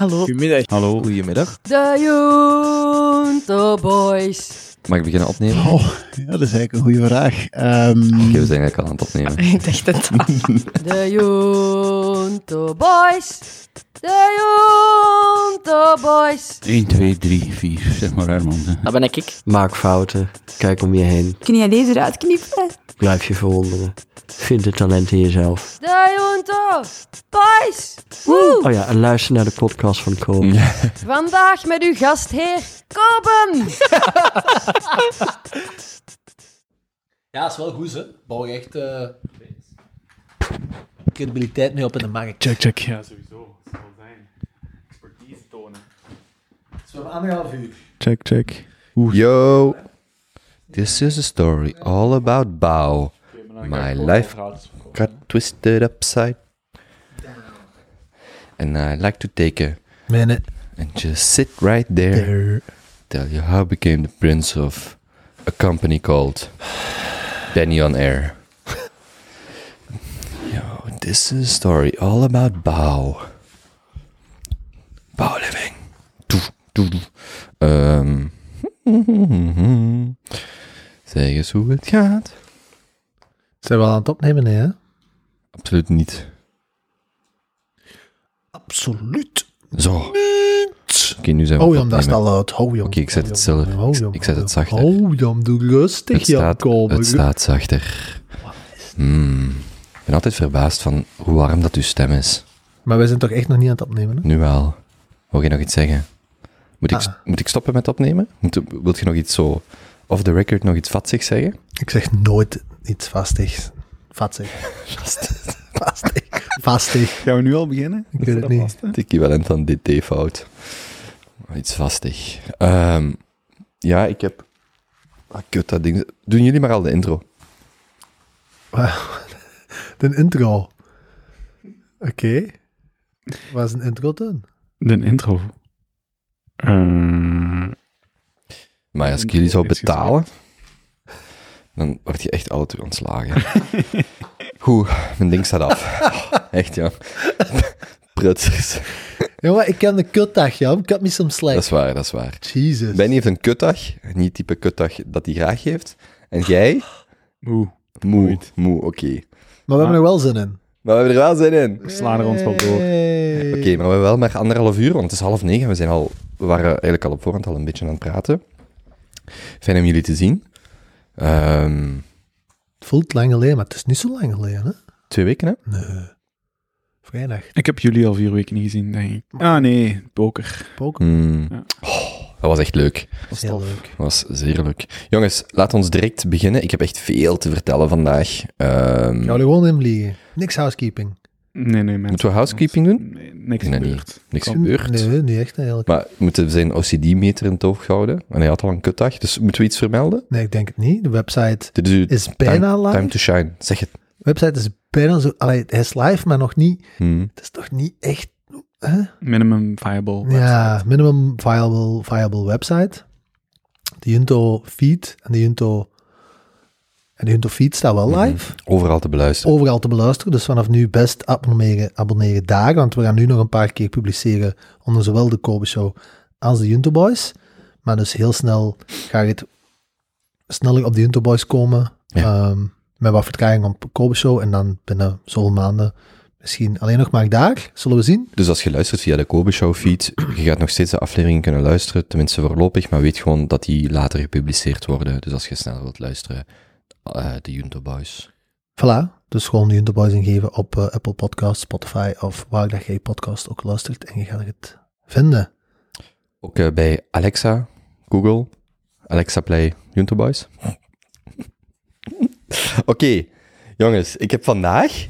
Hallo. Goedemiddag. Hallo. Goedemiddag. De Junto Boys. Mag ik beginnen opnemen? Oh, ja, dat is eigenlijk een goede vraag. Ehm, Oké, we zijn eigenlijk al aan het opnemen. Ik dacht het al. De Junto Boys. De Junto Boys. 1, 2, 3, 4, zeg maar Herman. Dat ben ik. Maak fouten. Kijk om je heen. Kun jij deze eruit knippen? Blijf je verwonderen. Vind het talent in jezelf. De Junto Boys. Woe. Oh ja, en luister naar de podcast van Koop. Vandaag met uw gastheer Koben. ja, dat is wel goed, hè. Bouw je echt eh, credibiliteit mee op in de markt. Check, check. Ja, sowieso. Dat zal zijn. Expertise tonen. Dus we hebben anderhalf uur. Check, check. Yo. This is a story all about Bao. My life got twisted upside. Down. And I like to take a Minute. and just sit right there. Tell you how I became the prince of a company called Benny on Air. Yo, this is a story all about Bao. Bao living. Doe, doe, doe. Ehm. Zeg eens hoe het gaat. Zijn we al aan het opnemen, nee, hè? Absoluut niet. Absoluut. Zo. Oké, nu zijn we Oh, Jan, dat is al. Hou, Jan. Oké, ik zet Hou, het zelf. Hou, Ik- zet het zachter. Hou, Jan, doe rustig, Het Jan. staat, het staat zachter. Hmm. Ik ben altijd verbaasd van hoe warm dat uw stem is. Maar wij zijn toch echt nog niet aan het opnemen, hè? Nu wel. Wil je nog iets zeggen? Moet ik, Ah. moet ik stoppen met opnemen? Moet, wilt je nog iets zo off the record nog iets vatsigs zeggen? Ik zeg nooit iets vastigs. Vatsig. Vastig. Vastig. Gaan we nu al beginnen? Ik weet het niet. Het equivalent van DT-fout. Iets vastig. Ehm, ja, ik heb... Ah, kut, dat ding... Doen jullie maar al de intro. De intro. Oké. Wat is een intro dan? De intro. Eh, Maar als ik jullie zou betalen, dan word je echt alle twee ontslagen. Goed, mijn ding staat af. Echt, ja. Prutsers. Jongen, ik ken de kutdag, Jan. Ik had me soms slecht. Dat is waar, dat is waar. Jesus. Benny heeft een kutdag, niet het type kutdag dat hij graag heeft. En jij? Oeh, Moe. Moe, oké. Maar we hebben er wel zin in. Maar we hebben er wel zin in. we slaan er ons wel door. Hey. Oké, maar we hebben wel maar anderhalf uur, want het is half negen. We, zijn al, we waren eigenlijk al op voorhand al een beetje aan het praten. Fijn om jullie te zien. Ehm, Het voelt lang geleden, maar het is niet zo lang geleden, hè? twee weken, hè? Nee. Vrijdag. Ik heb jullie al vier weken niet gezien, denk ik. Ah, nee. Poker. Poker. Hmm. Ja. Oh, dat was echt leuk. Dat is heel leuk. Dat was zeer leuk. Jongens, laat ons direct beginnen. Ik heb echt veel te vertellen vandaag. Ehm, Gaan we er gewoon. Niks housekeeping. Nee, nee, mensen. Moeten we housekeeping doen? Nee, niks Nee, nee. gebeurd. niks Kom. gebeurd. Nee, niet echt eigenlijk. Maar we moeten zijn OCD-meter in het oog houden. En hij had al een kutdag, dus moeten we iets vermelden? Nee, ik denk het niet. De website Dit is bijna time, live. time to shine. Zeg het. De website is bijna zo... Allee, hij is live, maar nog niet... Hmm. Het is toch niet echt... Hè? Minimum viable. Ja, minimum viable, viable website. De Junto feed en de Junto... En de Junto feed staat wel live. Overal te beluisteren. Overal te beluisteren. Dus vanaf nu best abonneren, abonneren daar. Want we gaan nu nog een paar keer publiceren onder zowel de Kobe Show als de Junto Boys. Maar dus heel snel ga je het sneller op de Junto Boys komen. Ja. Ehm, met wat vertraging op Kobe Show. En dan binnen zoveel maanden misschien alleen nog maar daar. Zullen we zien. Dus als je luistert via de Kobe Show feed, je gaat nog steeds de afleveringen kunnen luisteren, tenminste voorlopig, maar weet gewoon dat die later gepubliceerd worden. Dus als je snel wilt luisteren, eh, de Junto Boys. Voilà. Dus gewoon de Junto Boys ingeven op eh, Apple Podcasts, Spotify of waar dat jij je podcast ook luistert. En je gaat het vinden. Ook eh, bij Alexa, Google, Alexa Play, Junto Boys. Oké, jongens, ik heb vandaag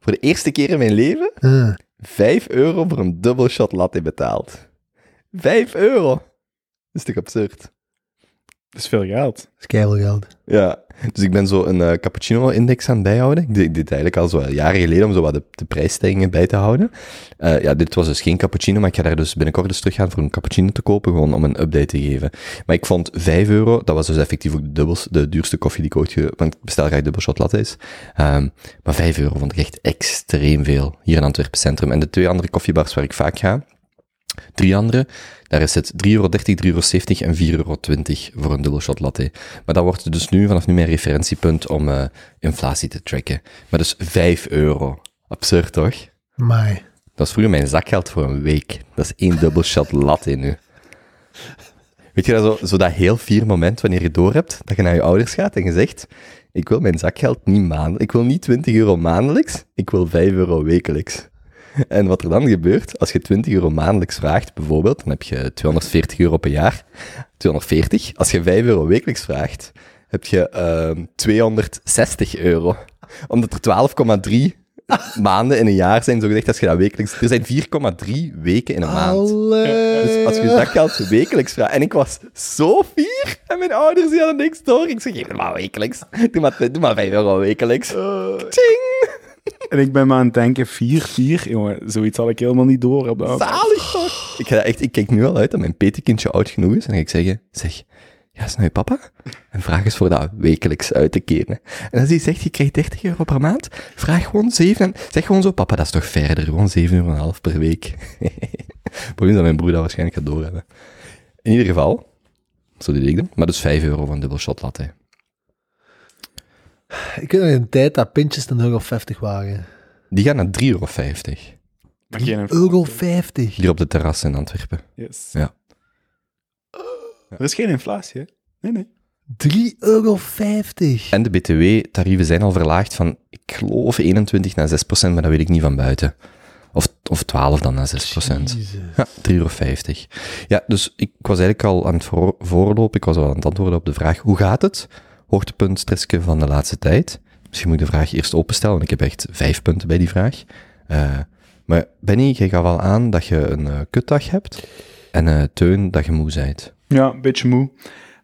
voor de eerste keer in mijn leven Eh, 5 euro voor een dubbel shot latte betaald. 5 euro. Dat is toch absurd? Dat is veel geld. dat is keihard geld. Ja, dus ik ben zo een eh, cappuccino-index aan het bijhouden. Ik deed, het eigenlijk al zo jaren geleden om zo wat de, de prijsstijgingen bij te houden. Eh, ja, dit was dus geen cappuccino, maar ik ga daar dus binnenkort dus terug gaan voor een cappuccino te kopen, gewoon om een update te geven. Maar ik vond 5 euro, dat was dus effectief ook de, dubbels, de duurste koffie die ik ooit ge... Want ik bestel graag dubbel shot lattes. Ehm, maar 5 euro vond ik echt extreem veel, hier in Antwerpen Centrum. En de twee andere koffiebars waar ik vaak ga, drie andere. Daar is het 3,30 euro, 3,70 euro en 4,20 euro voor een dubbel shot latte. Maar dat wordt dus nu vanaf nu mijn referentiepunt om eh, inflatie te tracken. Maar dus 5 euro. Absurd toch? Maar Dat is vroeger mijn zakgeld voor een week. Dat is één dubbel shot latte nu. Weet je, dat zo, zo dat heel vier moment wanneer je door hebt, dat je naar je ouders gaat en je zegt, ik wil mijn zakgeld niet maandelijks, ik wil niet 20 euro maandelijks, ik wil 5 euro wekelijks. En wat er dan gebeurt, als je 20 euro maandelijks vraagt, bijvoorbeeld, dan heb je 240 euro per jaar. 240. Als je 5 euro wekelijks vraagt, heb je ehm 260 euro. Omdat er 12,3 maanden in een jaar zijn, zo gezegd, als je dat wekelijks... Er zijn 4,3 weken in een maand. Dus als je zakgeld wekelijks vraagt... En ik was zo fier. En mijn ouders die hadden niks door. Ik zeg, geef maar wekelijks. Doe maar, doe maar 5 euro wekelijks. Ting! En ik ben maar aan het denken, 4, 4, jongen, zoiets had ik helemaal niet door. Op dat Zalig toch? Ik, ga echt, ik kijk nu al uit dat mijn petekindje oud genoeg is. En dan ga ik zeggen, zeg, ja, is nou je papa? En vraag eens voor dat wekelijks uit te keren. En als hij zegt, je krijgt 30 euro per maand, vraag gewoon 7. En zeg gewoon zo, papa, dat is toch verder. Gewoon 7,5 euro per week. Probleem is dat mijn broer dat waarschijnlijk gaat doorhebben. In ieder geval, zo deed ik dat. Maar dus 5 euro voor een dubbel shot latte. Ik weet nog een tijd dat pintjes een euro 50 waren. Die gaan naar 3,50 euro. Maar geen Euro 50. Hier op de terras in Antwerpen. Yes. Ja. Er is geen inflatie, hè? Nee, nee. 3,50 euro. En de btw-tarieven zijn al verlaagd van, ik geloof 21 naar 6 procent, maar dat weet ik niet van buiten. Of, of 12 dan naar 6 procent. Jezus. Ja, 3,50 euro. Ja, dus ik was eigenlijk al aan het voor, voorlopen. Ik was al aan het antwoorden op de vraag, hoe gaat het? Hoogtepunt, van de laatste tijd. Misschien moet ik de vraag eerst openstellen, want ik heb echt vijf punten bij die vraag. Eh, maar Benny, jij gaf al aan dat je een eh, kutdag hebt. En eh, Teun, dat je moe bent. Ja, een beetje moe.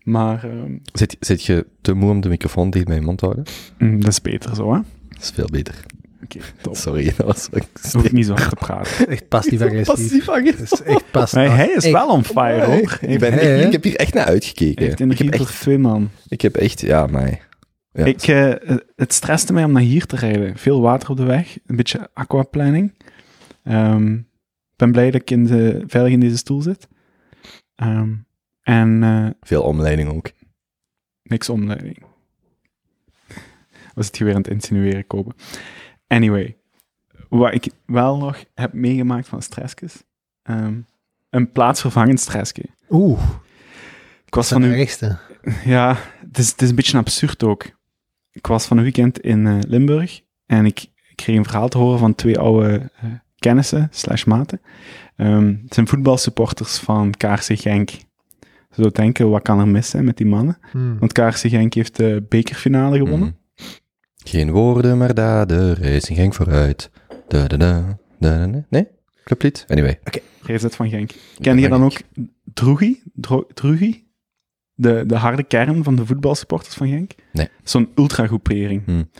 Maar ehm, Zit, zit je te moe om de microfoon dicht bij je mond te houden? mm, dat is beter zo, hè? Dat is veel beter. top. Sorry, dat was... Hoef ik niet zo hard te praten. Echt passief-agressief. Passief Dat is echt. Maar hij is Echt. wel on fire, hoor. Ik, ben, Hey, ik, heb hier echt naar uitgekeken. Ik heb echt, twee man. ik heb echt ja, maar... Ja, Ik, eh, het stresste mij om naar hier te rijden. Veel water op de weg, een beetje aquaplanning. Ehm, Ik ben blij dat ik in de, veilig in deze stoel zit. Ehm, en eh, Veel omleiding ook. niks omleiding. Was het hier weer aan het insinueren, kopen. Anyway, wat ik wel nog heb meegemaakt van stressjes. ehm, een plaatsvervangend stressje. Oeh, Ik was van. Ja, het is, het is een beetje absurd ook. Ik was van een weekend in eh, Limburg en ik, ik kreeg een verhaal te horen van twee oude eh, kennissen, slash maten. Ehm, het zijn voetbalsupporters van KRC Genk. Je zou denken, wat kan er mis zijn met die mannen? Hmm. Want KRC Genk heeft de bekerfinale gewonnen. Mhm. Geen woorden, maar daden. Racing ging vooruit. Da, da, da, da, da. Nee? Clublied? Anyway. RZ van Genk. Ken je dan ook Droegi? Dro- Droegi? De, de harde kern van de voetbalsupporters van Genk? Nee. Zo'n ultragroepering. Hmm.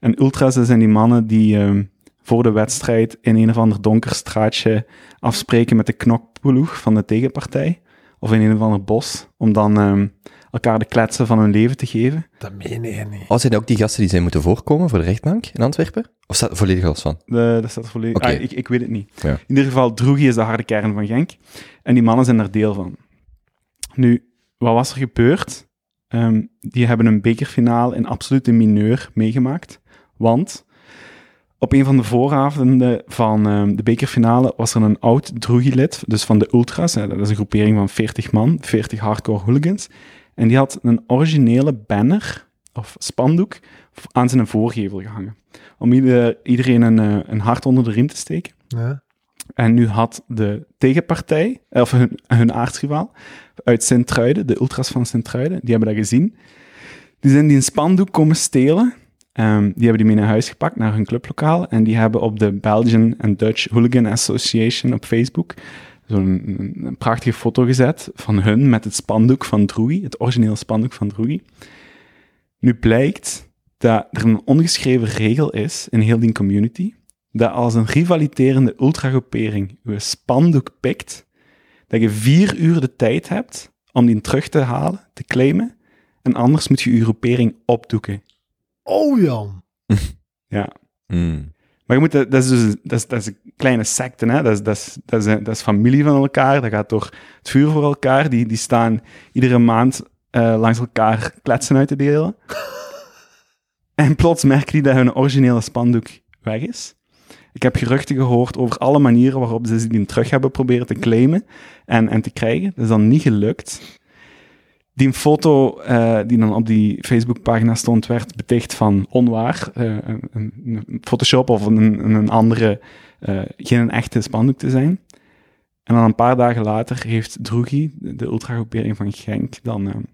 En ultras, dat zijn die mannen die ehm, voor de wedstrijd in een of ander donker straatje afspreken met de knokploeg van de tegenpartij. Of in een of ander bos, om dan ehm, elkaar de kletsen van hun leven te geven. Dat meen je niet. Oh, zijn dat ook die gasten die zijn moeten voorkomen voor de rechtbank in Antwerpen? Of staat er volledig los van? De, dat staat er volledig... Ah, ik, ik weet het niet. Ja. In ieder geval, Droegi is de harde kern van Genk. En die mannen zijn er deel van. Nu, wat was er gebeurd? Ehm, die hebben een bekerfinale in absolute mineur meegemaakt. Want op een van de vooravonden van ehm, de bekerfinale was er een oud Droegi-lid, dus van de Ultras. hè, dat is een groepering van 40 man, 40 hardcore hooligans. En die had een originele banner, of spandoek, aan zijn voorgevel gehangen. Om ieder- iedereen een, eh, een hart onder de riem te steken. Ja. En nu had de tegenpartij, of hun, hun aardsrivaal, uit Sint-Truiden, de ultras van Sint-Truiden, die hebben dat gezien. Die zijn die een spandoek komen stelen. Ehm, die hebben die mee naar huis gepakt, naar hun clublokaal. En die hebben op de Belgian and Dutch Hooligan Association op Facebook zo'n prachtige foto gezet van hun met het spandoek van Droei, het originele spandoek van Droei. Nu blijkt dat er een ongeschreven regel is in heel die community, dat als een rivaliterende ultragroepering je spandoek pikt, dat je vier uur de tijd hebt om die terug te halen, te claimen, en anders moet je je groepering opdoeken. Oh, Jan. Ja. Hmm. Maar je moet, dat is dus dat is, dat is een kleine secte, hè? Dat, is, dat, is, dat, is, dat is familie van elkaar, dat gaat door het vuur voor elkaar. Die, die staan iedere maand eh, langs elkaar kletsen uit te delen. en plots merken die dat hun originele spandoek weg is. Ik heb geruchten gehoord over alle manieren waarop ze die terug hebben proberen te claimen en, en te krijgen. Dat is dan niet gelukt. Die foto eh, die dan op die Facebookpagina stond, werd beticht van onwaar. eh, een, Photoshop of een, een andere, eh, geen een echte spandoek te zijn. En dan een paar dagen later heeft Droegi, de ultragroepering van Genk, dan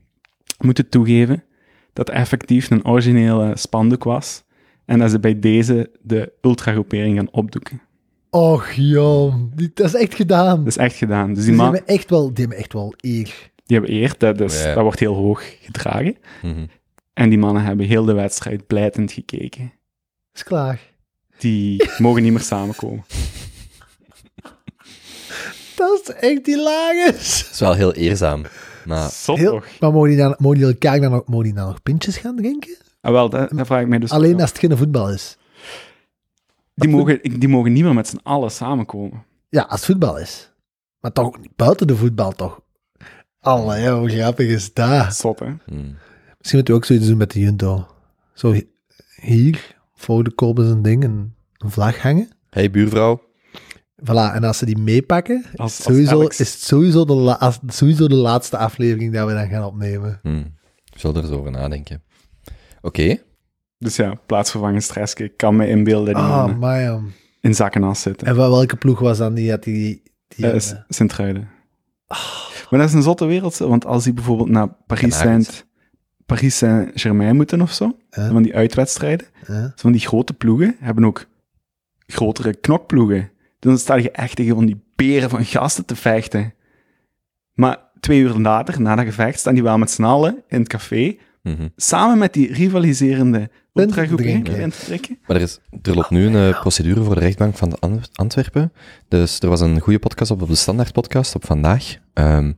moeten toegeven dat effectief een originele spandoek was. En dat ze bij deze de ultragroepering gaan opdoeken. Och. Die- Dat is echt gedaan. Dat is echt gedaan. Dus die, die, man, hebben echt wel, die hebben echt wel eer. Die hebben eer, dat, dus, Ja. dat wordt heel hoog gedragen. Mhm. En die mannen hebben heel de wedstrijd blijtend gekeken. Is klaar. Die mogen niet meer samenkomen. Dat is echt hilarisch. Dat is wel heel eerzaam. Maar Zot Heel, toch? maar mogen die, dan, mogen die elkaar dan nog, mogen die dan nog pintjes gaan drinken? Ah, wel, dat, dat vraag ik mij dus Alleen als het geen voetbal is. die, mogen, die mogen niet meer met z'n allen samenkomen. Ja, als het voetbal is. Maar toch buiten de voetbal, toch? Allee, hoe grappig is dat? Zot, hè? hmm. Misschien moeten we ook zoiets doen met de Junto. Zo hi- hier, voor de kop is een ding, een, een vlag hangen. hey buurvrouw, Voilà, en als ze die meepakken, Als- als sowieso, is het sowieso de, la- als- sowieso de laatste aflevering dat we dan gaan opnemen. hmm. ik zal er eens over nadenken. Oké, Dus ja, plaatsvervangend stress. Ik kan me inbeelden dat die man. in zakkenas zitten. En wel- welke ploeg was dan die? Had die, die Eh, Sint-Truiden. Maar dat is een zotte wereld, want als die bijvoorbeeld naar Paris Canaries. Saint, Paris Saint-Germain moeten of zo, eh, van die uitwedstrijden, eh, van die grote ploegen hebben ook grotere knokploegen. Dan sta je echt tegen van die beren van gasten te vechten. Maar twee uur later, na dat gevecht, staan die wel met z'n allen in het café, Mhm. samen met die rivaliserende te trekken. Maar er, is, er loopt nu een eh, procedure voor de rechtbank van de Antwerpen. Dus er was een goede podcast op, op de Standaard podcast op vandaag. ehm,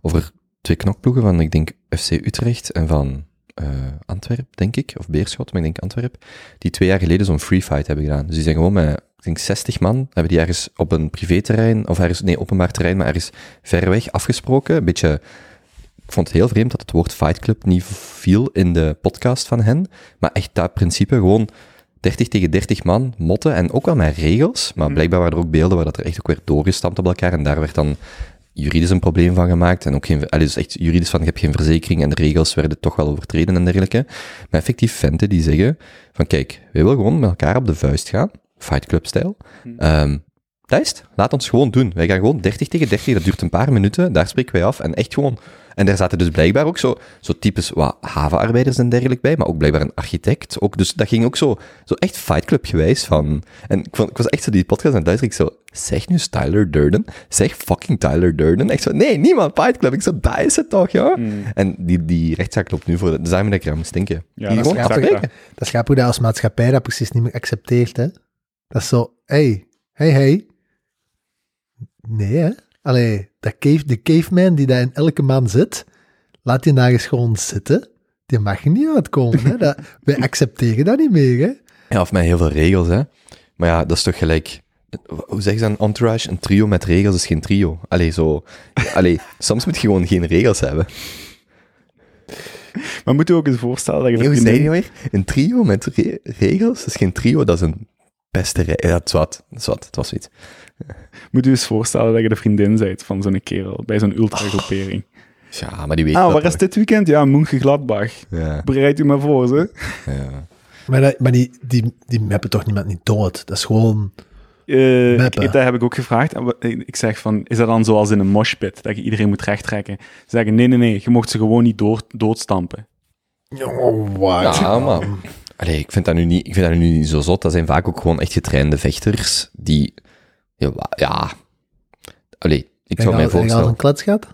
over twee knokploegen van, ik denk, FC Utrecht en van eh Antwerp, denk ik. Of Beerschot, maar ik denk Antwerp. Die twee jaar geleden zo'n free fight hebben gedaan. Dus die zijn gewoon met, ik denk, 60 man, hebben die ergens op een privéterrein, of ergens, nee, openbaar terrein, maar ergens ver weg afgesproken. Een beetje, ik vond het heel vreemd dat het woord Fight Club niet viel in de podcast van hen. Maar echt dat principe, gewoon 30 tegen 30 man, motten en ook wel met regels. Maar Mhm. blijkbaar waren er ook beelden waar dat er echt ook werd doorgestampt op elkaar. En daar werd dan juridisch een probleem van gemaakt. En ook geen, allee, dus echt juridisch van, je hebt geen verzekering en de regels werden toch wel overtreden en dergelijke. Maar effectief venten die zeggen van, kijk, wij willen gewoon met elkaar op de vuist gaan. Fight Club-stijl. Mhm. Dat is het. Laat ons gewoon doen. Wij gaan gewoon 30 tegen 30, dat duurt een paar minuten, daar spreken wij af. En echt gewoon... En daar zaten dus blijkbaar ook zo, zo types wat havenarbeiders en dergelijke bij, maar ook blijkbaar een architect. Ook, dus dat ging ook zo, zo echt Fight Club gewijs van... En ik, vond, ik was echt zo die podcast aan het luisteren, ik zo... Zeg nu Tyler Durden. Zeg fucking Tyler Durden. Ik zo, nee, niemand Fight Club. Ik zo, dat is het toch, ja? Mm. En die, die rechtszaak loopt nu voor de... Dus daarom dat ik eraan moest denken. Ja, die dat is gewoon afspreken. Dat is grappig dat als maatschappij dat precies niet meer accepteert, hè. Dat is zo, hey, hey, hey. Nee, hè. Allee, dat cave, de caveman die daar in elke man zit, laat die daar eens gewoon zitten. Die mag er niet uitkomen, hè. Dat, wij accepteren dat niet meer, hè. Ja, of met heel veel regels, hè. Maar ja, dat is toch gelijk... Hoe zeggen ze aan entourage? Een trio met regels is geen trio. Allee, zo... Allee, soms moet je gewoon geen regels hebben. Maar moet je ook eens voorstellen dat je... Hoe een zei je vriendin- weer? Een trio met re- regels is geen trio, dat is een beste rij. Ja, dat is wat. Dat is wat. Het was zoiets. Moet je eens voorstellen dat je de vriendin bent van zo'n kerel, bij zo'n ultragroepering. Ja, maar die weet ah, dat waar is toch? dit weekend? Ja, Moenke Gladbach. Ja, Bereid u maar voor, ze. ja. Maar, dat, maar die, die, die mappen toch niemand niet dood. Dat is gewoon... Eh, ik, Meppen. dat heb ik ook gevraagd. Wat- Ik zeg van, is dat dan zoals in een moshpit, dat je iedereen moet rechttrekken? Ze zeggen, nee, nee, nee, je mocht ze gewoon niet door, doodstampen. Oh, what? Ja, maar... Allee, ik vind, dat nu niet, ik vind dat nu niet zo zot. Dat zijn vaak ook gewoon echt getrainde vechters die... Ja, ja. Allee, ik zou mij Heb je al voorstellen... een klets gehad?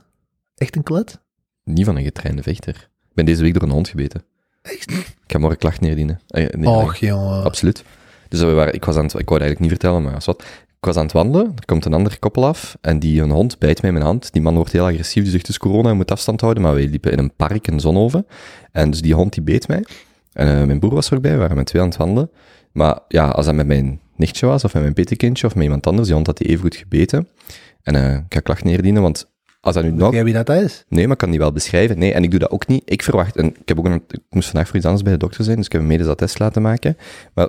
Echt een klets? Niet van een getrainde vechter. Ik ben deze week door een hond gebeten. Echt? Ik ga morgen klacht neerdienen. Eh, nee, Och, jongen. Absoluut. Dus we waren, ik, was aan het, ik wou het eigenlijk niet vertellen, maar als wat. Ik was aan het wandelen, er komt een ander koppel af en die een hond bijt mij in mijn hand. Die man wordt heel agressief, die zegt dus corona, je moet afstand houden. Maar wij liepen in een park, in Zonhoven. En dus die hond die beet mij. En eh, mijn broer was er ook bij, we waren met twee aan het wandelen. Maar ja, als dat met mijn nichtje was, of met mijn petekindje, of met iemand anders. Die hond had die even goed gebeten. En eh, ik ga klacht neerdienen, want als dat nu nog... Weet wie dat is? Nee, maar ik kan die wel beschrijven. Nee, en ik doe dat ook niet. Ik verwacht, en ik, heb ook een, ik moest vandaag voor iets anders bij de dokter zijn, dus ik heb een medische test laten maken. Maar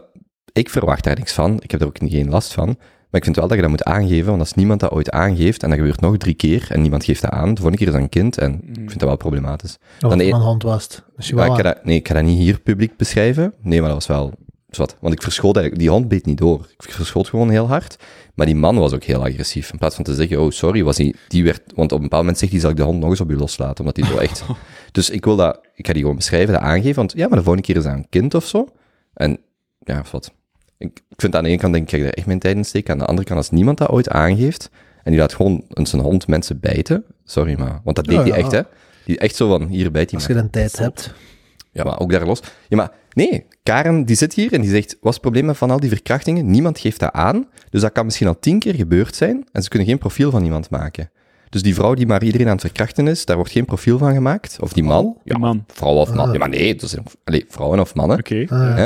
ik verwacht daar niks van. Ik heb er ook niet- geen last van. Maar ik vind wel dat je dat moet aangeven, want als niemand dat ooit aangeeft, en dat gebeurt nog drie keer, en niemand geeft dat aan, de volgende keer is dat een kind, en ik vind dat wel problematisch. Of Dan het de- een hond was het. Ik ga dat, nee, ik ga dat niet hier publiek beschrijven. Nee, maar dat was wel Want ik verschoot eigenlijk, die hond beet niet door. Ik verschoot gewoon heel hard. Maar die man was ook heel agressief. In plaats van te zeggen, oh sorry, was hij, die werd, want op een bepaald moment zegt hij, zal ik de hond nog eens op je loslaten, omdat hij zo echt... Dus ik wil dat, ik ga die gewoon beschrijven, dat aangeven, want ja, maar de volgende keer is dat een kind of zo. En ja, of wat. Ik, ik vind aan de ene kant, denk ik, ik ga er echt mijn tijd in steken. Aan de andere kant, als niemand dat ooit aangeeft, en die laat gewoon een zijn hond mensen bijten, sorry, maar, want dat deed hij ja. echt, hè. Die echt zo van, hier bijt hij Als je dan tijd hebt. Ja, maar ook daar los. Ja, maar nee, Karen die zit hier en die zegt, wat is het probleem met van al die verkrachtingen? Niemand geeft dat aan, dus dat kan misschien al tien keer gebeurd zijn en ze kunnen geen profiel van iemand maken. Dus die vrouw die maar iedereen aan het verkrachten is, daar wordt geen profiel van gemaakt. Of die man. Die man. Vrouw of man. Ah. Ja, maar nee, dus, allee, vrouwen of mannen. Oké. Ah.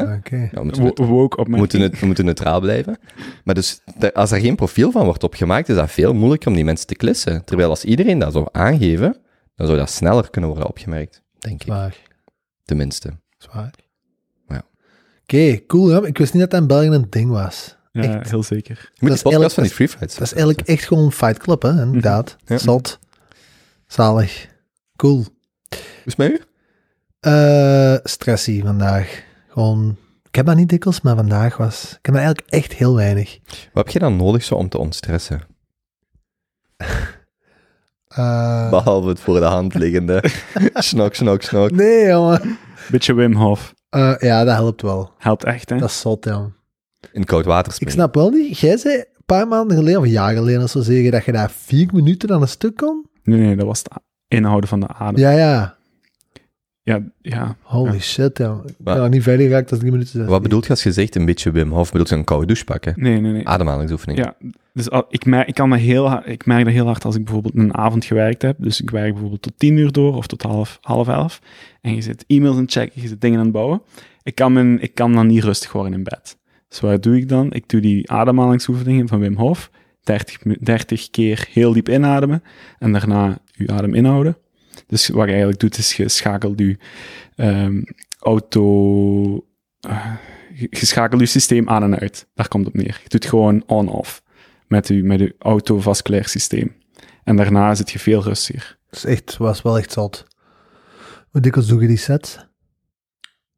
Ja, moeten we, Wo- Woke op we mijn... moeten, het, we moeten neutraal blijven. Maar dus, als er geen profiel van wordt opgemaakt, is dat veel moeilijker om die mensen te klissen. Terwijl als iedereen dat zou aangeven, dan zou dat sneller kunnen worden opgemerkt. Denk ik. Tenminste. Zwaar. Ja. Oké, cool. Ja. Ik wist niet dat dat in België een ding was. Ja, echt. heel zeker. Je moet Dat podcast van die eigenlijk- Free Fights. Dat is eigenlijk echt gewoon Fight Club, hè? Inderdaad. Ja. Zot. Zalig. Cool. Hoe is het met u? Eh stressie vandaag. Gewoon... Ik heb dat niet dikwijls, maar vandaag was... Ik heb dat eigenlijk echt heel weinig. Wat heb je dan nodig zo om te ontstressen? Eh, Behalve het voor de hand liggende. snok, snok, snok. nee, jongen. Beetje Wim Hof. Eh, ja, dat helpt wel. Helpt echt, hè? Dat is zot, ja. In koud water Ik springen. snap wel niet. Jij zei een paar maanden geleden, of een jaar geleden, of zo zeggen, dat je daar vier minuten aan een stuk kon? Nee, nee, dat was het inhouden van de adem. Ja, ja. Ja, ja. Holy Ja. shit, ja. Ik ben niet verder geraakt als drie minuten. Wat bedoelt je als je zegt een beetje Wim Hof? Bedoelt je een koude douche pakken? Nee, nee, nee. Ademhalingsoefening. Ja, dus al- ik, merk, ik, kan dat heel, hard- ik merk dat heel hard als ik bijvoorbeeld een avond gewerkt heb. Dus ik werk bijvoorbeeld tot tien uur door of tot half, half elf. En je zit e-mails aan het checken, je zit dingen aan het bouwen. Ik kan, mijn, ik kan dan niet rustig worden in bed. Dus wat doe ik dan? Ik doe die ademhalingsoefeningen van Wim Hof. 30, mi- 30 keer heel diep inademen en daarna je adem inhouden. Dus wat je eigenlijk doet, is je schakelt je ehm, auto... eh, je schakelt je systeem aan en uit. Daar komt het op neer. Je doet gewoon on-off met je, met je autovasculair systeem. En daarna zit je veel rustiger. Dat is echt, was wel echt zot. Hoe dikwijls doe je die sets?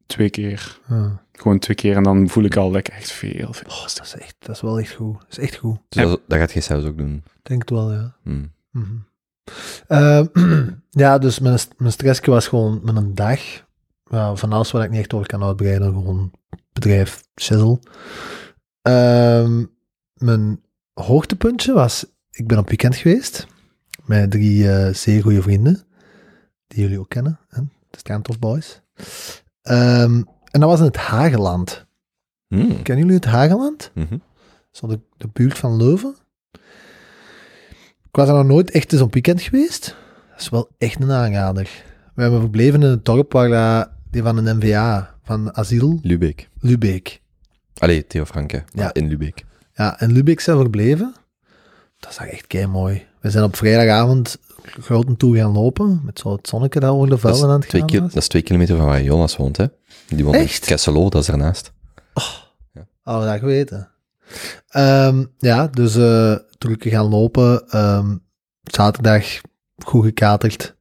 Twee keer. Ah. Gewoon twee keer en dan voel ik al dat ik echt veel, veel Oh, dat is echt, dat is wel echt goed. Dat is echt goed. Dus dat, dat gaat je zelfs ook doen. Ik denk het wel, ja. Hm. Mhm. Eh, ja, dus mijn, mijn stressje was gewoon met een dag. Van alles wat ik niet echt over kan uitbreiden. Gewoon bedrijf, shizzle. Ehm, mijn hoogtepuntje was, ik ben op weekend geweest. Met drie eh, zeer goede vrienden. Die jullie ook kennen. Hè? De Strandhof Boys. Ehm, en dat was in het Hageland. Hm. Kennen jullie het Hageland? Mhm. Zo de, de buurt van Leuven. Ik was er nog nooit echt eens op weekend geweest. Dat is wel echt een aanrader. We hebben verbleven in het dorp waar dat- die van een NVA, van asiel, Lubeek. Lubeek. Allee, Theo Franke. Ja. Ja. In Lubeek. Ja, in Lubeek zijn we verbleven. Dat is echt kei mooi. We zijn op vrijdagavond groten toe gaan lopen, met zo het zonnetje daar over de velden aan het gaan. kil- dat is twee kilometer van waar Jonas woont, hè? Die woont Echt? in Kesselo, dat is ernaast. Hadden we dat geweten. Ehm, ja, dus eh ik gaan lopen, ehm, zaterdag goed gekaterd.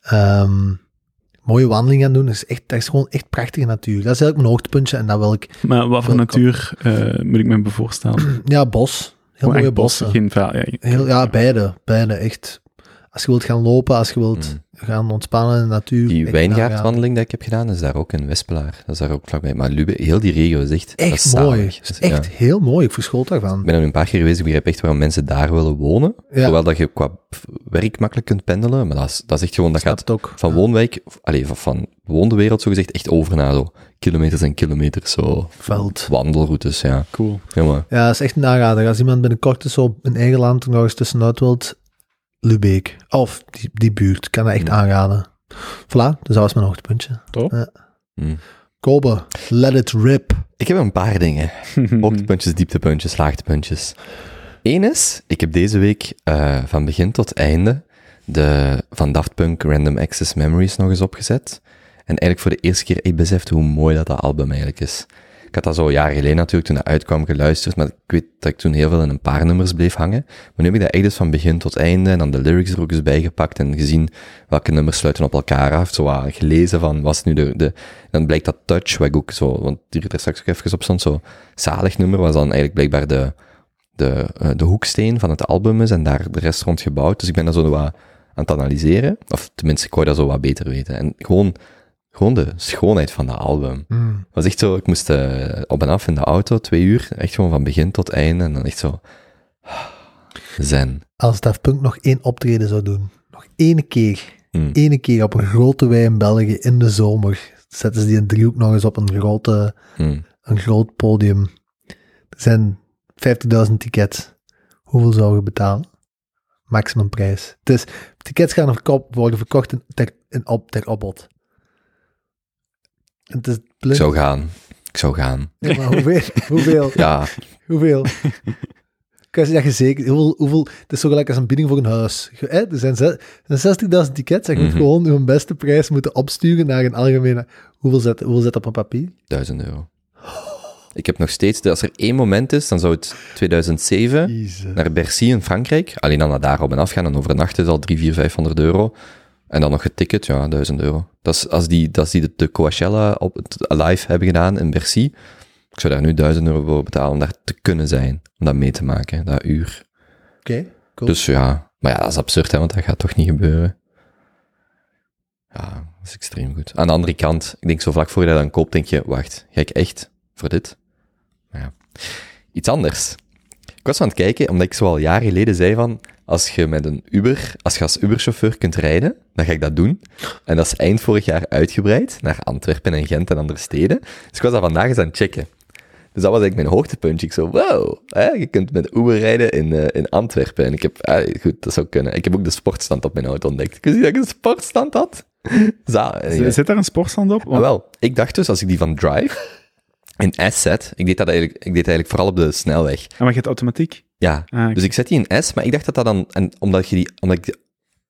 Ehm, mooie wandeling gaan doen. Dat is, echt, dat is gewoon echt prachtige natuur. Dat is eigenlijk mijn hoogtepuntje en dat wil ik... Maar wat voor natuur eh, moet ik me voorstellen? Ja, bos. Heel Gewoon mooie bossen, bossen. geen. Ja, Heel, ja, beide. Beide, echt. Als je wilt gaan lopen, als je wilt Mm. gaan ontspannen in de natuur. Die echt wijngaardwandeling die ik heb gedaan, is daar ook in Wespelaar. Dat is daar ook vlakbij. Maar Lubeek, heel die regio is echt, Echt mooi. is echt Ja. heel mooi. Ik verschoot daarvan. Ik ben er een paar keer geweest, ik begrijp echt waarom mensen daar willen wonen. Ja. Hoewel dat je qua werk makkelijk kunt pendelen, maar dat is, dat is echt gewoon, dat gaat ook. van Ja. woonwijk, allee, van, van woonde wereld zogezegd, echt over naar zo kilometers en kilometers, zo Veld. wandelroutes, ja. Cool. Helemaal. Ja, dat is echt een. Als iemand binnenkort dus zo in eigen land nog eens tussenuit wilt, Lubeek. Of die, die buurt, kan dat echt Mm. aanraden. Voilà, dus dat was mijn hoogtepuntje. Top. Ja. Hm. Kobe, let it rip. Ik heb een paar dingen. Hoogtepuntjes, dieptepuntjes, laagtepuntjes. Eén is, ik heb deze week eh, van begin tot einde de van Daft Punk Random Access Memories nog eens opgezet. En eigenlijk voor de eerste keer, ik besefte hoe mooi dat dat album eigenlijk is. Ik had dat zo jaren geleden natuurlijk, toen dat uitkwam, geluisterd, maar ik weet dat ik toen heel veel in een paar nummers bleef hangen. Maar nu heb ik dat echt dus van begin tot einde, en dan de lyrics er ook eens bijgepakt en gezien welke nummers sluiten op elkaar af. Zo wat gelezen van, was nu de, de, dan blijkt dat Touch, wat ik ook zo, want die er straks ook even op stond, zo zalig nummer, was dan eigenlijk blijkbaar de, de, eh, de hoeksteen van het album is en daar de rest rond gebouwd. Dus ik ben dat zo wat aan het analyseren, of tenminste, ik wou dat zo wat beter weten. En gewoon, gewoon de schoonheid van dat album. Mm. was echt zo, ik moest eh, op en af in de auto, twee uur, echt gewoon van begin tot einde, en dan echt zo, zen. Als Daft Punk nog één optreden zou doen, nog één keer, Mm. één keer op een grote wei in België in de zomer, zetten ze die in driehoek nog eens op een, grote, Mm. een groot podium. Er zijn 50.000 tickets. Hoeveel zou je betalen? Maximumprijs. Dus tickets gaan verkoop, worden verkocht in, ter, in op, ter opbod. En het is Ik zou gaan. Ik zou gaan. Ja, maar hoeveel? hoeveel? Ja, Hoeveel? Kan je zeggen zeker? Hoeveel, hoeveel, het is zo gelijk als een bieding voor een huis. Er zijn, ze- er zijn 60.000 tickets en je moet Mhm. gewoon je beste prijs moeten opsturen naar een algemene... Hoeveel zet, hoeveel zet op een papier? 1000 euro. Ik heb nog steeds, als er één moment is, dan zou het 2007 Jezus. naar Bercy in Frankrijk. Alleen dan naar daar op en af gaan en overnachten is al 3, 4, 500 euro. En dan nog het ticket, ja, 1000 euro. Dat is als die, als die de, Coachella op het live hebben gedaan in Bercy. Ik zou daar nu 1000 euro voor betalen om daar te kunnen zijn. Om dat mee te maken, dat uur. Oké, cool. Dus ja, maar ja, dat is absurd, hè, want dat gaat toch niet gebeuren. Ja, dat is extreem goed. Aan de andere kant, ik denk zo vlak voor je dat dan koopt, denk je, wacht, ga ik echt voor dit? Maar ja. Iets anders. Ik was aan het kijken, omdat ik zo al jaren geleden zei van, als je met een Uber, als je als Uberchauffeur kunt rijden, dan ga ik dat doen. En dat is eind vorig jaar uitgebreid naar Antwerpen en Gent en andere steden. Dus ik was dat vandaag eens aan het checken. Dus dat was eigenlijk mijn hoogtepuntje. Ik zo, wow, hè, je kunt met Uber rijden in, eh, in Antwerpen. En ik heb, ah, goed, dat zou kunnen. Ik heb ook de sportstand op mijn auto ontdekt. Ik wist niet dat ik een sportstand had. Z- Zit daar een sportstand op? maar Want- wel, ik dacht dus, als ik die van Drive in S zet, ik deed dat eigenlijk, ik deed eigenlijk vooral op de snelweg. En maar je hebt automatiek. Ja, Ah, dus ik zet die in S, maar ik dacht dat dat dan, en omdat je die, omdat ik,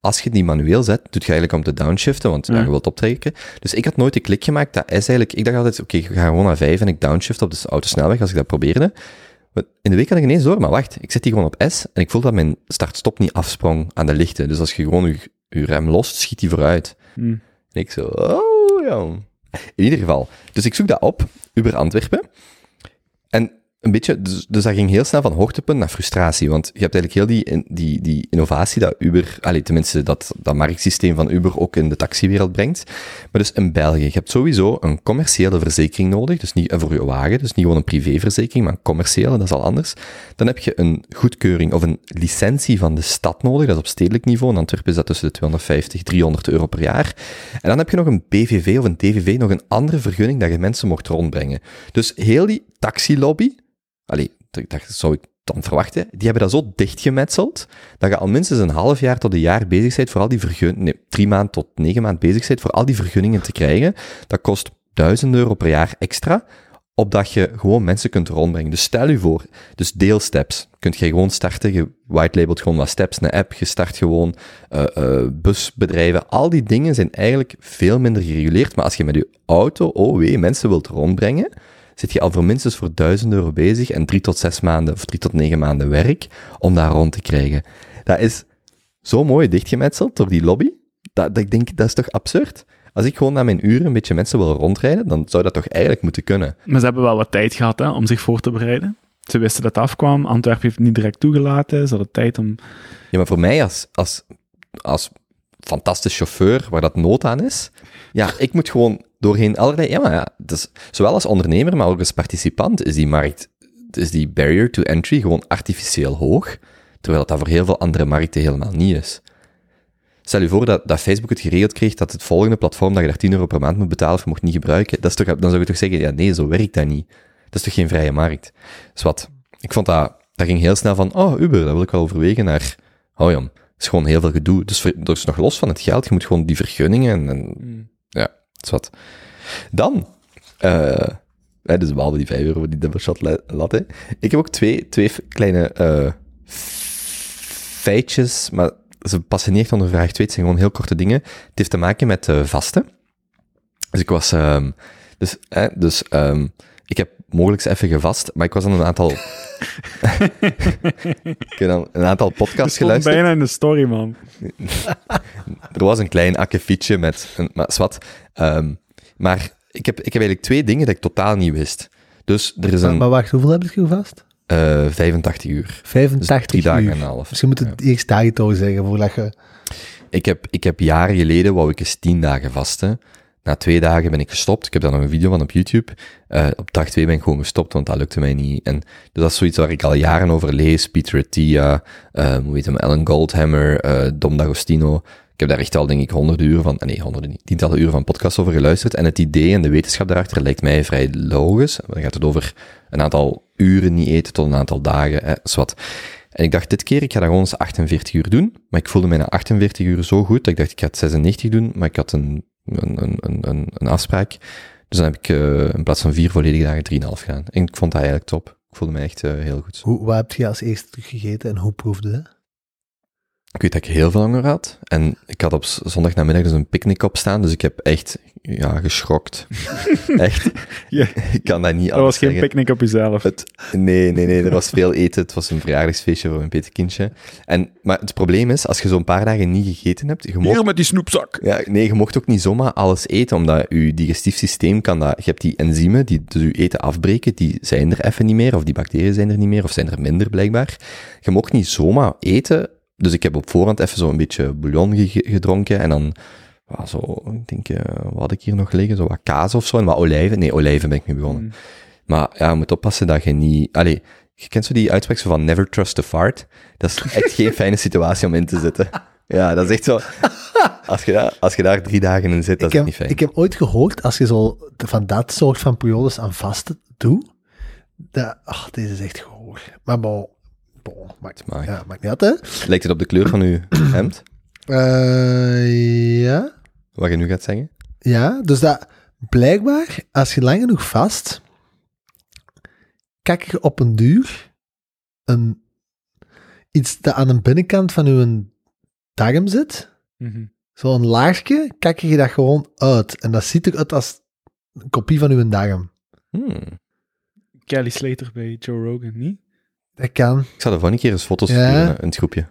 als je die manueel zet, doet je eigenlijk om te downshiften, want ja. Ja. je wilt optrekken. Dus ik had nooit de klik gemaakt, dat S eigenlijk, ik dacht altijd, oké, ik ga gewoon naar 5 en ik downshift op de autosnelweg als ik dat probeerde. Maar in de week had ik ineens door, maar wacht, ik zet die gewoon op S en ik voel dat mijn start-stop niet afsprong aan de lichten. Dus als je gewoon je, je rem lost, schiet die vooruit. Hm. En ik zo, oh ja. In ieder geval. Dus ik zoek dat op, Uber Antwerpen. En een beetje, dus, dus dat ging heel snel van hoogtepunt naar frustratie. Want je hebt eigenlijk heel die, die, die innovatie dat Uber, tenminste dat, dat marktsysteem van Uber ook in de taxiwereld brengt. Maar dus in België, je hebt sowieso een commerciële verzekering nodig. Dus niet voor je wagen, dus niet gewoon een privéverzekering, maar een commerciële, dat is al anders. Dan heb je een goedkeuring of een licentie van de stad nodig. Dat is op stedelijk niveau. In Antwerpen is dat tussen de 250 300 euro per jaar. En dan heb je nog een BVV of een DVV, nog een andere vergunning dat je mensen mocht rondbrengen. Dus heel die taxilobby, allee, dat, zou ik dan verwachten, die hebben dat zo dichtgemetseld, dat je al minstens een half jaar tot een jaar bezig bent voor al die vergunningen, nee, drie maanden tot negen maanden bezig bent voor al die vergunningen te krijgen. Dat kost 1000 euro per jaar extra, opdat je gewoon mensen kunt rondbrengen. Dus stel je voor, dus deelsteps, kunt je gewoon starten, je whitelabelt gewoon wat steps, een app, je start gewoon eh, eh, busbedrijven. Al die dingen zijn eigenlijk veel minder gereguleerd, maar als je met je auto, oh wee, mensen wilt rondbrengen, zit je al voor minstens voor 1000 euro bezig en drie tot zes maanden of drie tot negen maanden werk om daar rond te krijgen. Dat is zo mooi dichtgemetseld door die lobby, dat, dat ik denk, dat is toch absurd? Als ik gewoon na mijn uren een beetje mensen wil rondrijden, dan zou dat toch eigenlijk moeten kunnen. Maar ze hebben wel wat tijd gehad hè, om zich voor te bereiden. Ze wisten dat het afkwam. Antwerpen heeft het niet direct toegelaten. Ze hadden tijd om... Ja, maar voor mij als, als, als fantastisch chauffeur, waar dat nood aan is, ja, ik moet gewoon doorheen allerlei... Ja, maar ja, dus, zowel als ondernemer, maar ook als participant is die markt, is die barrier to entry gewoon artificieel hoog, terwijl dat voor heel veel andere markten helemaal niet is. Stel je voor dat, dat Facebook het geregeld kreeg dat het volgende platform dat je daar 10 euro per maand moet betalen voor mocht niet gebruiken. Dat is toch, dan zou je toch zeggen, ja nee, zo werkt dat niet. Dat is toch geen vrije markt. Dus wat, ik vond dat, dat ging heel snel van, oh Uber, dat wil ik wel overwegen, naar, oh ja, het is gewoon heel veel gedoe. Dus, ver- dus nog los van het geld, je moet gewoon die vergunningen en, en ja, Dan, Eh, hè, dus behalve die 5 euro voor die double shot la- latte. Ik heb ook twee, twee kleine eh, feitjes, maar ze passen niet echt onder vraag 2. Het zijn gewoon heel korte dingen. Het heeft te maken met eh, vasten. Dus ik was... ehm, dus hè, dus ehm, ik heb mogelijk even gevast, maar ik was dan een aantal... ik heb dan een aantal podcasts geluisterd. bijna in de story, man. Er was een klein akkefietje met een maar zwart. Ehm, maar ik heb, ik heb eigenlijk twee dingen dat ik totaal niet wist. Dus er is Maar, een maar wacht, hoeveel heb je vast? eh 85 uur. Dus 85 drie dagen uur. en een half. Misschien moet het eerst dagen zeggen, voordat je... Ik heb, ik heb jaren geleden, wou ik eens 10 dagen vasten. Na twee dagen ben ik gestopt. Ik heb daar nog een video van op YouTube. Eh, op dag twee ben ik gewoon gestopt, want dat lukte mij niet. En dus dat is zoiets waar ik al jaren over lees. Peter Attia, eh hoe heet hem, Alan Goldhammer, eh Dom D'Agostino. Ik heb daar echt al, denk ik, honderden uren van, nee, honderden niet, tientallen uren van podcast over geluisterd. En het idee en de wetenschap daarachter lijkt mij vrij logisch. Dan gaat het over een aantal uren niet eten tot een aantal dagen, eh, zwart. En ik dacht, dit keer, ik ga dat gewoon eens 48 uur doen. Maar ik voelde mij na 48 uur zo goed, dat ik dacht, ik ga het 96 doen. Maar ik had een, een, een, een, een, afspraak. Dus dan heb ik eh, in plaats van vier volledige dagen, 3,5 gedaan. En ik vond dat eigenlijk top. Ik voelde me echt eh, heel goed. Hoe, wat heb je als eerste terug gegeten en hoe proefde het? Ik weet dat ik heel veel honger had. En ik had op z- zondagnamiddag dus een picknick opstaan. Dus ik heb echt, ja, geschrokt. echt. Ja. Ik kan dat niet Dat was geen zeggen. picknick op jezelf. Het, nee, nee, nee, er was veel eten. Het was een verjaardagsfeestje voor mijn petekindje. En, maar het probleem is, als je zo'n paar dagen niet gegeten hebt, je mocht, met die snoepzak. ja, nee, je mocht ook niet zomaar alles eten, omdat je digestief systeem kan dat, je hebt die enzymen die dus je eten afbreken, die zijn er even niet meer, of die bacteriën zijn er niet meer, of zijn er minder blijkbaar. Je mocht niet zomaar eten, dus ik heb op voorhand even zo een beetje bouillon ge- gedronken, en dan, zo, ik denk, eh, wat had ik hier nog liggen, zo wat kaas of zo, en wat olijven, nee, olijven ben ik mee begonnen. Mm. Maar ja, je moet oppassen dat je niet... Allee, je kent zo die uitspraak van never trust a fart. Dat is echt geen fijne situatie om in te zitten. Ja, dat is echt zo... Als je daar, als je daar drie dagen in zit, dat is niet fijn. ik heb ooit gehoord, als je zo van dat soort van periodes aan vasten doet, dat, ach, deze is echt gehoor. Maar bon, bon maakt, Maar ja, maakt niet uit, hè? lijkt het op de kleur van uw hemd? Eh, ja. Wat je nu gaat zeggen? Ja, dus dat blijkbaar, als je lang genoeg vast, kijk je op een duur een, iets dat aan de binnenkant van je darm zit, Mhm. zo'n laagje, kijk je dat gewoon uit. En dat ziet eruit als een kopie van uw darm. Hmm. Kelly Slater bij Joe Rogan, niet? Dat kan. Ik zal de volgende keer eens foto's Ja. sturen in het groepje.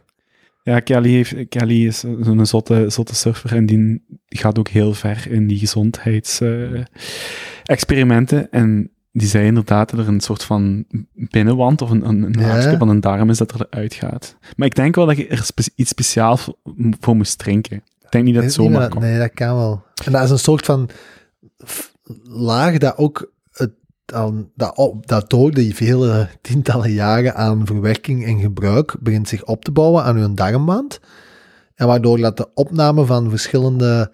Ja, Kelly, heeft, Kelly is zo'n zotte, zotte surfer en die gaat ook heel ver in die gezondheidsexperimenten. en die zei inderdaad dat er een soort van binnenwand of een, een, een Ja. van een darm is dat er uitgaat. Maar ik denk wel dat je er spe- iets speciaals voor moest drinken. Ik denk niet dat het zomaar maar komt. Nee, dat kan wel. En dat is een soort van laag dat ook aan, dat, op, dat door die vele tientallen jaren aan verwerking en gebruik begint zich op te bouwen aan uw darmwand. En waardoor dat de opname van verschillende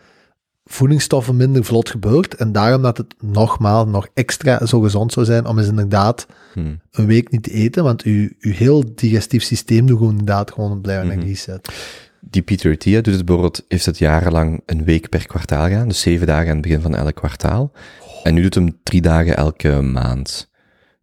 voedingsstoffen minder vlot gebeurt. En daarom dat het nogmaals nog extra zo gezond zou zijn om eens inderdaad Hmm. een week niet te eten. Want uw, uw heel digestief systeem doet gewoon inderdaad gewoon blijven Mhm. een reset. Die Peter Attia doet het bijvoorbeeld, heeft het jarenlang een week per kwartaal gaan, dus zeven dagen aan het begin van elk kwartaal. En nu doet hem drie dagen elke maand.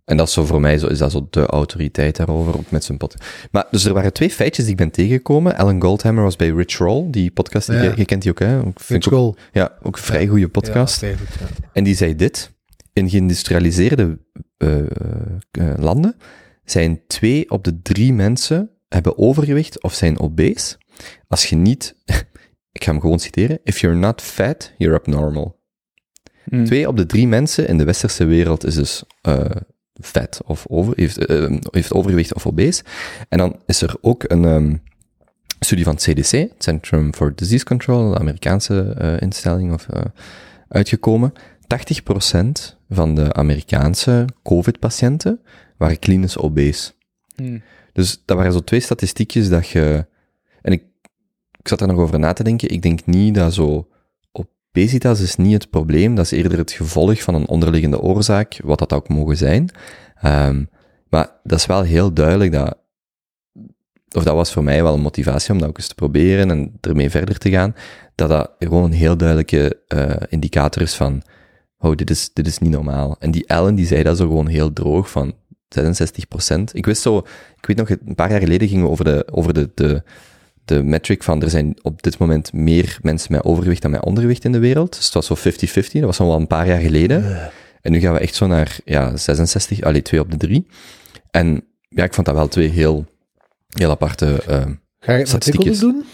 En dat is zo voor mij, zo, is dat zo de autoriteit daarover, ook met zijn pot. Maar, dus er waren twee feitjes die ik ben tegengekomen. Alan Goldhammer was bij Rich Roll, die podcast, die, Ja. je, je kent die ook, hè? Ook, ik ook, ja, ook een vrij goede podcast. Ja, goed. En die zei dit. In geïndustrialiseerde eh, eh, landen zijn twee op de drie mensen hebben overgewicht of zijn obese. Als je niet, ik ga hem gewoon citeren, if you're not fat, you're abnormal. Mm. Twee op de drie mensen in de westerse wereld is dus eh vet of over, heeft, eh, heeft overgewicht of obese. En dan is er ook een ehm, studie van het CDC, het Centrum for Disease Control, de Amerikaanse eh, instelling, of, uitgekomen. 80% van de Amerikaanse COVID-patiënten waren klinisch obese. Mm. Dus dat waren zo twee statistiekjes dat je... En ik, ik zat er nog over na te denken. Ik denk niet dat zo... Obesitas is niet het probleem, dat is eerder het gevolg van een onderliggende oorzaak, wat dat ook mogen zijn. Ehm, maar dat is wel heel duidelijk dat... Of dat was voor mij wel een motivatie om dat ook eens te proberen en ermee verder te gaan, dat dat gewoon een heel duidelijke eh, indicator is van oh, dit is, dit is niet normaal. En die Ellen, die zei dat zo gewoon heel droog van 66%. Ik wist zo, ik weet nog, een paar jaar geleden gingen we over de, over de, de, de metric van er zijn op dit moment meer mensen met overgewicht dan met ondergewicht in de wereld. Dus het was zo 50-50, dat was al wel een paar jaar geleden. En nu gaan we echt zo naar ja, 66, allee, twee op de drie. En ja, ik vond dat wel twee heel, heel aparte eh, Ga je Statistiekjes. doen?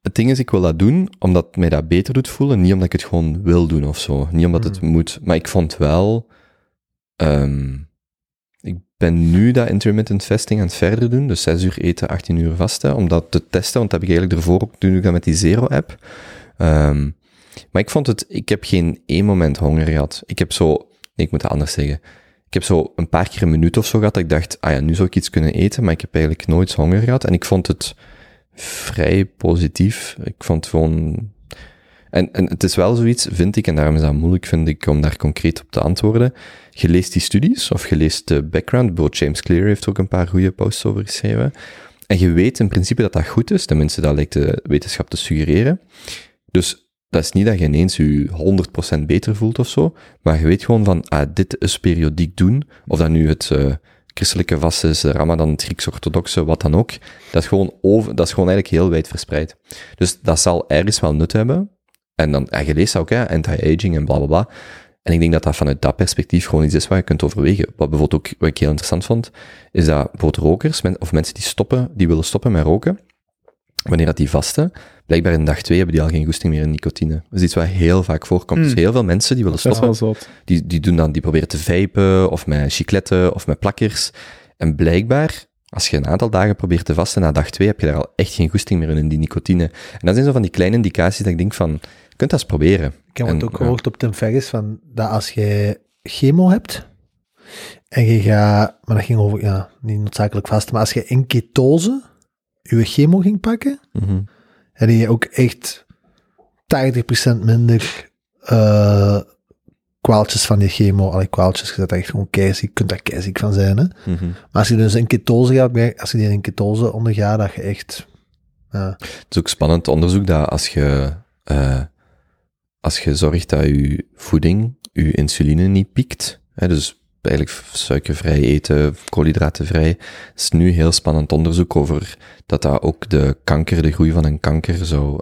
Het ding is, ik wil dat doen omdat het mij dat beter doet voelen, niet omdat ik het gewoon wil doen of zo. Niet omdat het moet. Maar ik vond wel... ehm, ben nu dat intermittent fasting aan het verder doen, dus 6 uur eten, 18 uur vasten, om dat te testen, want dat heb ik eigenlijk ervoor ook, toen ik dat met die Zero-app. Ehm, maar ik vond het, ik heb geen één moment honger gehad. Ik heb zo, nee, ik moet dat anders zeggen. Ik heb zo een paar keer een minuut of zo gehad dat ik dacht, ah ja, nu zou ik iets kunnen eten, maar ik heb eigenlijk nooit honger gehad. En ik vond het vrij positief. Ik vond gewoon... En, en het is wel zoiets, vind ik, en daarom is dat moeilijk, vind ik, om daar concreet op te antwoorden. Je leest die studies, of je leest de background. Bijvoorbeeld James Clear heeft ook een paar goede posts over geschreven. En je weet in principe dat dat goed is. Tenminste, dat lijkt de wetenschap te suggereren. Dus dat is niet dat je ineens je 100% beter voelt of zo, maar je weet gewoon van, ah, dit is periodiek doen, of dat nu het eh, christelijke vast is, Ramadan, het Grieks-orthodoxe, wat dan ook, dat is, gewoon over, dat is gewoon eigenlijk heel wijd verspreid. Dus dat zal ergens wel nut hebben. En dan, en je leest ook, hè, anti-aging en bla bla bla. En ik denk dat dat vanuit dat perspectief gewoon iets is wat je kunt overwegen. Wat bijvoorbeeld ook, wat ik heel interessant vond, is dat bijvoorbeeld rokers, men- of mensen die stoppen, die willen stoppen met roken, wanneer dat die vasten, blijkbaar in dag twee hebben die al geen goesting meer in nicotine. Dat is iets wat heel vaak voorkomt. Dus heel veel mensen die willen stoppen, die, die doen dan, die proberen te vijpen, of met chicletten, of met plakkers. En blijkbaar, als je een aantal dagen probeert te vasten, na dag twee heb je daar al echt geen goesting meer in, in die nicotine. En dat zijn zo van die kleine indicaties dat ik denk van, je kunt dat eens proberen. Ik heb het ook gehoord op Tim Ferriss, van dat als je chemo hebt, en je gaat, maar dat ging over, ja, niet noodzakelijk vast, maar als je in ketose je chemo ging pakken, Mhm. heb je ook echt 80% minder eh, kwaaltjes van je chemo. Allee, kwaaltjes, je zet echt gewoon keiziek, je kunt daar keiziek van zijn. Hè? Mhm. Maar als je dus in ketose gaat, als je die in ketose ondergaat, dat je echt... Ja, Het is ook spannend onderzoek dat als je, eh, als je zorgt dat je voeding, je insuline niet piekt, hè, dus eigenlijk suikervrij eten, koolhydratenvrij, is nu heel spannend onderzoek over dat dat ook de kanker, de groei van een kanker zou,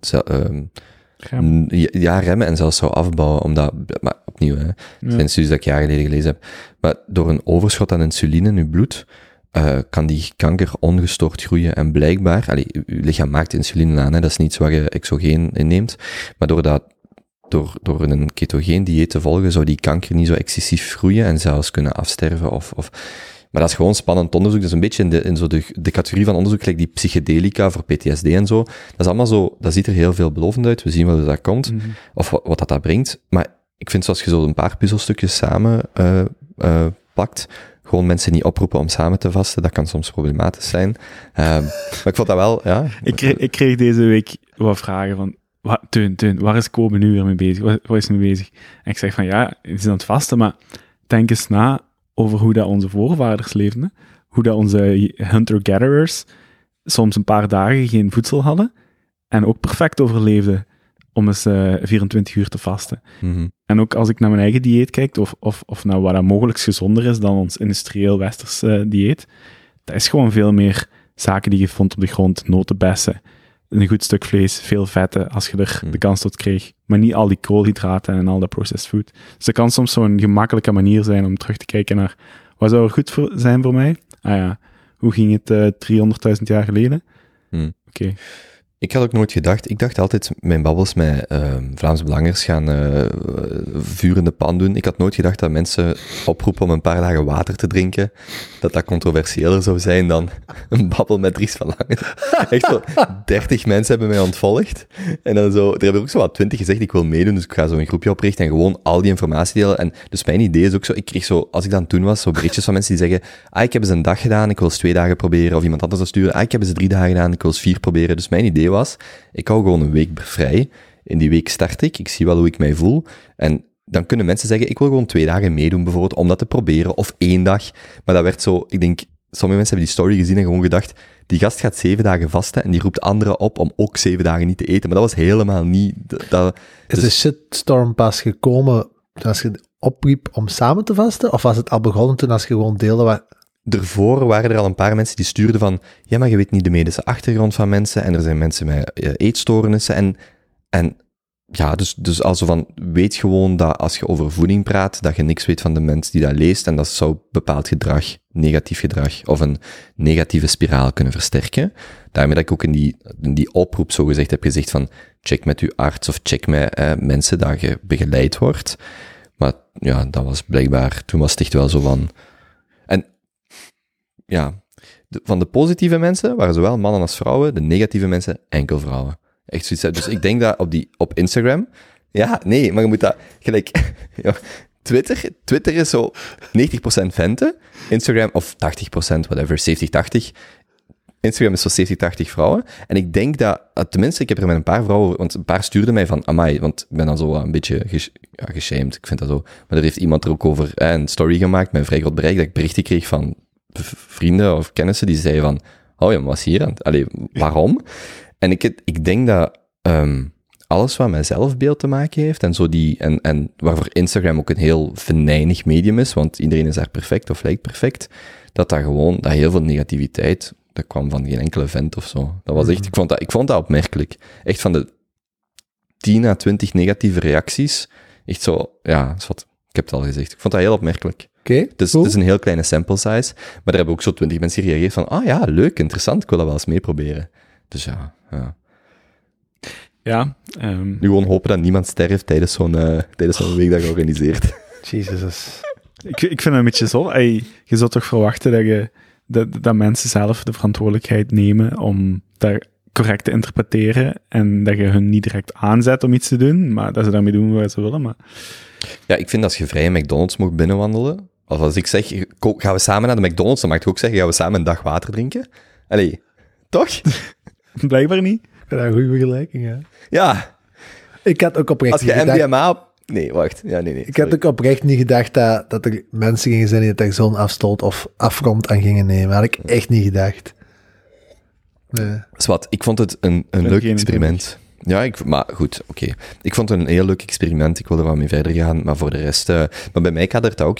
zou, ja, remmen en zelfs zou afbouwen, omdat, maar opnieuw, hè, het zijn studies dat ik jaren geleden gelezen heb, maar door een overschot aan insuline in je bloed, eh, kan die kanker ongestoord groeien. En blijkbaar, allee, je je lichaam maakt insuline aan, hè, dat is niet wat je exogeen inneemt, maar door, dat, door, door een ketogeen dieet te volgen, zou die kanker niet zo excessief groeien en zelfs kunnen afsterven. Of, of, maar dat is gewoon spannend onderzoek. Dat is een beetje in de, in zo de, de categorie van onderzoek, gelijk die psychedelica voor PTSD en zo. Dat is allemaal zo, dat ziet er heel veelbelovend uit. We zien wel dat komt, of wat, wat dat, dat brengt. Maar ik vind zoals je zo een paar puzzelstukjes samen eh eh pakt, gewoon mensen niet oproepen om samen te vasten, dat kan soms problematisch zijn. Ehm, maar ik vond dat wel, ja. Ik kreeg, ik kreeg deze week wat vragen van, wat, Teun, Teun, waar is Kobe nu weer mee bezig? Waar, waar is hij mee bezig? En ik zeg van, ja, hij is aan het vasten, maar denk eens na over hoe dat onze voorvaders leefden. Hoe dat onze hunter-gatherers soms een paar dagen geen voedsel hadden en ook perfect overleefden om eens eh, 24 uur te vasten. Mhm. En ook als ik naar mijn eigen dieet kijk, of, of, of naar wat dat mogelijk gezonder is dan ons industrieel westers eh, dieet, dat is gewoon veel meer zaken die je vond op de grond, notenbessen, een goed stuk vlees, veel vetten, als je er Hmm. de kans tot kreeg. Maar niet al die koolhydraten en al dat processed food. Dus dat kan soms zo'n gemakkelijke manier zijn om terug te kijken naar, wat zou er goed voor, zijn voor mij? Ah ja, hoe ging het eh 300.000 jaar geleden? Hmm. Oké. Ik had ook nooit gedacht, ik dacht altijd, mijn babbels met ehm Vlaamse Belangers gaan eh vuur in de pan doen. Ik had nooit gedacht dat mensen oproepen om een paar dagen water te drinken, dat dat controversiëler zou zijn dan een babbel met Dries van Langen. Echt zo, 30 mensen hebben mij ontvolgd. En dan zo, er hebben ook zo wat 20 gezegd, ik wil meedoen, dus ik ga zo een groepje oprichten en gewoon al die informatie delen. En dus mijn idee is ook zo, ik kreeg zo, als ik dan toen was, zo berichtjes van mensen die zeggen, ah, ik heb eens een dag gedaan, ik wil eens twee dagen proberen. Of iemand anders dat sturen, ah, ik heb eens drie dagen gedaan, ik wil eens vier proberen. Dus mijn idee was, ik hou gewoon een week vrij. In die week start ik, ik zie wel hoe ik mij voel. En dan kunnen mensen zeggen, ik wil gewoon twee dagen meedoen bijvoorbeeld, om dat te proberen. Of één dag. Maar dat werd zo, ik denk, sommige mensen hebben die story gezien en gewoon gedacht, die gast gaat zeven dagen vasten en die roept anderen op om ook zeven dagen niet te eten. Maar dat was helemaal niet... Dat, Is de shitstorm pas gekomen als je opriep om samen te vasten? Of was het al begonnen toen als je gewoon deelde wat... ervoor waren er al een paar mensen die stuurden van, ja, maar je weet niet de medische achtergrond van mensen en er zijn mensen met eh, eetstoornissen en, en ja, dus, dus also van, weet gewoon dat als je over voeding praat, dat je niks weet van de mens die dat leest en dat zou bepaald gedrag, negatief gedrag of een negatieve spiraal kunnen versterken. Daarmee dat ik ook in die, die oproep zo gezegd heb gezegd van, check met uw arts of check met eh, mensen dat je begeleid wordt. Maar ja, dat was blijkbaar, toen was het echt wel zo van, en ja, van de positieve mensen waren zowel mannen als vrouwen, de negatieve mensen enkel vrouwen. Echt zoiets. Dus ik denk dat op, die, op Instagram, ja, nee, maar je moet dat gelijk, Twitter, Twitter is zo 90% venten, Instagram, of 80%, whatever, 70-80. Instagram is zo 70-80 vrouwen. En ik denk dat, eh, tenminste, ik heb er met een paar vrouwen, want een paar stuurden mij van, amai, want ik ben dan zo een beetje ja, geshamed, ik vind dat zo. Maar er heeft iemand er ook over eh, een story gemaakt met een vrij groot bereik, dat ik berichten kreeg van vrienden of kennissen die zeiden van, oh ja, maar wat is hier aan het- Allee, waarom? En ik, ik denk dat ehm, alles wat met zelfbeeld te maken heeft en zo die, en, en waarvoor Instagram ook een heel venijnig medium is, want iedereen is daar perfect of lijkt perfect, dat dat gewoon, dat heel veel negativiteit, dat kwam van geen enkele vent of zo. Dat was echt, ik vond dat, ik vond dat opmerkelijk. Echt van de 10 à 20 negatieve reacties, echt zo, ja, is wat, ik heb het al gezegd. Ik vond dat heel opmerkelijk. Oké, Dus cool. het is een heel kleine sample size, maar daar hebben ook zo 20 mensen gereageerd van, ah ja, leuk, interessant, ik wil dat wel eens meeproberen. Dus ja, ja. Ja, ehm, Nu gewoon hopen dat niemand sterft tijdens zo'n eh, tijdens zo'n week dat je organiseert. Jesus. ik, ik vind het een beetje zo. Ey, je zou toch verwachten dat, je, dat, dat mensen zelf de verantwoordelijkheid nemen om dat correct te interpreteren en dat je hun niet direct aanzet om iets te doen, maar dat ze daarmee doen wat ze willen. Maar Ja, ik vind als je vrij McDonald's mocht binnenwandelen, of als ik zeg, gaan we samen naar de McDonald's, dan mag ik ook zeggen, gaan we samen een dag water drinken? Allee, toch? blijkbaar niet. Ik dat een goede vergelijking, ja. Ja, Ik had ook oprecht als je gedacht... MDMA... Nee, wacht. Ja, nee, nee. Ik had ook oprecht niet gedacht dat, dat er mensen gingen zijn die het zo'n afstoot of afgrond aan gingen nemen. Had ik echt niet gedacht. Nee. Zwat, ik vond het een, een leuk experiment. Ja, ik, maar goed, oké. Ik vond het een heel leuk experiment. Ik wil er wel mee verder gaan, maar voor de rest... eh, maar bij mij gaat het ook...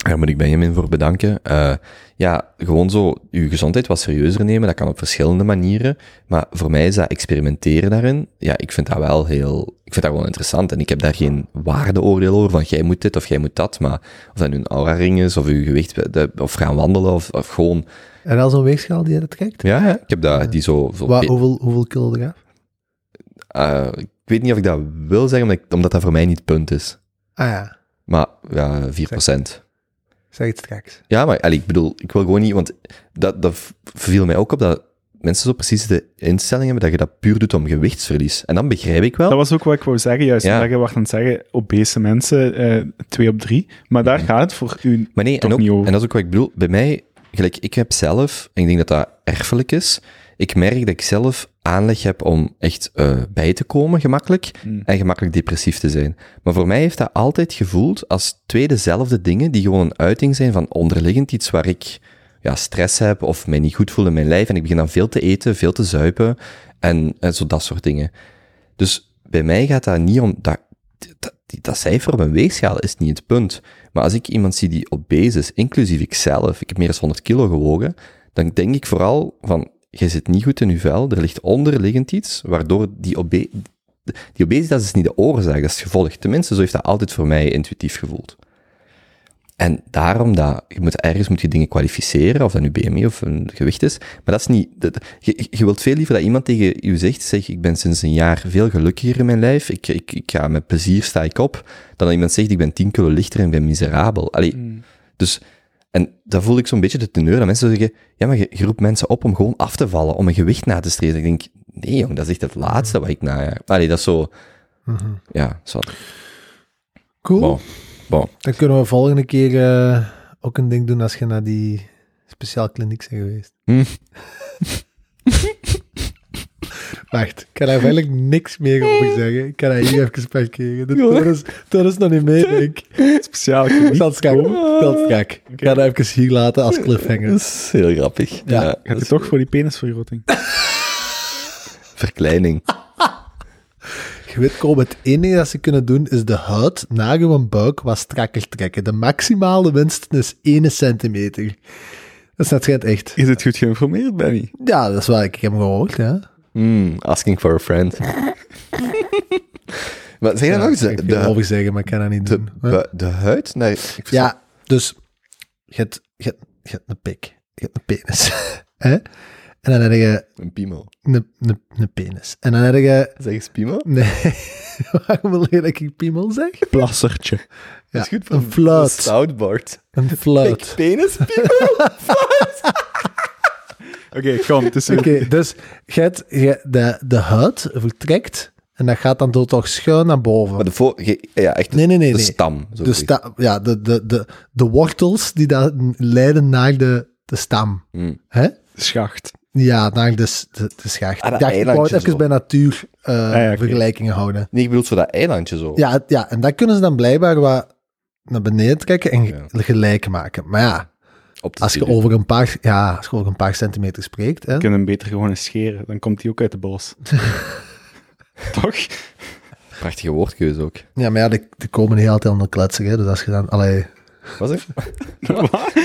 Daar moet ik Benjamin voor bedanken. Eh, ja, gewoon zo, uw gezondheid wat serieuzer nemen, dat kan op verschillende manieren. Maar voor mij is dat experimenteren daarin, ja, ik vind dat wel heel, ik vind dat gewoon interessant. En ik heb daar geen waardeoordeel over van jij moet dit of jij moet dat. Maar of dat nu een aura-ring is, of uw gewicht, de- of gaan wandelen, of, of gewoon, En al zo'n weegschaal die je dat trekt? ja, ja, ik heb dat, die zo, hoeveel, hoeveel kilo eh, ik weet niet of ik dat wil zeggen, omdat, ik- omdat dat voor mij niet het punt is. Ah ja, Maar ja, 4%. zeg het straks. Ja, maar allee, ik bedoel, ik wil gewoon niet, want dat, dat viel mij ook op dat mensen zo precies de instelling hebben dat je dat puur doet om gewichtsverlies. En dan begrijp ik wel. Dat was ook wat ik wou zeggen, juist Ja. je was aan het zeggen, obese mensen, eh, twee op drie. Maar daar gaat het voor u maar nee, en, ook, niet over. en dat is ook wat ik bedoel. Bij mij, gelijk, ik heb zelf, en ik denk dat dat erfelijk is, ik merk dat ik zelf aanleg heb om echt eh, bij te komen, gemakkelijk, Mm. en gemakkelijk depressief te zijn. Maar voor mij heeft dat altijd gevoeld als twee dezelfde dingen, die gewoon een uiting zijn van onderliggend iets waar ik ja, stress heb of mij niet goed voel in mijn lijf, en ik begin dan veel te eten, veel te zuipen, en, en zo dat soort dingen. Dus bij mij gaat dat niet om, dat, dat, dat cijfer op een weegschaal is niet het punt. Maar als ik iemand zie die obese is, inclusief ikzelf, ik heb meer dan 100 kilo gewogen, dan denk ik vooral van, je zit niet goed in je vel, er ligt onderliggend iets, waardoor die, obe die obesitas is niet de oorzaak, dat is het gevolg. Tenminste, zo heeft dat altijd voor mij intuïtief gevoeld. En daarom dat, je moet, ergens moet je dingen kwalificeren, of dat nu BMI of een gewicht is, maar dat is niet, dat, je, je wilt veel liever dat iemand tegen je zegt, zeg, ik ben sinds een jaar veel gelukkiger in mijn lijf, ik, ik, ik ga met plezier, sta ik op, dan dat iemand zegt, ik ben 10 kilo lichter en ben miserabel. Allee, Mm. dus, en dat voel ik zo'n beetje de teneur, dat mensen zeggen, ja, maar je, je roept mensen op om gewoon af te vallen, om een gewicht na te streven. Ik denk, nee jong, dat is echt het laatste wat ik na, allee, dat is zo, Mhm. ja, zo. Cool. Bon. Bon. Dan kunnen we volgende keer eh, ook een ding doen als je naar die speciaal kliniek bent geweest. Hm. Wacht, ik kan daar eigenlijk niks meer over zeggen. Ik kan daar hier even parkeren. De toon is, toon is nog niet mee, denk ik. Speciaal. Dat is gek. Dat is gek. Ik ga dat even hier laten als cliffhanger. Dat is heel grappig. Ja. Ja. Gaat u toch voor die penisvergrotting? Verkleining. Je weet komen, het enige dat ze kunnen doen is de huid na uw buik wat strakker trekken. De maximale winst is 1 centimeter. Dat is net echt. Is het goed geïnformeerd, Benny? Ja, dat is waar ik heb hem gehoord, ja. Hmm, asking for a friend. maar zeg je ja nog eens, ik de, wil de, zeggen, maar ik kan dat niet de, doen. Bu- de huid? Nee, ik Ja, dus je hebt, je, hebt, je hebt een pik, je hebt een penis. hè? En dan heb je Een piemel. een, een, een penis. En dan heb je... Zeg eens piemel? Nee, waarom wil je dat ik piemel zeg? Plassertje. Ja, Dat is goed een fluit. Soundboard. Een fluit. Penis, piemel? Oké, kom. Het is Oké, dus je hebt, je, de, de huid vertrekt en dat gaat dan door toch schuin naar boven. Maar de voor, ge- ja, echt Nee, nee, nee, de nee. stam. Zo de, gezegd. sta, ja, de, de, de, de wortels die dan leiden naar de, de stam. Hmm. Hè? schacht. Ja, naar de, s- de, de schacht. Ah, dat ja, ik wou het eilandje even zo. bij natuur eh, ja, oké. vergelijkingen houden. Nee, ik bedoel zo dat eilandje zo. Ja, het- ja, en dat kunnen ze dan blijkbaar wat naar beneden trekken en Ja. gelijk maken. Maar ja, Op de als je over een paar, ja, als je over een paar centimeter spreekt, hè, Je kunt hem beter gewoon eens scheren. Dan komt hij ook uit de bos. toch? Prachtige woordkeuze ook. ja, maar ja, die, die komen niet altijd onder kletsen, hè, dus als je dan, allee, Wat zeg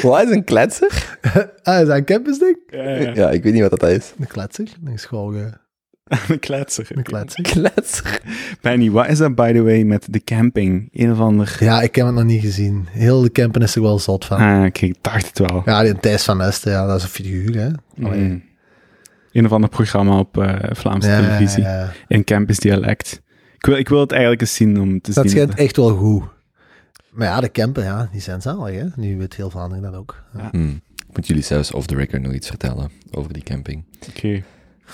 Wat is een kletser? ah, is dat een campusding? Ja, ja. Ja, ik weet niet wat dat is. Een kletser? Dat is gewoon eh, Een kletser. een kletser. Kletser? Benny, wat is dat by the way met de camping? Een of ander... Ja, ik heb het nog niet gezien. Heel de campen is er wel zot van. Ah, oké, ik dacht het wel. Ja, die Thijs van Esten, ja, dat is een figuur, hè. Mm. Een of ander programma op eh, Vlaamse Ja, televisie. ja, ja. In campus dialect. Ik wil, ik wil het eigenlijk eens zien om te Dat zien. schijnt echt wel goed. Maar ja, de campen, ja, die zijn zalig, hè. Nu weet heel Vlaanderen dat ook. Ja. Hmm. Ik moet jullie zelfs off the record nog iets vertellen over die camping. Oké.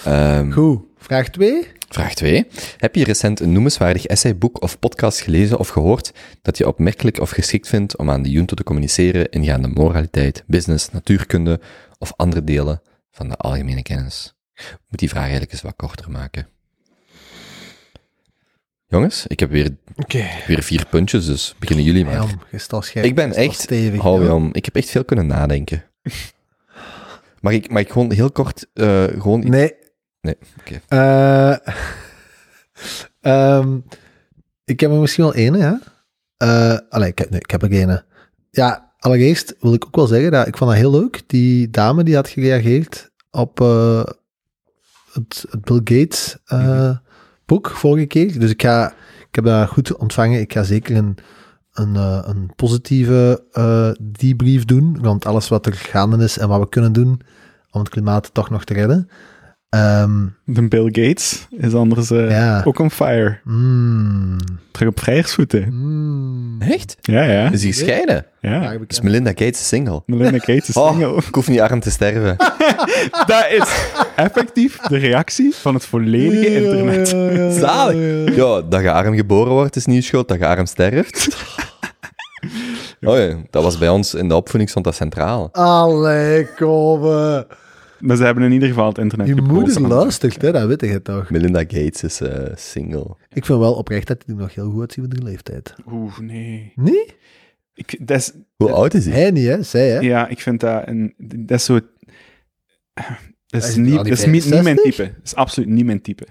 Ehm, Goed. Vraag 2? Vraag 2. Heb je recent een noemenswaardig essay, boek of podcast gelezen of gehoord dat je opmerkelijk of geschikt vindt om aan de junto te communiceren ingaande moraliteit, business, natuurkunde of andere delen van de algemene kennis? Ik moet die vraag eigenlijk eens wat korter maken. Jongens, ik heb weer, weer vier puntjes, dus beginnen jullie maar. Scherp. Ik ben echt, stevig. hou ja. Jan, ik heb echt veel kunnen nadenken. Mag ik, mag ik gewoon heel kort, eh, gewoon iets- Nee. Nee, oké. Eh, ehm, ik heb er misschien wel ene, ja. Eh allee, ik heb, nee, ik heb er ene. Ja, allereerst wil ik ook wel zeggen dat ik vond dat heel leuk. Die dame die had gereageerd op eh, het, het Bill Gates eh, boek vorige keer. Dus ik, ga, ik heb dat goed ontvangen. Ik ga zeker een, een, een positieve debrief doen. Want alles wat er gaande is en wat we kunnen doen om het klimaat toch nog te redden. Ehm, De Bill Gates is anders eh, Ja. ook on fire. mm, Terug op vrijersvoeten. mm. Echt? Ja, ja. Is hij gescheiden? ja. Ja, Is Melinda Gates single? Melinda Gates is Oh, single. ik hoef niet arm te sterven. Dat is effectief de reactie van het volledige internet. Zalig. Ja, dat je arm geboren wordt is niet schuld, dat je arm sterft. Oh ja, dat was bij ons in de opvoeding stond dat centraal. Allee, komen. Maar ze hebben in ieder geval het internet Je moeder luistert, hè, dat weet je toch. Melinda Gates is eh, single. Ik vind wel oprecht dat hij er nog heel goed uitziet met de leeftijd. Oeh, nee. Nee? Ik, dat is, Hoe oud is hij? Hij niet, hè? Zij, hè? ja, ik vind dat een... Dat is zo... Dat is, Is niet, die dat is niet, niet mijn 65? type. Dat is absoluut niet mijn type.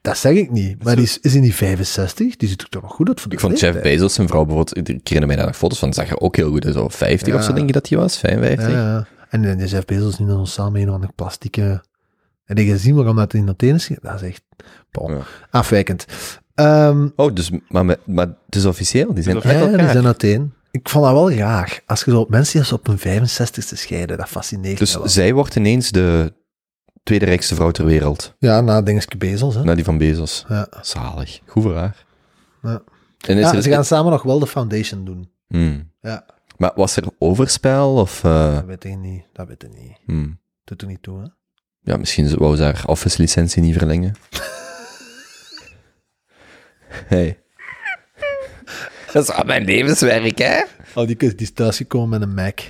Dat zeg ik niet. Maar die is, is hij niet 65? Die ziet er toch nog goed uit voor de Ik vond Jeff? Bezos, zijn vrouw bijvoorbeeld, ik herinner mij daar nog foto's van, zag er ook heel goed uit. Zo 50 of zo denk je dat hij was, 55. Ja, ja. En die Jeff Bezos nu dan samen een of andere plastieke... En die gezien waarom dat in Athene is? Dat is echt... Bon. Ja. Afwijkend. Ehm, Oh, dus, maar, met- maar het is officieel, die zijn Ja, ja, die elkaar. zijn Athene. Ik vond dat wel raar. Als je zo mensen die op hun 65ste scheiden, dat fascineert Dus me wel. zij wordt ineens de tweede rijkste vrouw ter wereld. Ja, na Dingske Bezos, hè. Na die van Bezos. Ja. Zalig. Goed voor haar. Ja. En is Ja, er, ze gaan samen nog wel de foundation doen. Hmm. Ja. Maar was er overspel of... eh, Dat weet ik niet. Dat weet ik niet. hmm. Doet er niet toe, hè. Ja, misschien wou ze haar Office-licentie niet verlengen. hey. Dat is al mijn levenswerk, hè? Oh, die, die is thuisgekomen met een Mac.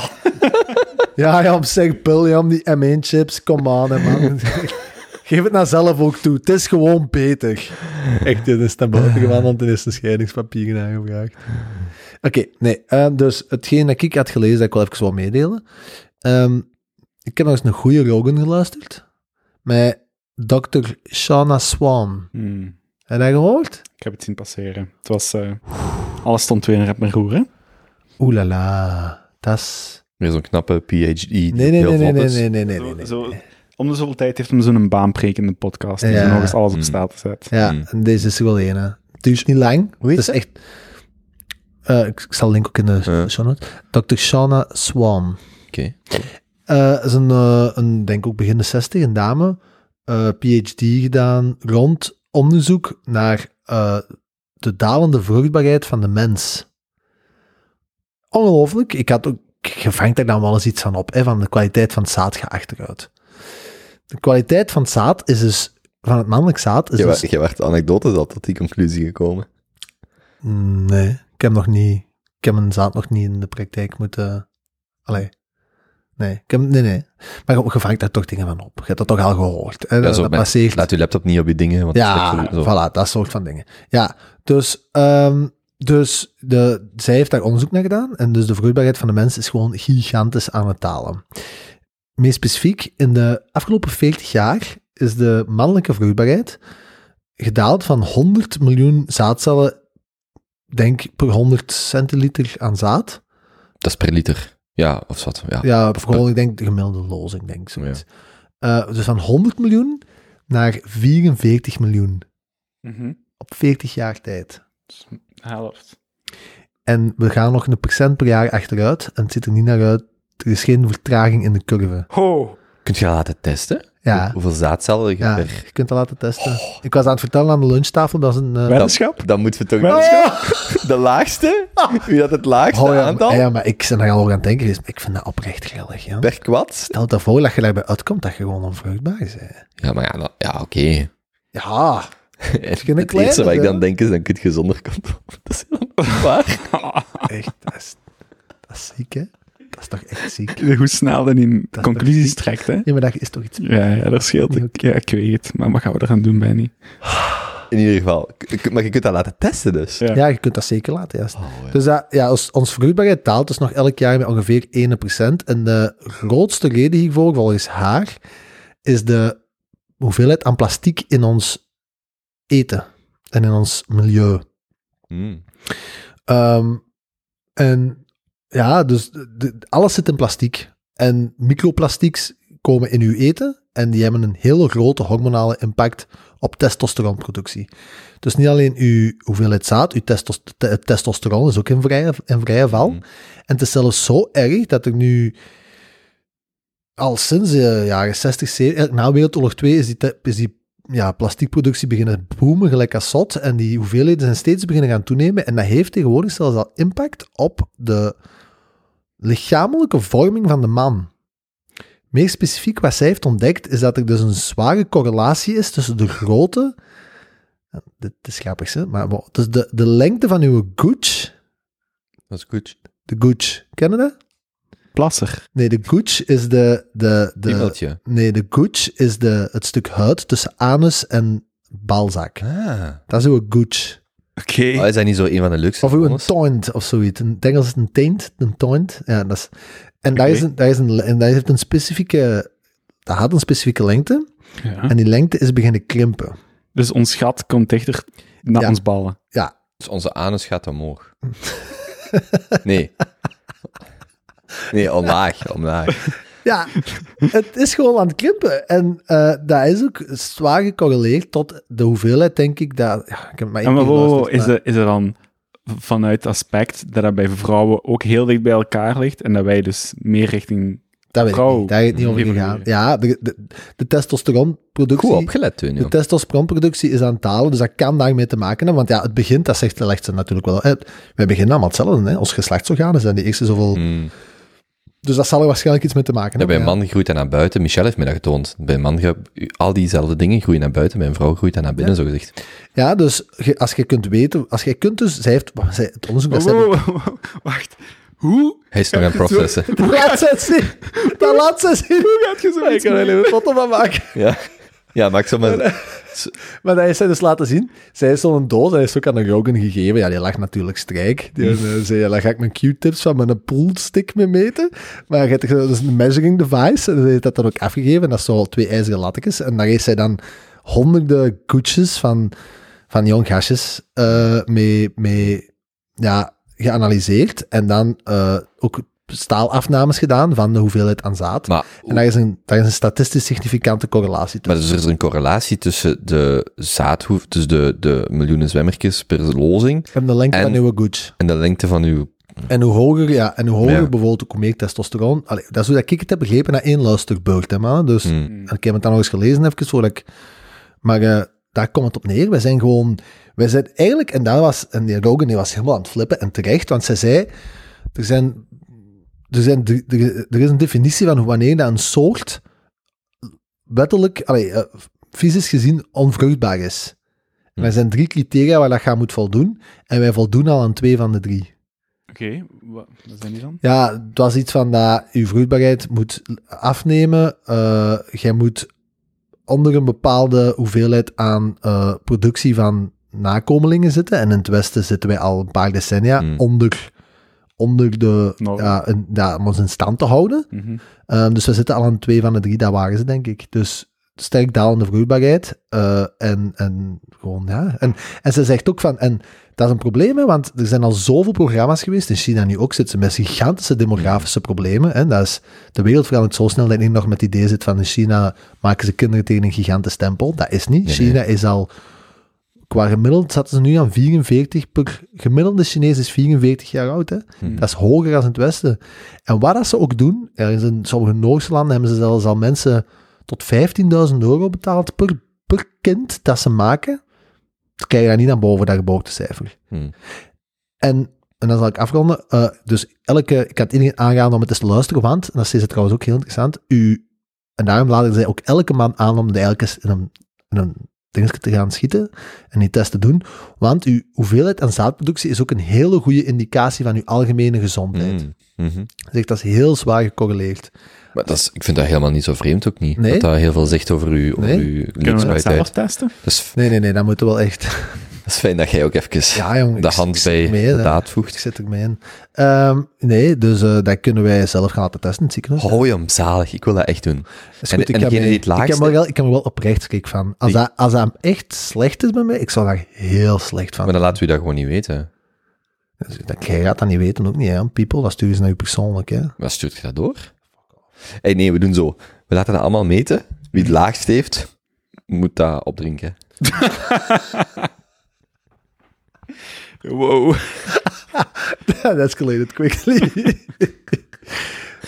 ja, ja, zeg, Pul, ja, om die M1-chips, kom aan, hè, man. Geef het nou zelf ook toe. Het is gewoon beter. Echt, dit is naar buiten gegaan, want er is een scheidingspapier aangevraagd. Oké, nee. eh, dus hetgeen dat ik had gelezen, dat ik wel even wil meedelen. Ehm, ik heb nog eens een goede Rogan geluisterd. Met Dr. Shauna Swan. Hmm, Heb je dat gehoord? ik heb het zien passeren. Het was... eh, alles stond weer in rep en roer, hè? Oeh la la. Dat is... Weer zo'n knappe PhD. Nee, nee, nee, nee, nee, nee, nee, nee, Zo- nee, nee. zo- om de zoveel tijd heeft hem zo'n baanprekende podcast. Die Ja. nog eens alles op Hmm. staat zet. Ja, Hmm. en deze is er wel een. hè. Het is niet lang. Hoe het is echt... eh, ik, ik zal de link ook in de show notes. Dr. Shauna Swan. Oké. Eh, is een, eh, een, denk ook begin de 60, een dame. PhD gedaan rond onderzoek naar de dalende vruchtbaarheid van de mens. Ongelooflijk. Ik had ook, je vangt er dan wel eens iets van op, hè, van de kwaliteit van het zaad gaat achteruit. De kwaliteit van het zaad is dus, van het mannelijk zaad, is Jij dus... werd, jij werd anekdotes al tot die conclusie gekomen. Nee, ik heb nog niet, ik heb mijn zaad nog niet in de praktijk moeten, allee. Nee, ik heb, nee, nee. Maar je, je vangt daar toch dingen van op. Je hebt dat toch al gehoord. Hè? Ja, dat zo dat met- passeert. Laat uw laptop niet op je dingen. Want Ja, zo- voilà, dat soort van dingen. Ja, dus, ehm, dus de, zij heeft daar onderzoek naar gedaan. En dus de vruchtbaarheid van de mens is gewoon gigantisch aan het dalen. Meer specifiek, in de afgelopen 40 jaar is de mannelijke vruchtbaarheid gedaald van 100 miljoen zaadcellen, denk per 100 centiliter aan zaad. Dat is per liter. Ja, of wat. Ja. Ja, vooral, ik denk de gemiddelde lozing, denk ik zoiets. Eh, dus van 100 miljoen naar 44 miljoen Mhm. op 40 jaar tijd. Dus de helft. En we gaan nog een procent per jaar achteruit. En het ziet er niet naar uit. Er is geen vertraging in de curve. Ho! Kunt je laten testen? Ja, Hoe- Hoeveel zaadcellen je ja per... je kunt dat laten testen. Ik was aan het vertellen aan de lunchtafel. Dat is een... eh, Weddenschap? Dan moeten we toch... Weddenschap? De laagste? Wie dat het laagste oh, ja, aantal? maar, ja, maar ik ben daar al over aan het denken geweest. maar Ik vind dat oprecht grillig. Ja. Per kwad? Stel je voor dat je daarbij uitkomt dat je gewoon onvruchtbaar bent. Ja, maar ja, dat- ja oké. Ja, Het kleine, eerste wat ik dan denk is, dan kun je zonder controle. Dat is helemaal waar. echt. Dat is, dat is ziek, hè? Dat is toch echt ziek? Hoe snel dan in conclusies trekt, hè? Ja, maar dat is toch iets... Ja, ja, dat scheelt. Ik, ja, ik weet het. Maar wat gaan we eraan doen, Benny? In ieder geval. Maar je kunt dat laten testen dus. Ja. Ja, je kunt dat zeker laten, juist. Oh, ja. Dus dat, ja, als ons vruchtbaarheid daalt dus nog elk jaar met ongeveer 1%. En de grootste reden hiervoor, volgens haar, is de hoeveelheid aan plastic in ons eten en in ons milieu. Hmm. Ehm, en ja, dus de- alles zit in plastic. En microplastics komen in uw eten en die hebben een hele grote hormonale impact op testosteronproductie. Dus niet alleen uw hoeveelheid zaad, uw testos- te- het testosteron is ook in vrije, in vrije val. Mhm. En het is zelfs zo erg dat er nu al sinds de jaren 60, 70, eigenlijk na Wereldoorlog 2 is die, is die ja, plasticproductie beginnen boomen gelijk als zot. En die hoeveelheden zijn steeds beginnen gaan toenemen. En dat heeft tegenwoordig zelfs al impact op de lichamelijke vorming van de man. Meer specifiek, wat zij heeft ontdekt, is dat er dus een zware correlatie is tussen de grootte. Dit is grappig, hè? Maar dus de, de lengte van uw gooch. Dat is goed. De gooch, kennen dat? Plasser. Nee, de gooch is de. de, de nee, de gooch is de, het stuk huid tussen anus en balzak. Ah. Dat is uw gooch. Oké. Oh, is dat niet zo een van de leukste? Of bonus? toint of zoiets. In het Engels is het een taint, een toint. Ja, dat is, en dat, Oké. is een, dat, is een, en dat heeft een specifieke. Dat had een specifieke lengte. Ja. En die lengte is beginnen krimpen. Dus ons gat komt dichter naar Ja. ons ballen. Ja, Dus onze anus gaat omhoog. Nee. Nee, omlaag, omlaag. Ja het is gewoon aan het krimpen. En eh, dat is ook zwaar gecorreleerd tot de hoeveelheid, denk ik. Dat, ja, ik heb het maar En één maar keer wow, geluisterd, is, maar- er, is er dan vanuit het aspect dat dat bij vrouwen ook heel dicht bij elkaar ligt en dat wij dus meer richting... Dat weet ik niet. Daar het niet over gegaan. Ja, de, de, de testosteronproductie... Goed opgelet, toen, De testosteronproductie is aan het dalen, dus dat kan daarmee te maken hebben. Want ja, het begint, dat zegt, legt ze natuurlijk wel uit. Wij beginnen allemaal hetzelfde, hè. Ons geslachtsorganen zijn die eerste zoveel... Hmm. Dus dat zal er waarschijnlijk iets mee te maken Ja, bij hebben. een man groeit dat naar buiten. Michel heeft me dat getoond. Bij een man gaat al diezelfde dingen groeien naar buiten. Bij een vrouw groeit dat naar binnen, zo gezegd. Ja, dus als je kunt weten... Als je kunt dus... Zij heeft... wacht, zij- het onderzoek dat zij... Wow, wow, wow, Wacht. Hoe? Hij is nog aan het processen. Dat laat zij zien. Dat laat zij zien. Hoe gaat je zo Ik kan er een foto van maken. Ja. Ja, maak zo maar... Maar dat is zij dus laten zien. Zij is zo'n doos, hij is ook aan een Rogan gegeven. Ja, die lag natuurlijk strijk. Die eh, zei, ja, daar ga ik mijn Q-tips van mijn poolstick mee meten. Maar je dat is een measuring device. En heeft dat dan ook afgegeven. Dat is zo twee ijzeren lattekens. En daar heeft zij dan honderden koetsjes van, van jong gastjes eh, mee, mee ja, geanalyseerd. En dan eh, ook staalafnames gedaan van de hoeveelheid aan zaad. Maar, En daar is, een, daar is een statistisch significante correlatie maar tussen. dus er is een correlatie tussen de zaadhoef, dus de, de miljoenen zwemmertjes per lozing En de lengte En- van uw gooch. en de lengte van uw... En hoe hoger, ja, en hoe hoger Ja. bijvoorbeeld ook hoe meer testosteron. Allee, dat is hoe dat ik het heb begrepen na één luisterbeurt, hè, man. Dus Hmm. en ik heb het dan nog eens gelezen, even voordat ik. Maar eh, daar komt het op neer. Wij zijn gewoon. Wij zijn eigenlijk, en dat was. En die Rogan die was helemaal aan het flippen en terecht, want zij zei. Er zijn. Er, zijn, er, er- is een definitie van wanneer dat een soort wettelijk, allee, eh, fysisch gezien onvruchtbaar is. En er zijn drie criteria waar dat je aan moet voldoen. En wij voldoen al aan twee van de drie. Oké, wat, wat zijn die dan? Ja, het was iets van dat je vruchtbaarheid moet afnemen. eh jij moet onder een bepaalde hoeveelheid aan eh, productie van nakomelingen zitten. En in het Westen zitten wij al een paar decennia Hmm. onder, onder de, ja, een, ja, om ons in stand te houden. Mhm. Ehm, dus we zitten al aan twee van de drie, dat waren ze, denk ik. Dus sterk dalende vruchtbaarheid. eh, en, en gewoon, ja. En, en ze zegt ook van, en dat is een probleem, hè, want er zijn al zoveel programma's geweest, in China nu ook, zitten ze met gigantische demografische problemen. Hè. Dat is, de wereld verandert zo snel dat ik nog met het idee zit van, in China maken ze kinderen tegen een gigantisch stempel. Dat is niet. Nee, China is al, qua gemiddeld zaten ze nu aan 44 per, gemiddelde Chinees is 44 jaar oud. Hè. Hmm. Dat is hoger dan in het Westen. En wat dat ze ook doen, er is in sommige Noorse landen hebben ze zelfs al mensen tot 15.000 euro betaald per, per kind dat ze maken. Dan krijg je daar niet aan boven dat geboortecijfer. Hmm. En, en dan zal ik afronden. eh, dus elke, ik had iedereen aangaan om het eens te luisteren, want, en dat is trouwens ook heel interessant, u, en daarom laden zij ook elke man aan om de eens in een, in een dingetje te gaan schieten en die test te doen, want uw hoeveelheid aan zaadproductie is ook een hele goede indicatie van uw algemene gezondheid. Mm, mhm. Zegt dat is heel zwaar gecorreleerd. Maar dat is, ik vind dat helemaal niet zo vreemd ook niet. Nee? Dat dat heel veel zegt over uw, over Nee? uw Kunnen we dat zelf testen? Nee, nee, nee, dat moet wel echt. Dat is fijn dat jij ook even Ja, jong, de ik- hand ik zit bij de daad Ik voegt. zit er mee in. Ehm, nee, dus eh, dat kunnen wij zelf gaan laten testen in het ziekenhuis. Je hem zalig, ik wil dat echt doen. Is en- goed, ik, en heb mij- die het ik, heb laagste- er wel, ik heb er wel oprecht schrik van. Als, Die- dat, als dat echt slecht is bij mij, ik zou daar heel slecht van Maar dan laten we dat gewoon niet weten. Dus dat, jij gaat dat niet weten, ook niet, hè. People, dat sturen ze naar je persoonlijk, hè. Maar stuurt je dat door? hey, nee, we doen zo. We laten dat allemaal meten. Wie het laagst heeft, moet dat opdrinken. Wow. Dat escalated quickly.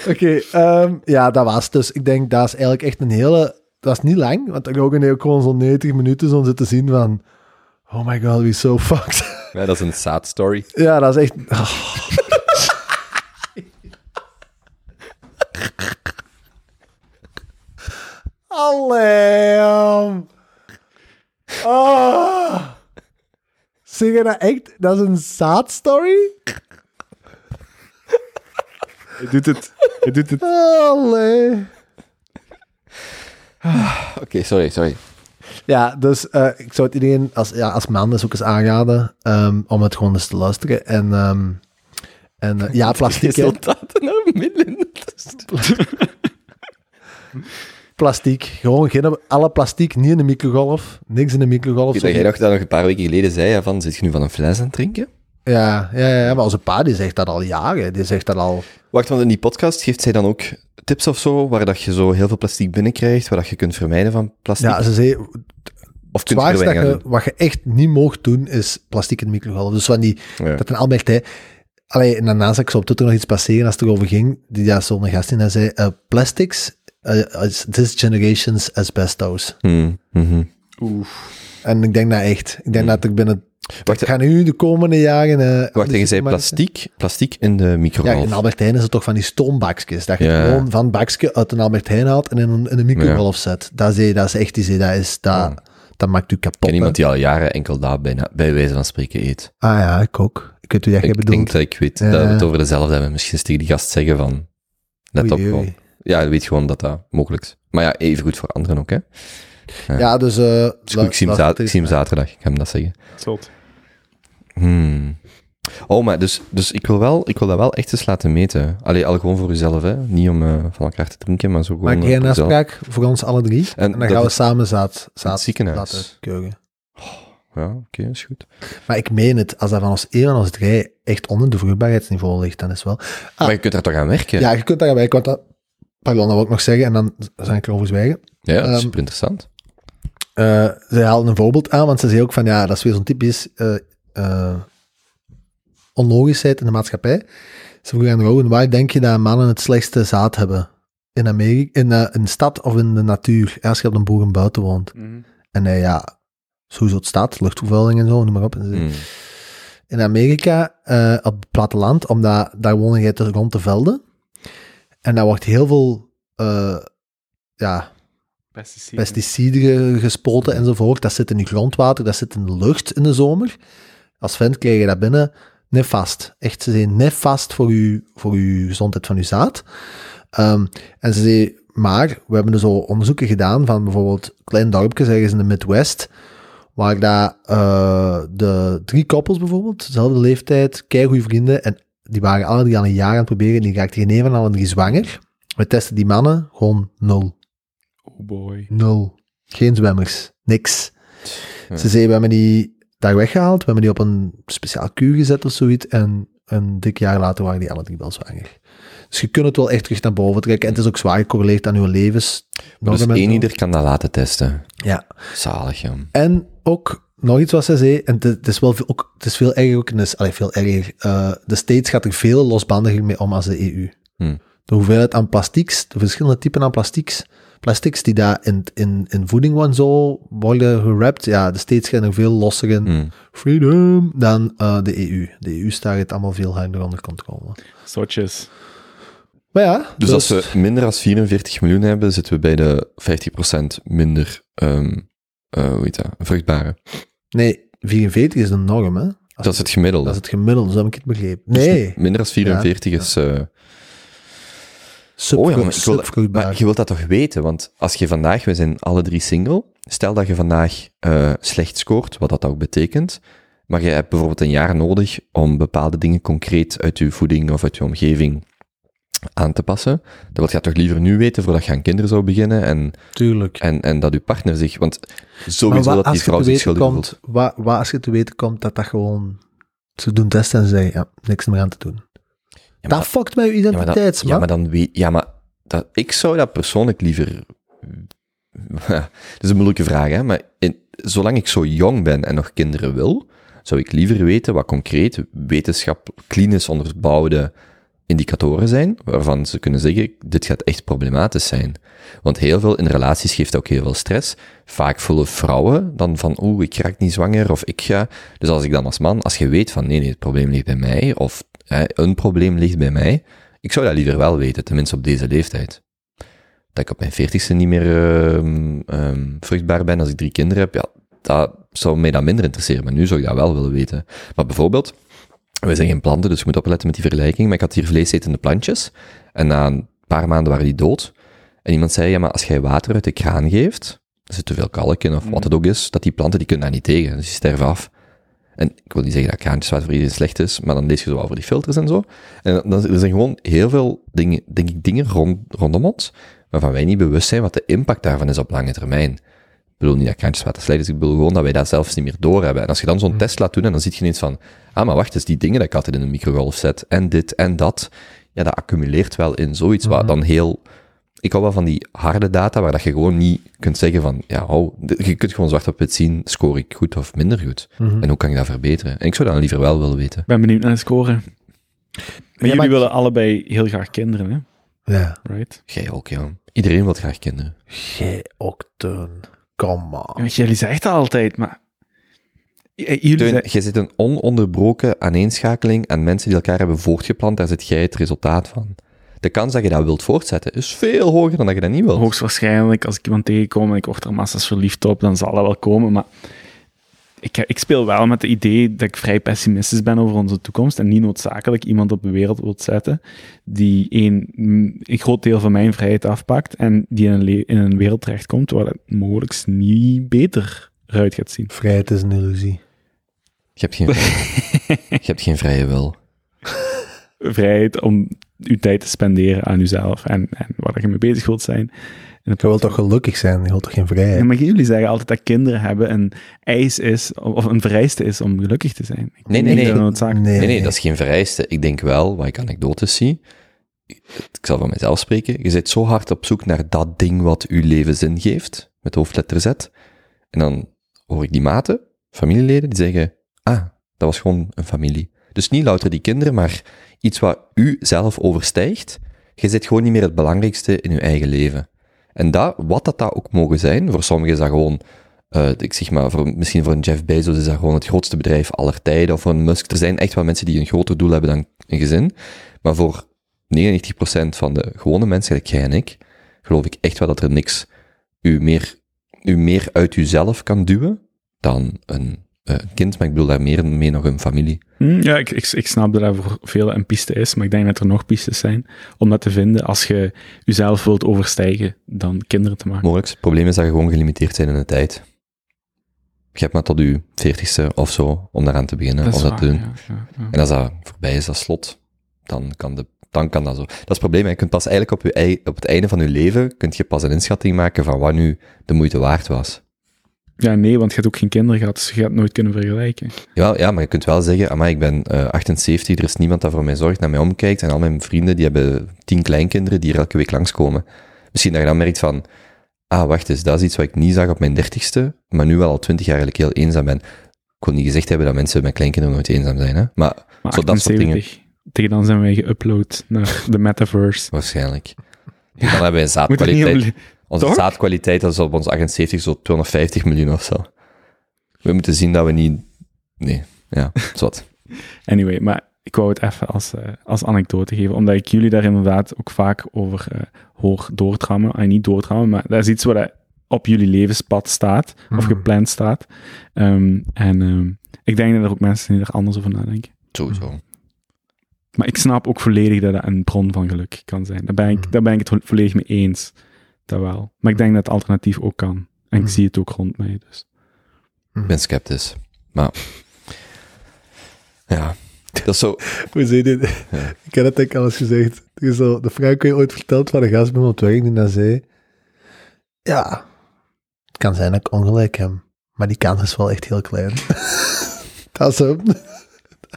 Oké, ehm, ja, dat was het. Dus ik denk, dat is eigenlijk echt een hele... Dat is niet lang, want ik ook een heel gewoon zo'n 90 minuten zo zitten zien van... Oh my god, we so fucked. Ja, dat is een sad story. ja, dat is echt... oh. Allee, um. Oh. Zeg je dat echt? Dat is een sad story? Hij doet het. Hij doet het. Allee. Oké, sorry, sorry. Ja, dus eh, ik zou het iedereen als, ja, als man dus ook eens aanraden ehm, om het gewoon eens te luisteren. En, ehm, en eh, ja, plastiek, hè. Resultaten naar midden. plastiek. Gewoon geen, alle plastiek, niet in de microgolf. Niks in de microgolf. Ik jij nog, dat nog een paar weken geleden zei, ja, van, zit je nu van een fles aan het drinken? Ja, ja, ja, maar onze pa die zegt dat al jaren. Die zegt dat al... Wacht, want in die podcast geeft zij dan ook tips of zo, waar dat je zo heel veel plastic binnenkrijgt, waar dat je kunt vermijden van plastic? Ja, ze zei, of het zwaarste dat je, wat je echt niet mocht doen, is plastiek in de microgolf. Dus van die, Ja. dat een Albert Heijn... Allee, en daarna zag ik zo op Twitter nog iets passeren als het erover ging. Die daar zo'n gast in, hij zei, eh, plastics eh, is this generation's asbestos. Hmm, mhm. Oef. En ik denk dat echt. Ik denk dat ik binnen... Wacht, Ik ga nu de komende jaren... eh, wacht, en je zei plastic in de Ja, microgolf. in Albert Heijn is het toch van die stoombakjes. Dat je Ja. gewoon van bakje uit een Albert Heijn haalt en in een, in een microgolf zet. Dat is, dat is echt iets, dat, is, dat, dat maakt u kapot. Ik ken iemand die al jaren enkel dat bijna, bij wijze van spreken eet. Ah ja, ik ook. Ik weet hoe dat jij Ik bedoelt. denk dat ik weet Ja. dat we het over dezelfde hebben. Misschien eens tegen die gast zeggen van, let Oei, op oei. Ja, je weet gewoon dat dat mogelijk is. Maar ja, even goed voor anderen ook, hè. Ja, dus... eh, Dus goed, ik, zie ik zie hem zaterdag, ik ga hem dat zeggen. Zot. Hmm. Oh, maar dus, dus ik, wil wel, ik wil dat wel echt eens laten meten. Allee, al gewoon voor uzelf, hè. Niet om eh, van elkaar te drinken, maar zo gewoon... Maak eh, jij een afspraak voor ons alle drie? En, dan gaan we samen zaad, zaad ziekenhuis. laten keuren. Ja, oké, is goed. Maar ik meen het, als dat van ons één van ons drie echt onder de vruchtbaarheidsniveau ligt, dan is wel... Maar je kunt daar toch aan werken? Ja, je kunt daarbij, ik wou dat... Pardon, dat wil ik nog zeggen, en dan zal ik erover zwijgen. Ja, Ehm, super interessant. Eh, zij haalden een voorbeeld aan, want ze zei ook van, ja, dat is weer zo'n typisch eh, eh, onlogischheid in de maatschappij. Ze vroegen aan Rowan, waar denk je dat mannen het slechtste zaad hebben? In Amerika, in, de stad of in de natuur, als je op een boerenbuiten woont. En hij, ja, sowieso het stad, luchtvervuiling en zo, noem maar op. Hmm. in Amerika, eh, op het platteland, omdat daar wonen te- rond de velden. En daar wordt heel veel eh, ja, Pesticiden. pesticiden gespoten enzovoort. Dat zit in je grondwater, dat zit in de lucht in de zomer. Als vent krijg je dat binnen nefast. Echt, ze zijn nefast voor je, voor je gezondheid van je zaad. Ehm, en ze zei, maar we hebben dus zo onderzoeken gedaan van bijvoorbeeld kleine dorpjes ergens in de Midwest, waar dat, eh, de drie koppels bijvoorbeeld, dezelfde leeftijd, keigoede vrienden, en die waren alle drie al een jaar aan het proberen, en die raakten geen een van alle drie zwanger. We testen die mannen, gewoon nul. Oh boy. Nul. Geen zwemmers. Niks. Ja. Ze zei, we hebben die daar weggehaald. We hebben die op een speciaal kuur gezet of zoiets. En een dik jaar later waren die alle drie wel zwanger. Dus je kunt het wel echt terug naar boven trekken. En het is ook zwaar gecorreleerd aan uw levens. Dus één ieder kan dat laten testen. Ja. Zalig, ja. En ook nog iets wat ze zei, en het, is wel veel, ook, het is veel erger ook in de, allee, veel erger. eh, de States gaat er veel losbandiger mee om als de EU. Hm. De hoeveelheid aan plastieks, de verschillende typen aan plastieks, plastics die daar in, in, in voeding en zo worden gerapt, ja, de States gaan er veel losser in, Hm. freedom, dan eh, de EU. De EU staat het allemaal veel harder onder controle. Zotjes. Maar ja, Dus als we minder dan 44 miljoen hebben, zitten we bij de 50% minder, ehm eh, hoe heet dat, vruchtbare. Nee, 44 is een norm, hè. Als Dat is het gemiddelde. Dat is het gemiddelde, zo heb ik het begrepen. Dus Nee, minder dan 44 is... sub, oh ja, maar, ik wil, maar je wilt dat toch weten? Want als je vandaag, we zijn alle drie single, stel dat je vandaag eh, slecht scoort, wat dat ook betekent, maar je hebt bijvoorbeeld een jaar nodig om bepaalde dingen concreet uit je voeding of uit je omgeving aan te passen, dan wil je dat toch liever nu weten voordat je aan kinderen zou beginnen en, Tuurlijk. en, en dat je partner zich... Want sowieso wat dat die als je vrouw te zich weten schuldig voelt. komt, wat, wat als je te weten komt dat dat gewoon... Ze doen testen en ze zeggen, ja, niks meer aan te doen. Ja, dat fuckt met je Ja, maar dan, identiteit, ja, man. maar dan weet... Ja, maar dat, ik zou dat persoonlijk liever... dat is een moeilijke vraag, hè. Maar in, zolang ik zo jong ben en nog kinderen wil, zou ik liever weten wat concreet wetenschap, klinisch onderbouwde indicatoren zijn, waarvan ze kunnen zeggen, dit gaat echt problematisch zijn. Want heel veel in relaties geeft ook heel veel stress. Vaak voelen vrouwen dan van, oeh, ik raak niet zwanger, of ik ga... Dus als ik dan als man, als je weet van, nee, nee, het probleem ligt bij mij, of een probleem ligt bij mij, ik zou dat liever wel weten, tenminste op deze leeftijd. Dat ik op mijn veertigste niet meer ehm, ehm, vruchtbaar ben als ik drie kinderen heb, ja, dat zou mij dan minder interesseren, maar nu zou ik dat wel willen weten. Maar bijvoorbeeld, wij zijn geen planten, dus je moet opletten met die vergelijking, maar ik had hier vleesetende plantjes, en na een paar maanden waren die dood. En iemand zei, ja, maar als jij water uit de kraan geeft, er zit te veel kalk in, of wat het ook is, dat die planten, die kunnen daar niet tegen, dus die sterven af. En ik wil niet zeggen dat kraantjeswater voor iedereen slecht is, maar dan lees je zo over die filters en zo. En dan, er zijn gewoon heel veel dingen, denk ik, dingen rond, rondom ons, waarvan wij niet bewust zijn wat de impact daarvan is op lange termijn. Ik bedoel niet dat kraantjeswater slecht is, ik bedoel gewoon dat wij dat zelfs niet meer doorhebben. En als je dan zo'n test laat doen, en dan zie je ineens van, ah, maar wacht, dus die dingen dat ik altijd in een microgolf zet, en dit en dat, ja, dat accumuleert wel in zoiets wat dan heel... Ik hou wel van die harde data, waar dat je gewoon niet kunt zeggen van, ja, oh, je kunt gewoon zwart op wit zien, score ik goed of minder goed. Mhm. En hoe kan ik dat verbeteren? En ik zou dat liever wel willen weten. Ik ben benieuwd naar de score. Maar jullie willen allebei heel graag kinderen, hè? Ja. Right? Jij ook, ja. Iedereen wil graag kinderen. Jij ook, Teun. Come on. Jullie zeggen dat altijd, maar... J- Jullie Teun, zeggen... jij zit een ononderbroken aaneenschakeling aan mensen die elkaar hebben voortgeplant, daar zit jij het resultaat van. De kans dat je dat wilt voortzetten is veel hoger dan dat je dat niet wilt. Hoogstwaarschijnlijk, als ik iemand tegenkom en ik word er massas verliefd op, dan zal dat wel komen, maar... ik, ik speel wel met het idee dat ik vrij pessimistisch ben over onze toekomst en niet noodzakelijk iemand op de wereld wil zetten die een, een groot deel van mijn vrijheid afpakt en die in een, in een wereld terechtkomt waar het mogelijk niet beter eruit gaat zien. Vrijheid is een illusie. Je hebt geen, je hebt geen vrije wil. Vrijheid om uw tijd te spenderen aan uzelf en, en waar je mee bezig wilt zijn. Je wilt toch gelukkig zijn? Je wilt toch geen vrijheid? Ja, maar jullie zeggen altijd dat kinderen hebben een eis is, of een vereiste is om gelukkig te zijn. Ik Nee, nee, nee. dat noodzakelijk- Nee, nee, dat is geen vereiste. Ik denk wel, wat ik anekdotes zie, ik zal van mezelf spreken, je zit zo hard op zoek naar dat ding wat uw leven zin geeft, met hoofdletter Z, en dan hoor ik die maten, familieleden, die zeggen, ah, dat was gewoon een familie. Dus niet louter die kinderen, maar iets wat u zelf overstijgt. Je zit gewoon niet meer het belangrijkste in uw eigen leven. En dat, wat dat, dat ook mogen zijn, voor sommigen is dat gewoon, eh, ik zeg maar, voor, misschien voor een Jeff Bezos is dat gewoon het grootste bedrijf aller tijden, of voor een Musk. Er zijn echt wel mensen die een groter doel hebben dan een gezin. Maar voor 99% van de gewone mensen, gelijk jij en ik, geloof ik echt wel dat er niks u meer, u meer uit uzelf kan duwen dan een eh, kind. Maar ik bedoel daar meer mee nog een familie. Hm, Ja, ik, ik, ik snap dat dat voor velen een piste is, maar ik denk dat er nog pistes zijn om dat te vinden als je jezelf wilt overstijgen dan kinderen te maken. Mogelijk. Het probleem is dat je gewoon gelimiteerd bent in de tijd. Je hebt maar tot je veertigste of zo om daaraan te beginnen, Dat of te doen. ja, ja, ja. En als dat voorbij is, dat slot, dan kan, de, dan kan dat zo. Dat is het probleem. Je kunt pas eigenlijk op, je, op het einde van je leven, kunt je pas een inschatting maken van wat nu de moeite waard was. Ja, nee, want je hebt ook geen kinderen gehad, dus je gaat het nooit kunnen vergelijken. Ja, ja, maar je kunt wel zeggen, amai, ik ben eh 78, er is niemand dat voor mij zorgt, naar mij omkijkt, en al mijn vrienden, die hebben tien kleinkinderen die hier elke week langskomen. Misschien dat je dan merkt van, ah, wacht eens, dat is iets wat ik niet zag op mijn dertigste, maar nu wel al twintig jaar eigenlijk heel eenzaam ben. Ik wil niet gezegd hebben dat mensen met kleinkinderen nooit eenzaam zijn, hè? maar Maar Zo dat soort 78, tegen dan zijn wij geüpload naar de metaverse. waarschijnlijk. Dan hebben wij een er zaadkwaliteit. Onze Toch? zaadkwaliteit dat is op ons 78 zo 250 miljoen of zo. We moeten zien dat we niet... Nee, ja, zot. Anyway, maar ik wou het even als, eh, als anekdote geven, omdat ik jullie daar inderdaad ook vaak over eh, hoor doordrammen. En niet doordrammen, maar dat is iets wat op jullie levenspad staat, of Hmm. gepland staat. Ehm, en ehm, ik denk dat er ook mensen zijn die er anders over nadenken. Sowieso. Maar ik snap ook volledig dat dat een bron van geluk kan zijn. Daar ben ik, Hmm. daar ben ik het vo- volledig mee eens. Dat wel. Maar ik denk dat het alternatief ook kan. En ik Hmm. zie het ook rond mij. Dus. Ik ben sceptisch. Maar... Ja. Dat is zo... We zien dit. Ik heb het denk ik al eens gezegd. Is zo, de vraag kun je ooit verteld van een gast bij het werk die dan zei... Ja, het kan zijn dat ik ongelijk heb, maar die kans is wel echt heel klein. dat, is hem.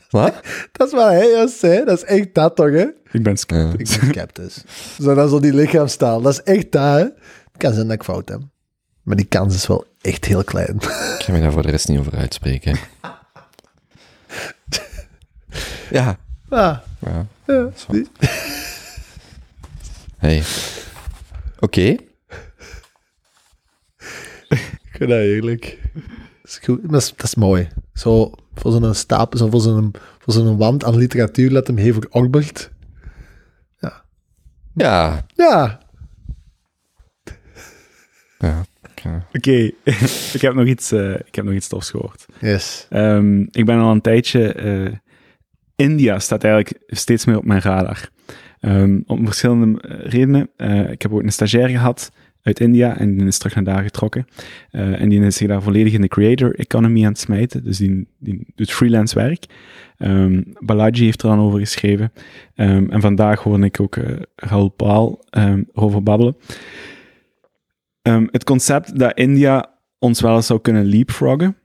Wat? dat is wat hij juist zei. Dat is echt dat toch, hè? Ik ben sceptisch. Ja. Ik ben sceptisch. Zo dan zo die lichaamstaal. Dat is echt dat, hè? Het kan zijn dat ik fout heb. Maar die kans is wel echt heel klein. Ik ga me daar voor de rest niet over uitspreken. Ja. Ah, ja. ja. Zo. Hey. Oké. Ik vind dat heerlijk. Dat is, goed. Dat is, dat is mooi. Zo voor zo'n stapel, zo voor zo'n, voor zo'n wand aan literatuur let hem hevig Ogbert. Ja. Ja, Ja. ja. Oké, ik, heb nog iets, eh, ik heb nog iets tofs gehoord. yes. Ehm, ik ben al een tijdje. eh, India staat eigenlijk steeds meer op mijn radar. Ehm, om verschillende eh, redenen. Eh, ik heb ook een stagiair gehad uit India en die is terug naar daar getrokken. Eh, en die is zich daar volledig in de creator economy aan het smijten. Dus die, die doet freelance werk. Ehm, Balaji heeft er dan over geschreven. Ehm, en vandaag hoorde ik ook eh Raoul Paal erover babbelen. Het concept dat India ons wel eens zou kunnen leapfroggen.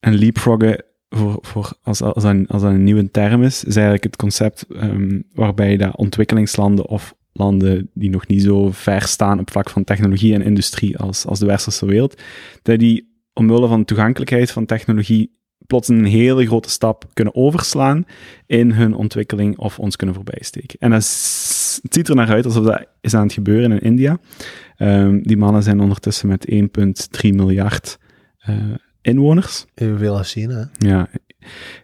En leapfroggen, voor, voor, als, als, dat een, als een nieuwe term is, is eigenlijk het concept ehm, waarbij dat ontwikkelingslanden of landen die nog niet zo ver staan op vlak van technologie en industrie als, als de westerse wereld, dat die omwille van de toegankelijkheid van technologie plots een hele grote stap kunnen overslaan in hun ontwikkeling of ons kunnen voorbijsteken. En dat is- het ziet er naar uit alsof dat is aan het gebeuren in India. Ehm, die mannen zijn ondertussen met 1,3 miljard eh, inwoners. Evenveel als China. Ja,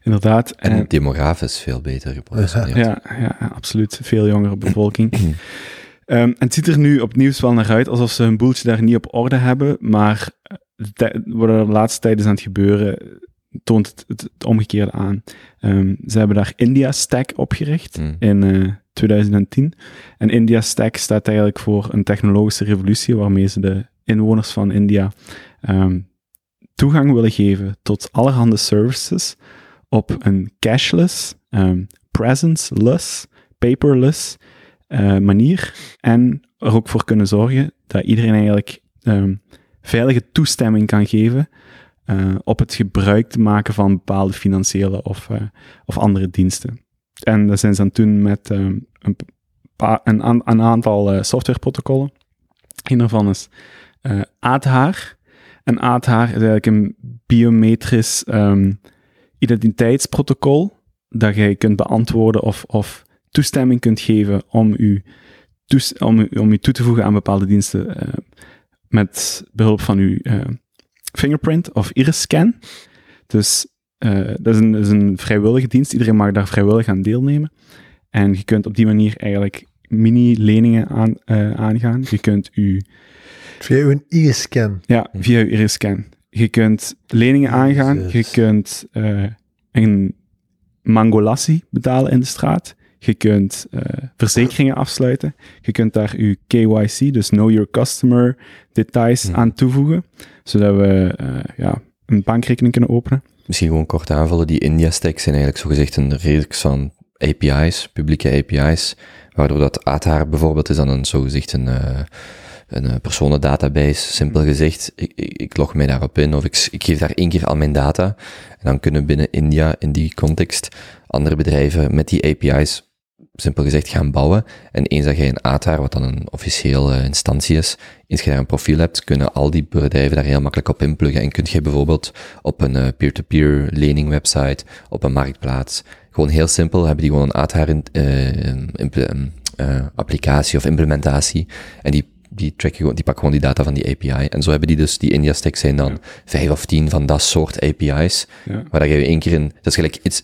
inderdaad. En En- demografisch veel beter gepositioneerd. ja, ja, absoluut. Veel jongere bevolking. Ehm, en het ziet er nu opnieuw wel naar uit alsof ze hun boeltje daar niet op orde hebben, maar de tij- wat er de laatste tijd is aan het gebeuren, toont het, het, het omgekeerde aan. Ehm, ze hebben daar India Stack opgericht Hmm. in eh, 2010. En India Stack staat eigenlijk voor een technologische revolutie waarmee ze de inwoners van India ehm, toegang willen geven tot allerhande services op een cashless, presence-less, paperless eh, manier. En er ook voor kunnen zorgen dat iedereen eigenlijk ehm, veilige toestemming kan geven eh, op het gebruik te maken van bepaalde financiële of, eh, of andere diensten. En dat zijn ze dan toen met ehm, een, pa- een, een aantal softwareprotocollen. Een daarvan is Aadhaar. En Aadhaar is eigenlijk een biometrisch ehm, identiteitsprotocol dat jij kunt beantwoorden of, of toestemming kunt geven om toes- om, toe te voegen aan bepaalde diensten eh, met behulp van uw eh, fingerprint of iris scan. Dus eh, dat, is een, een vrijwillige dienst. Iedereen mag daar vrijwillig aan deelnemen. En je kunt op die manier eigenlijk mini-leningen aan, aangaan. Je kunt u Via een e-scan. ja, via je iris-scan. Je kunt leningen aangaan. Je kunt eh, een mangolassi betalen in de straat. Je kunt eh, verzekeringen afsluiten. Je kunt daar je KYC, dus Know Your Customer, details Hmm. aan toevoegen. Zodat we eh, ja, een bankrekening kunnen openen. Misschien gewoon kort aanvullen. Die India-stacks zijn eigenlijk zogezegd een reeks van API's, publieke API's, waardoor dat Aadhaar bijvoorbeeld is dan een zogezegd een, eh, een eh, personendatabase. Simpel gezegd, ik, ik, ik log mij daarop in of ik, ik geef daar één keer al mijn data. En dan kunnen binnen India, in die context, andere bedrijven met die API's simpel gezegd gaan bouwen. En eens dat jij een Aadhaar, wat dan een officiële instantie is, eens je daar een profiel hebt, kunnen al die bedrijven daar heel makkelijk op inpluggen. En kun je bijvoorbeeld op een eh, peer-to-peer lening website, op een marktplaats, gewoon heel simpel, hebben die gewoon een Aadhaar in, eh, impl- eh, applicatie of implementatie. En die die, tracken gewoon, die pakken gewoon die data van die API. En zo hebben die dus, die India stacks zijn dan vijf of tien van dat soort API's. Ja. Waar dat je één keer in, dat is gelijk, it's,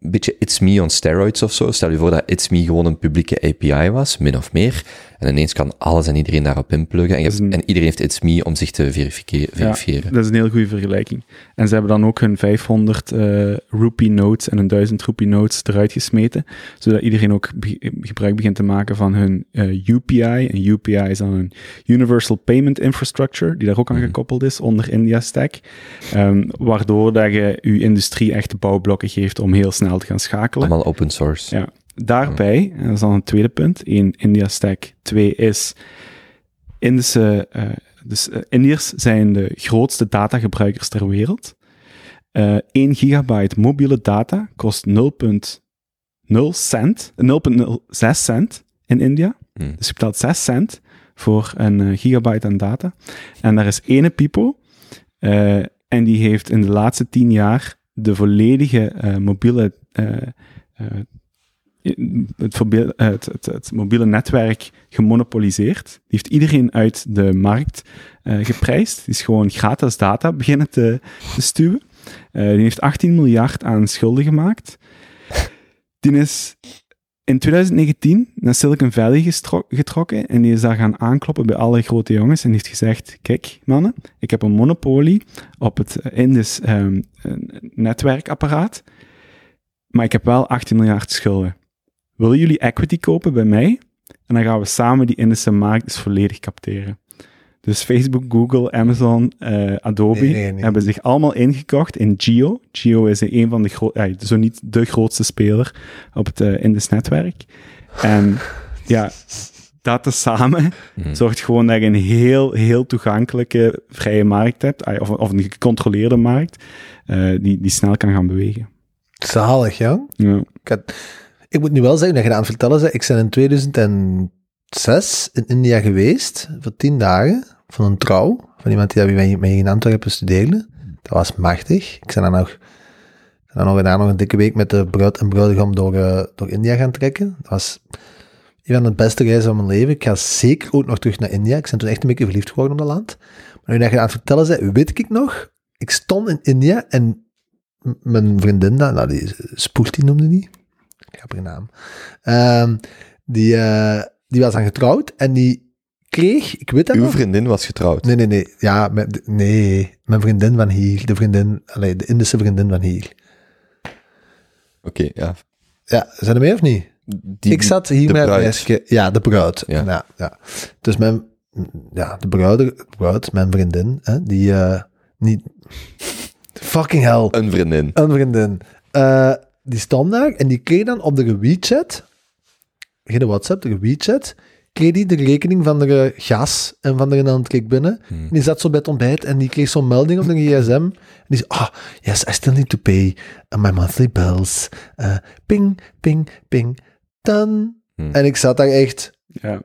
een beetje It's Me on steroids of zo. Stel je voor dat It's Me gewoon een publieke API was, min of meer. En ineens kan alles en iedereen daarop inpluggen. En, je Dat is hebt- een- en iedereen heeft It's Me om zich te verifiëren. Dat is een heel goede vergelijking. En ze hebben dan ook hun 500 eh rupee notes en hun 1000 rupee notes eruit gesmeten, zodat iedereen ook be- gebruik begint te maken van hun eh, UPI. En UPI is dan een Universal Payment Infrastructure, die daar ook aan Mhm. gekoppeld is onder India Stack, Ehm, waardoor dat je je industrie echt de bouwblokken geeft om heel snel te gaan schakelen. Allemaal open source. Ja. Daarbij, en dat is dan een tweede punt, één India Stack, twee is Indische, eh, dus eh, Indiërs zijn de grootste datagebruikers ter wereld. Eh 1 gigabyte mobiele data kost 0,0 cent, 0,06 cent in India. Hmm. Dus je betaalt 6 cent voor een gigabyte aan data. En daar is ene Pipo, en die heeft in de laatste 10 jaar de volledige mobiele eh, het, het, mobiele netwerk gemonopoliseerd. Die heeft iedereen uit de markt eh, geprijsd. Die is gewoon gratis data beginnen te, te stuwen. Eh, die heeft 18 miljard aan schulden gemaakt. Die is in 2019 naar Silicon Valley getrokken en die is daar gaan aankloppen bij alle grote jongens en heeft gezegd, kijk mannen, ik heb een monopolie op het Indus ehm, eh, netwerkapparaat, maar ik heb wel 18 miljard schulden. Willen jullie equity kopen bij mij? En dan gaan we samen die Indische markt dus volledig capteren. Dus Facebook, Google, Amazon, eh, Adobe Nee, nee, nee. hebben zich allemaal ingekocht in Geo. Geo is een van de grootste, zo niet de grootste speler op het uh, Indus netwerk. En ja, dat tezamen Mhm. zorgt gewoon dat je een heel, heel toegankelijke vrije markt hebt, ah, of, of een gecontroleerde markt, eh, die, die snel kan gaan bewegen. Zalig, ja. Ja. Ik, had- ik moet nu wel zeggen dat je aan het vertellen bent. Ik ben in 2006 in India geweest, voor tien dagen, van een trouw, van iemand die bij mij in Antwerpen studeerde. Dat was machtig. Ik ben dan nog, dan nog, daarna nog een dikke week met de bruid en bruidegom door, eh, door India gaan trekken. Dat was een van de beste reizen van mijn leven. Ik ga zeker ook nog terug naar India. Ik ben toen echt een beetje verliefd geworden op dat land. Maar nu dat je aan het vertellen bent, weet ik nog, ik stond in India en mijn vriendin, nou, die Spoelti noemde die. Grappige naam. Ehm, die, eh, die was dan getrouwd en die kreeg, ik weet dat Uw nog. vriendin was getrouwd. Nee, nee, nee. Ja, nee, mijn vriendin van hier. De vriendin, allee, de Indische vriendin van hier. Oké, ja. Ja, zijn er mee of niet? Die, ik zat hier met bruid. meisje. Ja, de bruid. Ja. Ja. Ja, Dus mijn, ja, de bruid, bruid mijn vriendin, hè, die eh, niet... Fucking hell. Een vriendin. Een vriendin. Eh, die stond daar en die kreeg dan op de WeChat, geen WhatsApp, de WeChat, kreeg die de rekening van de gas en van de dan kreeg binnen. Hmm. En die zat zo bij het ontbijt en die kreeg zo'n melding op de gsm. En die zei, ah, yes, I still need to pay uh, my monthly bills. Uh, ping, ping, ping, done. Hmm. En ik zat daar echt, Ja.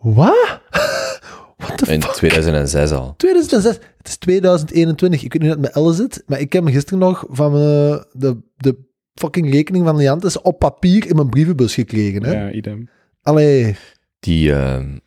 wat? What the In fuck? 2006 al. 2006. Het is 2021. Ik weet niet hoe het met Elle zit, maar ik heb me gisteren nog van eh, de, de fucking rekening van Leantis op papier in mijn brievenbus gekregen. Hè? ja, idem. Allee, Die, ehm,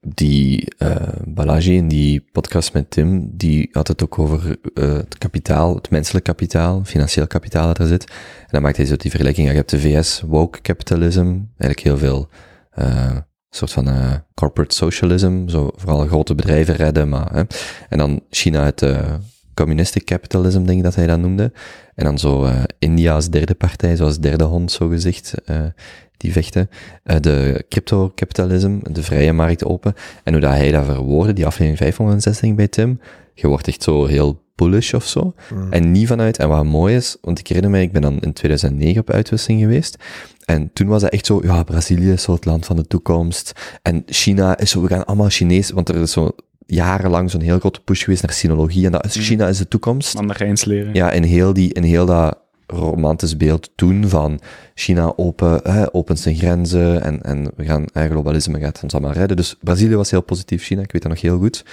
die eh Balaji in die podcast met Tim, die had het ook over eh, het kapitaal, het menselijk kapitaal, financieel kapitaal dat er zit. En dan maakt hij zo die vergelijking, ja, je hebt de VS, woke capitalism, eigenlijk heel veel eh soort van eh, corporate socialism, zo vooral grote bedrijven redden, maar... Hè. En dan China het eh, communistic capitalism, denk ik dat hij dat noemde. En dan zo eh, India als derde partij, zoals derde hond, zo gezegd, eh, die vechten. Eh, de crypto-capitalism, de vrije markt open. En hoe dat hij dat verwoordde, die aflevering 560 bij Tim, je wordt echt zo heel bullish of zo. En niet vanuit, en wat mooi is, want ik herinner me, ik ben dan in 2009 op uitwisseling geweest. En toen was dat echt zo, ja, Brazilië is zo het land van de toekomst. En China is zo, we gaan allemaal Chinees, want er is zo jarenlang zo'n heel grote push geweest naar sinologie. En dat is, China is de toekomst. Mandarijns leren. Ja, in heel, die, in heel dat romantisch beeld toen van China open, hè, opent zijn grenzen en, en we gaan, hè, globalisme gaat ons allemaal redden. Dus Brazilië was heel positief, China, ik weet dat nog heel goed.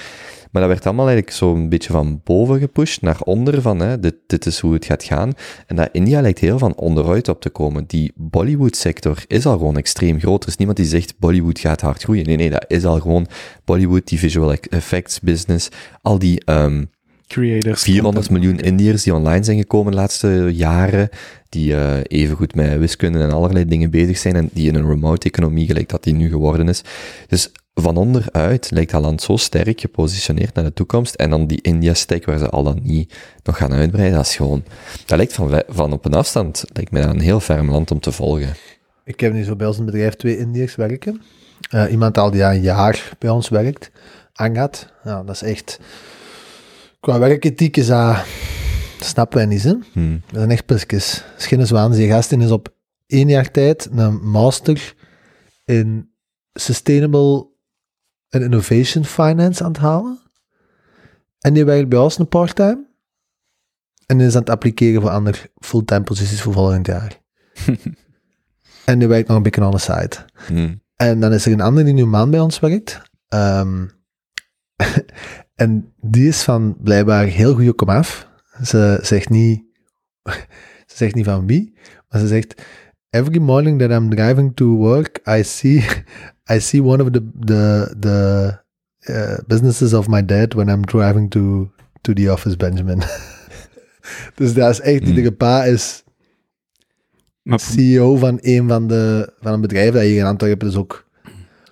Maar dat werd allemaal eigenlijk zo'n beetje van boven gepusht naar onder van, hè, dit, dit is hoe het gaat gaan. En dat India lijkt heel van onderuit op te komen. Die Bollywood-sector is al gewoon extreem groot. Er is niemand die zegt Bollywood gaat hard groeien. Nee, nee, dat is al gewoon Bollywood, die visual effects business, al die ehm, Creators. 400 miljoen Indiërs die online zijn gekomen de laatste jaren, die eh evengoed met wiskunde en allerlei dingen bezig zijn en die in een remote economie, gelijk dat die nu geworden is. Dus van onderuit lijkt dat land zo sterk gepositioneerd naar de toekomst en dan die India-stack waar ze al dan niet nog gaan uitbreiden, dat is gewoon, dat lijkt van, van op een afstand, lijkt mij een heel ferm land om te volgen. ik heb nu zo bij ons het bedrijf twee Indiërs werken. Eh, iemand die al een jaar bij ons werkt, Angat. Ja, dat is echt... Qua werkethiek is dat... dat snappen wij niet, hè? Hmm. Dat zijn echt pisjes. Schinnes Waans, die gast is op één jaar tijd een master in Sustainable and Innovation Finance aan het halen. En die werkt bij ons een part-time. En die is aan het appliceren voor andere fulltime posities voor volgend jaar. en die werkt nog een beetje aan de site. Hmm. En dan is er een ander die nu een maand bij ons werkt. Ehm, en die is van blijkbaar heel goede komaf. Ze zegt niet, ze zegt niet van wie, maar ze zegt: Every morning that I'm driving to work, I see, I see one of the the the uh, businesses of my dad when I'm driving to to the office, Benjamin. dus dat is echt, Hmm. iedere pa is Maar CEO van een van de van een bedrijf dat hier in Antwerpen dus ook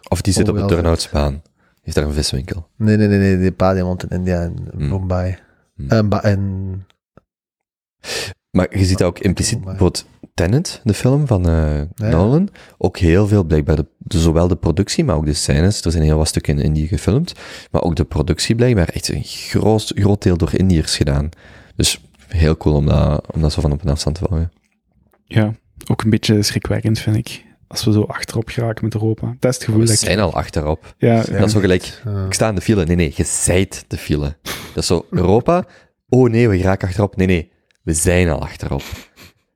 Of die zit op de. Turnhoutsbaan. Heeft daar een viswinkel. Nee, nee, nee, nee. Die pa die woont in India en Hmm. Mumbai. Ba- en Maar je ziet dat ook impliciet, bijvoorbeeld Tenet, de film van eh, Ja. Nolan, ook heel veel blijkbaar, de, de- zowel de productie, maar ook de scènes, er zijn heel wat stukken in Indië gefilmd, maar ook de productie blijkbaar echt een groot, groot deel door Indiërs gedaan. Dus heel cool om dat, om dat zo van op een afstand te volgen. ja, ook een beetje schrikwekkend, vind ik. Als we zo achterop geraken met Europa. Dat is het gevoel We dat ik... zijn al achterop. Ja, Dat is zo gelijk, ik sta in de file. Nee, nee, je zijt de file. Dat is zo, Europa, oh nee, we geraken achterop. Nee, nee, we zijn al achterop.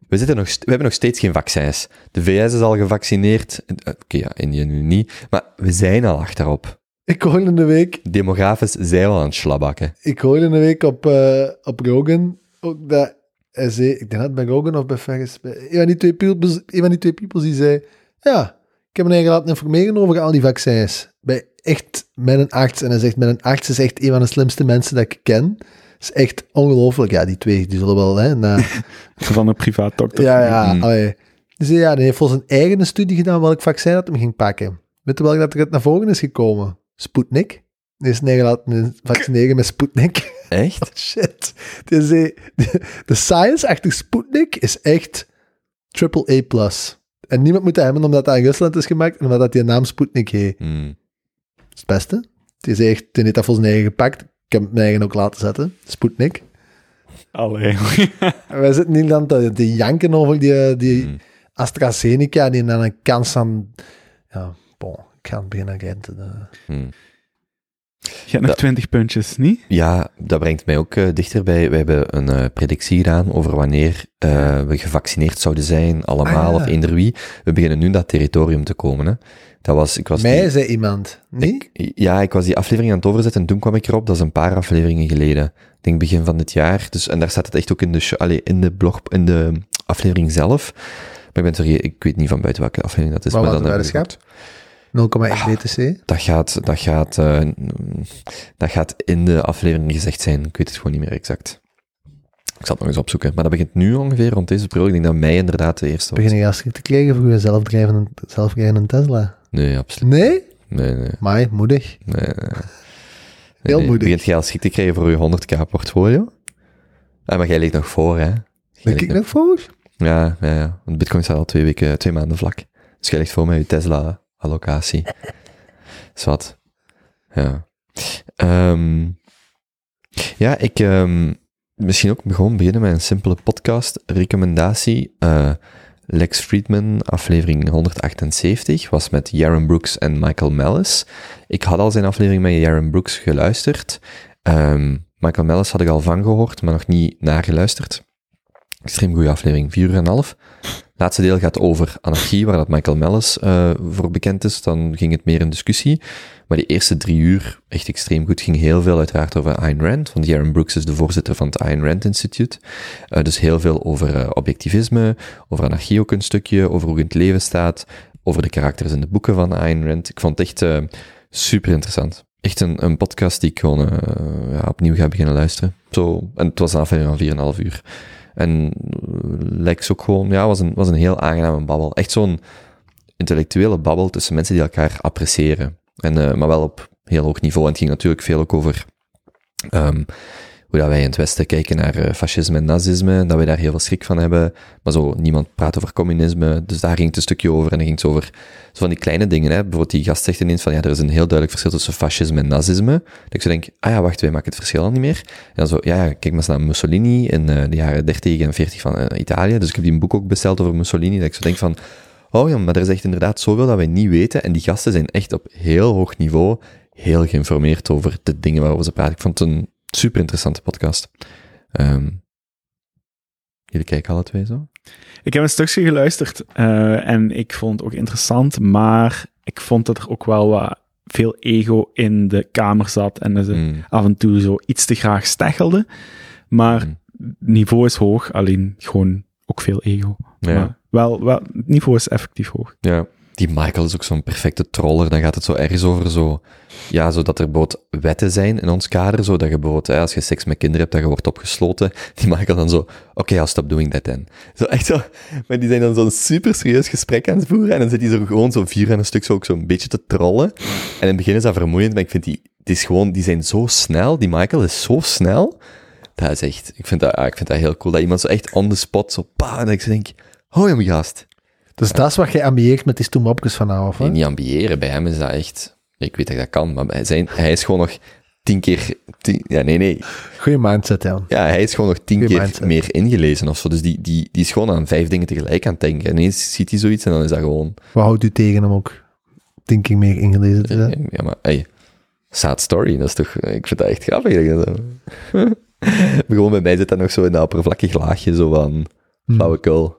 We, zitten nog, we hebben nog steeds geen vaccins. De VS is al gevaccineerd. Eh, Oké, ja, India nu niet. Maar we zijn al achterop. ik hoorde in de week, Demografisch zijn we al aan het slabbakken. ik hoorde in de week op, eh, op Rogan ook dat hij zei, ik denk dat het bij Rogan of bij Ferris, een van die twee peoples, een van die twee peoples die zei, ja, ik heb me eigenlijk laten informeren over al die vaccins. Bij echt met een arts. En hij zegt, met een arts is echt een van de slimste mensen dat ik ken. Is echt ongelooflijk. Ja, die twee, die zullen wel, hè, na, van een privaat dokter. Ja, ja. Mm. allee. Dus ja, die heeft volgens een eigen studie gedaan welk vaccin dat hem ging pakken. Weet je welk dat er naar voren is gekomen? Sputnik. Die is laten vaccineren met Sputnik. Echt? Shit. Die zei, de, de science achter Sputnik is echt triple A+. plus. En niemand moet dat hebben omdat dat in Rusland is gemaakt en omdat dat die naam Sputnik heet. Dat Hmm. is het beste. Die is echt, die heeft dat voor zijn eigen gepakt. Ik heb het mijn eigen ook laten zetten. Sputnik. Allee. Wij zitten in Nederland te, te janken over die, die Hmm. AstraZeneca, die dan een kans aan... Ja, bon, ik ga het beginnen renten. eh. Hmm. Je hebt nog. 20 puntjes, niet? Ja, dat brengt mij ook eh, dichterbij. We hebben een eh, predictie gedaan over wanneer eh, we gevaccineerd zouden zijn, allemaal Ah, ja. of eender wie. We beginnen nu in dat territorium te komen. Hè. Dat was, ik was Mij die- zei iemand, niet? ik- ja, ik was die aflevering aan het overzetten en toen kwam ik erop, dat is een paar afleveringen geleden. Ik denk begin van dit jaar. Dus, en daar staat het echt ook in de, show, in de blog, in de aflevering zelf. Maar ik ben sorry, ik weet niet van buiten welke aflevering dat is. Wat maar dan weddenschap? 0,1 BTC. dat gaat, dat, gaat, eh, dat gaat in de aflevering gezegd zijn. Ik weet het gewoon niet meer exact. Ik zal het nog eens opzoeken. Maar dat begint nu ongeveer rond deze periode. Ik denk dat mei inderdaad de eerste was. Begin je als te krijgen voor je zelfdrijvende, zelfrijdende Tesla? Nee, absoluut. Nee? Nee, nee. Maar moedig. nee, nee. Nee, Heel nee. moedig. Begint jij als schik te krijgen voor je 100k portfolio? Ah, maar jij ligt nog voor, hè? Ligt ik nog voor? Ja, ja, ja. Want Bitcoin staat al twee weken, twee maanden vlak. Dus jij ligt voor met je Tesla-allocatie. Zwat. Ja. Ehm, ja, ik... ehm, misschien ook gewoon beginnen met een simpele podcast-recommendatie. Eh, Lex Friedman, aflevering 178, was met Jaron Brooks en Michael Mellis. Ik had al zijn aflevering met Jaron Brooks geluisterd. Ehm, Michael Mellis had ik al van gehoord, maar nog niet nageluisterd. Extreem goede aflevering, 4 uur en half. Laatste deel gaat over anarchie, waar dat Michael Mellis eh, voor bekend is. Dan ging het meer in discussie. Maar die eerste drie uur, echt extreem goed, ging heel veel uiteraard over Ayn Rand. Want Jaron Brooks is de voorzitter van het Ayn Rand Institute. Eh, dus heel veel over eh, objectivisme, over anarchie ook een stukje, over hoe het leven staat, over de karakters in de boeken van Ayn Rand. Ik vond het echt super interessant. Echt een, een podcast die ik gewoon ja, opnieuw ga beginnen luisteren. Zo, en het was een aflevering van 4,5 uur. En Lex ook gewoon, ja, was een, was een heel aangename babbel. Echt zo'n intellectuele babbel tussen mensen die elkaar appreciëren. En, eh, maar wel op heel hoog niveau. En het ging natuurlijk veel ook over ehm, hoe dat wij in het Westen kijken naar eh, fascisme en nazisme, dat wij daar heel veel schrik van hebben. Maar zo, niemand praat over communisme, dus daar ging het een stukje over. En dan ging het over zo van die kleine dingen. Hè. Bijvoorbeeld die gast zegt ineens van, ja, er is een heel duidelijk verschil tussen fascisme en nazisme. Dat ik zo denk, ah ja, wacht, wij maken het verschil al niet meer. En dan zo, ja, ja, kijk maar eens naar Mussolini in eh, de jaren 30 en 40 van eh, Italië. Dus ik heb die een boek ook besteld over Mussolini, dat ik zo denk van, oh ja, maar er is echt inderdaad zoveel dat wij niet weten. En die gasten zijn echt op heel hoog niveau heel geïnformeerd over de dingen waarover ze praten. Ik vond het een super interessante podcast. Ehm, jullie kijken alle twee zo? Ik heb een stukje geluisterd eh, en ik vond het ook interessant, maar ik vond dat er ook wel wat veel ego in de kamer zat en dat ze Mm. af en toe zo iets te graag stechelde. Maar Mm. niveau is hoog, alleen gewoon ook veel ego. Ja. Maar wel, wel, het niveau is effectief hoog. Ja. Die Michael is ook zo'n perfecte troller. Dan gaat het zo ergens over zo, ja, zo dat er bijvoorbeeld wetten zijn in ons kader. Zo dat je bijvoorbeeld, hè, als je seks met kinderen hebt, dat je wordt opgesloten. Die Michael dan zo, oké, I'll stop doing that then. Zo echt zo, maar die zijn dan zo'n super serieus gesprek aan het voeren. En dan zit hij zo gewoon zo vier aan een stuk zo ook zo'n beetje te trollen. En in het begin is dat vermoeiend, maar ik vind die, het is gewoon, die zijn zo snel. Die Michael is zo snel. Dat is echt, ik vind dat, ja, ik vind dat heel cool. Dat iemand zo echt on the spot, zo pa, en ik denk, hoi hem gast. Dus dat is wat jij ambieert met die stoemopjes vanavond, hè? Nee, niet ambiëren. Bij hem is dat echt... Ik weet dat ik dat kan, maar bij zijn, hij is gewoon nog tien keer... Tien, ja, nee, nee. Goeie mindset, Jan. Ja, hij is gewoon nog tien Goeie keer mindset. meer ingelezen of zo. Dus die, die, die is gewoon aan vijf dingen tegelijk aan het denken. En ineens ziet hij zoiets en dan is dat gewoon... Wat houdt u tegen hem ook tien keer meer ingelezen te zijn? Ja, maar hey, sad story. Dat is toch... Ik vind dat echt grappig. dat gewoon bij mij zit dat nog zo in dat oppervlakkig laagje, zo van... Hmm. Flauwekul.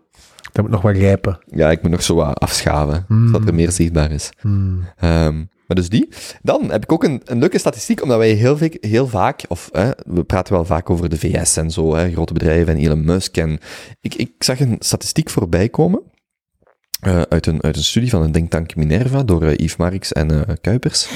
Dat moet nog wat rijpen. Ja, ik moet nog zo wat afschaven, Hmm. zodat er meer zichtbaar is. Hmm. Ehm, maar dus die. Dan heb ik ook een, een leuke statistiek, omdat wij heel, vaak- heel vaak, of hè, we praten wel vaak over de VS en zo, hè, grote bedrijven en Elon Musk. En ik, ik zag een statistiek voorbij komen eh, uit, een, uit een studie van een denktank Minerva door eh, Yves Marx en eh, Kuipers.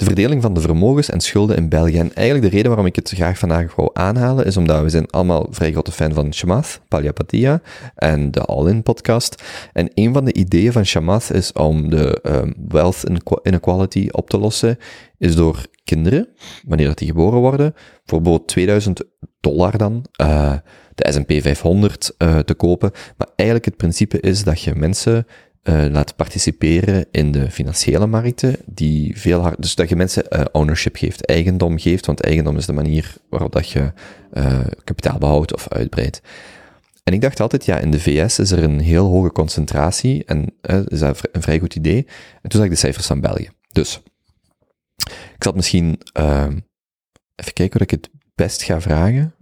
De verdeling van de vermogens en schulden in België. En eigenlijk de reden waarom ik het graag vandaag wou aanhalen, is omdat we zijn allemaal vrij grote fan van Shamath, Palyapatia en de All-In podcast. En een van de ideeën van Shamath is om de ehm, wealth inequality op te lossen, is door kinderen, wanneer dat die geboren worden, bijvoorbeeld 2000 dollar dan, eh, de S&P 500 eh, te kopen. Maar eigenlijk het principe is dat je mensen eh, laat participeren in de financiële markten, die veel hard, dus dat je mensen eh, ownership geeft, eigendom geeft, want eigendom is de manier waarop dat je eh, kapitaal behoudt of uitbreidt. En ik dacht altijd, ja, in de VS is er een heel hoge concentratie en is dat een vrij goed idee. En toen zag ik de cijfers van België. Dus, ik zal misschien even kijken hoe ik het best ga vragen.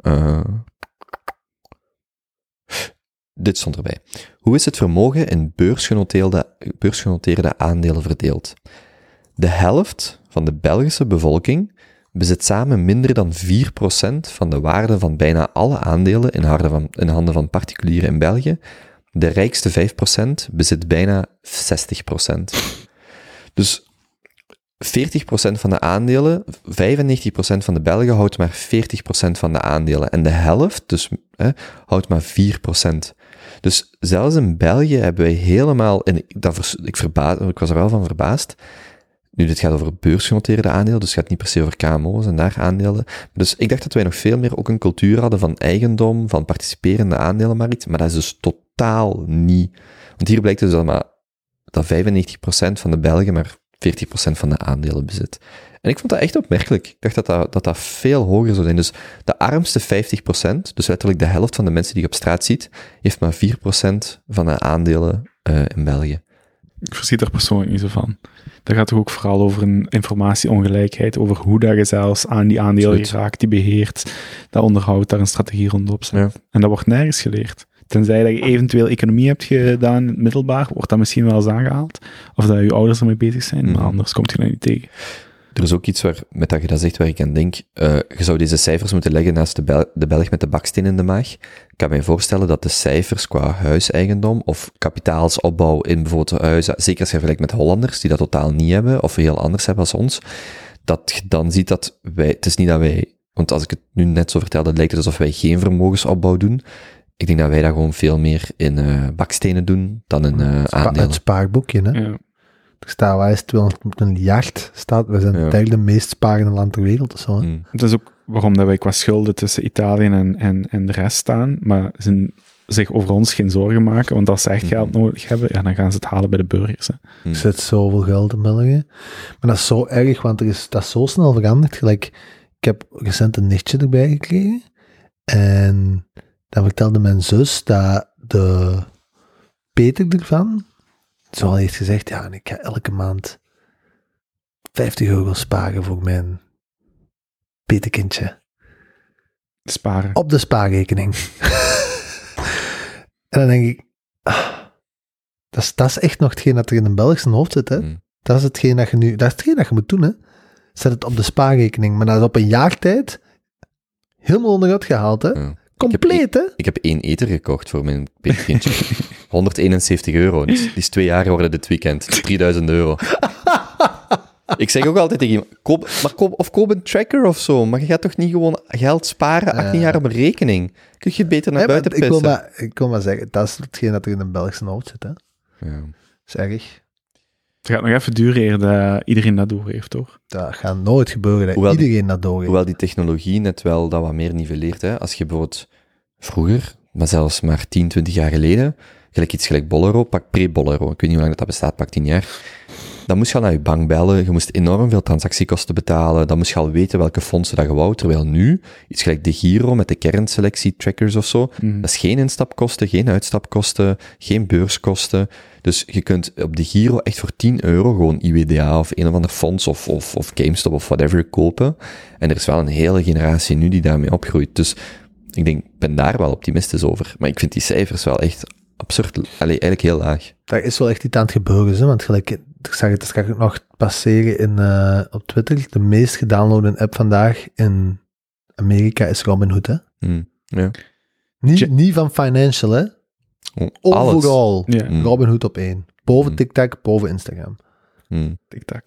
Dit stond erbij. Hoe is het vermogen in beursgenoteerde, beursgenoteerde aandelen verdeeld? De helft van de Belgische bevolking bezit samen minder dan 4% van de waarde van bijna alle aandelen in, van, in handen van particulieren in België. De rijkste 5% bezit bijna 60%. Dus 40% van de aandelen, 95% van de Belgen houdt maar 40% van de aandelen. En de helft, dus hè, houdt maar 4%. Dus zelfs in België hebben wij helemaal, en ik, dat ik, ik was er wel van verbaasd, nu, dit gaat over beursgenoteerde aandelen, dus het gaat niet per se over KMO's en daar aandelen. Dus ik dacht dat wij nog veel meer ook een cultuur hadden van eigendom, van participerende aandelenmarkt, maar dat is dus totaal niet. Want hier blijkt dus dat, dat 95% van de Belgen maar 40% van de aandelen bezit. En ik vond dat echt opmerkelijk. Ik dacht dat dat, dat, dat veel hoger zou zijn. Dus de armste 50%, dus letterlijk de helft van de mensen die je op straat ziet, heeft maar 4% van de aandelen uh, in België. Ik verschiet er persoonlijk niet zo van. Dat gaat toch ook vooral over een informatieongelijkheid, over hoe dat je zelfs aan die aandelen raakt, die beheert, dat onderhoudt, daar een strategie rondop. Ja. En dat wordt nergens geleerd. Tenzij dat je eventueel economie hebt gedaan in het middelbaar, wordt dat misschien wel eens aangehaald. Of dat je ouders ermee bezig zijn, maar mhm. anders komt je dat niet tegen. Er is ook iets waar, met dat je dat zegt, waar ik aan denk. Uh, je zou deze cijfers moeten leggen naast de, Bel de Belg met de baksteen in de maag. Ik kan mij voorstellen dat de cijfers qua huiseigendom of kapitaalsopbouw in bijvoorbeeld huizen, zeker als je vergelijkt met Hollanders, die dat totaal niet hebben, of heel anders hebben als ons, dat je dan ziet dat wij, het is niet dat wij, want als ik het nu net zo vertel, dan lijkt het alsof wij geen vermogensopbouw doen. Ik denk dat wij dat gewoon veel meer in uh, bakstenen doen dan in uh, aandelen. Het spaarboekje, hè? Ja. Er staat is 200 miljard staat. We zijn ja. eigenlijk de meest sparende land ter wereld. Dus zo, mm. Dat is ook waarom dat wij qua schulden tussen Italië en, en, en de rest staan. Maar ze zich over ons geen zorgen maken. Want als ze echt geld mm. nodig hebben, ja, dan gaan ze het halen bij de burgers. Hè. Mm. Er zit zoveel geld in België. Maar dat is zo erg, want er is, dat is zo snel veranderd. Gelijk, ik heb recent een nichtje erbij gekregen. En dan vertelde mijn zus dat de Peter ervan, zo heeft gezegd, ja, en ik ga elke maand 50 euro sparen voor mijn petekindje. Sparen. Op de spaarrekening. en dan denk ik, ah, dat, is, dat is echt nog hetgeen dat er in een Belgische hoofd zit. Hè? Mm. Dat is hetgeen dat je nu, dat is hetgeen dat je moet doen. Hè? Zet het op de spaarrekening. Maar dat is op een jaar tijd helemaal onderuit gehaald. Hè? Compleet, hè? Ik heb één eter gekocht voor mijn petekindje. 171 euro. Die is, twee jaar geworden dit weekend. 3000 euro. Ik zeg ook altijd tegen iemand, koop, maar koop, of koop een tracker of zo, maar je gaat toch niet gewoon geld sparen, 18 jaar op een rekening? Kun je beter naar buiten pissen? Ik wil, maar, ik wil maar zeggen, dat is hetgeen dat er in een Belgische hoofd zit, hè? Ja. Dat is erg. Het gaat nog even duren eer dat iedereen dat door heeft, toch? Dat gaat nooit gebeuren, dat hoewel iedereen dat door heeft. Hoewel die technologie net wel dat wat meer nivelleert, hè? Als je bijvoorbeeld vroeger, maar zelfs maar 10, 20 jaar geleden, gelijk iets gelijk Bolero, pak pre-Bolero, ik weet niet hoe lang dat, dat bestaat, pak 10 jaar, dan moest je al naar je bank bellen, je moest enorm veel transactiekosten betalen, dan moest je al weten welke fondsen dat je wou, terwijl nu, iets gelijk de Giro met de kernselectie trackers of zo, mhm. dat is geen instapkosten, geen uitstapkosten, geen beurskosten, dus je kunt op de Giro echt voor 10 euro gewoon IWDA of een of ander fonds of, of, of GameStop of whatever kopen, en er is wel een hele generatie nu die daarmee opgroeit, dus ik denk, ben daar wel optimistisch over. Maar ik vind die cijfers wel echt absurd, allee, eigenlijk heel laag. Daar is wel echt iets aan het gebeuren, hè? want gelijk, ik zag het, dat ik nog passeren in, uh, op Twitter. De meest gedownloade app vandaag in Amerika is Robinhood, hè? Mm, ja. Niet, niet van financial, hè? Oh, Overal. Ja. Robinhood op één. Boven mm. TikTok, boven Instagram. Mm. TikTok.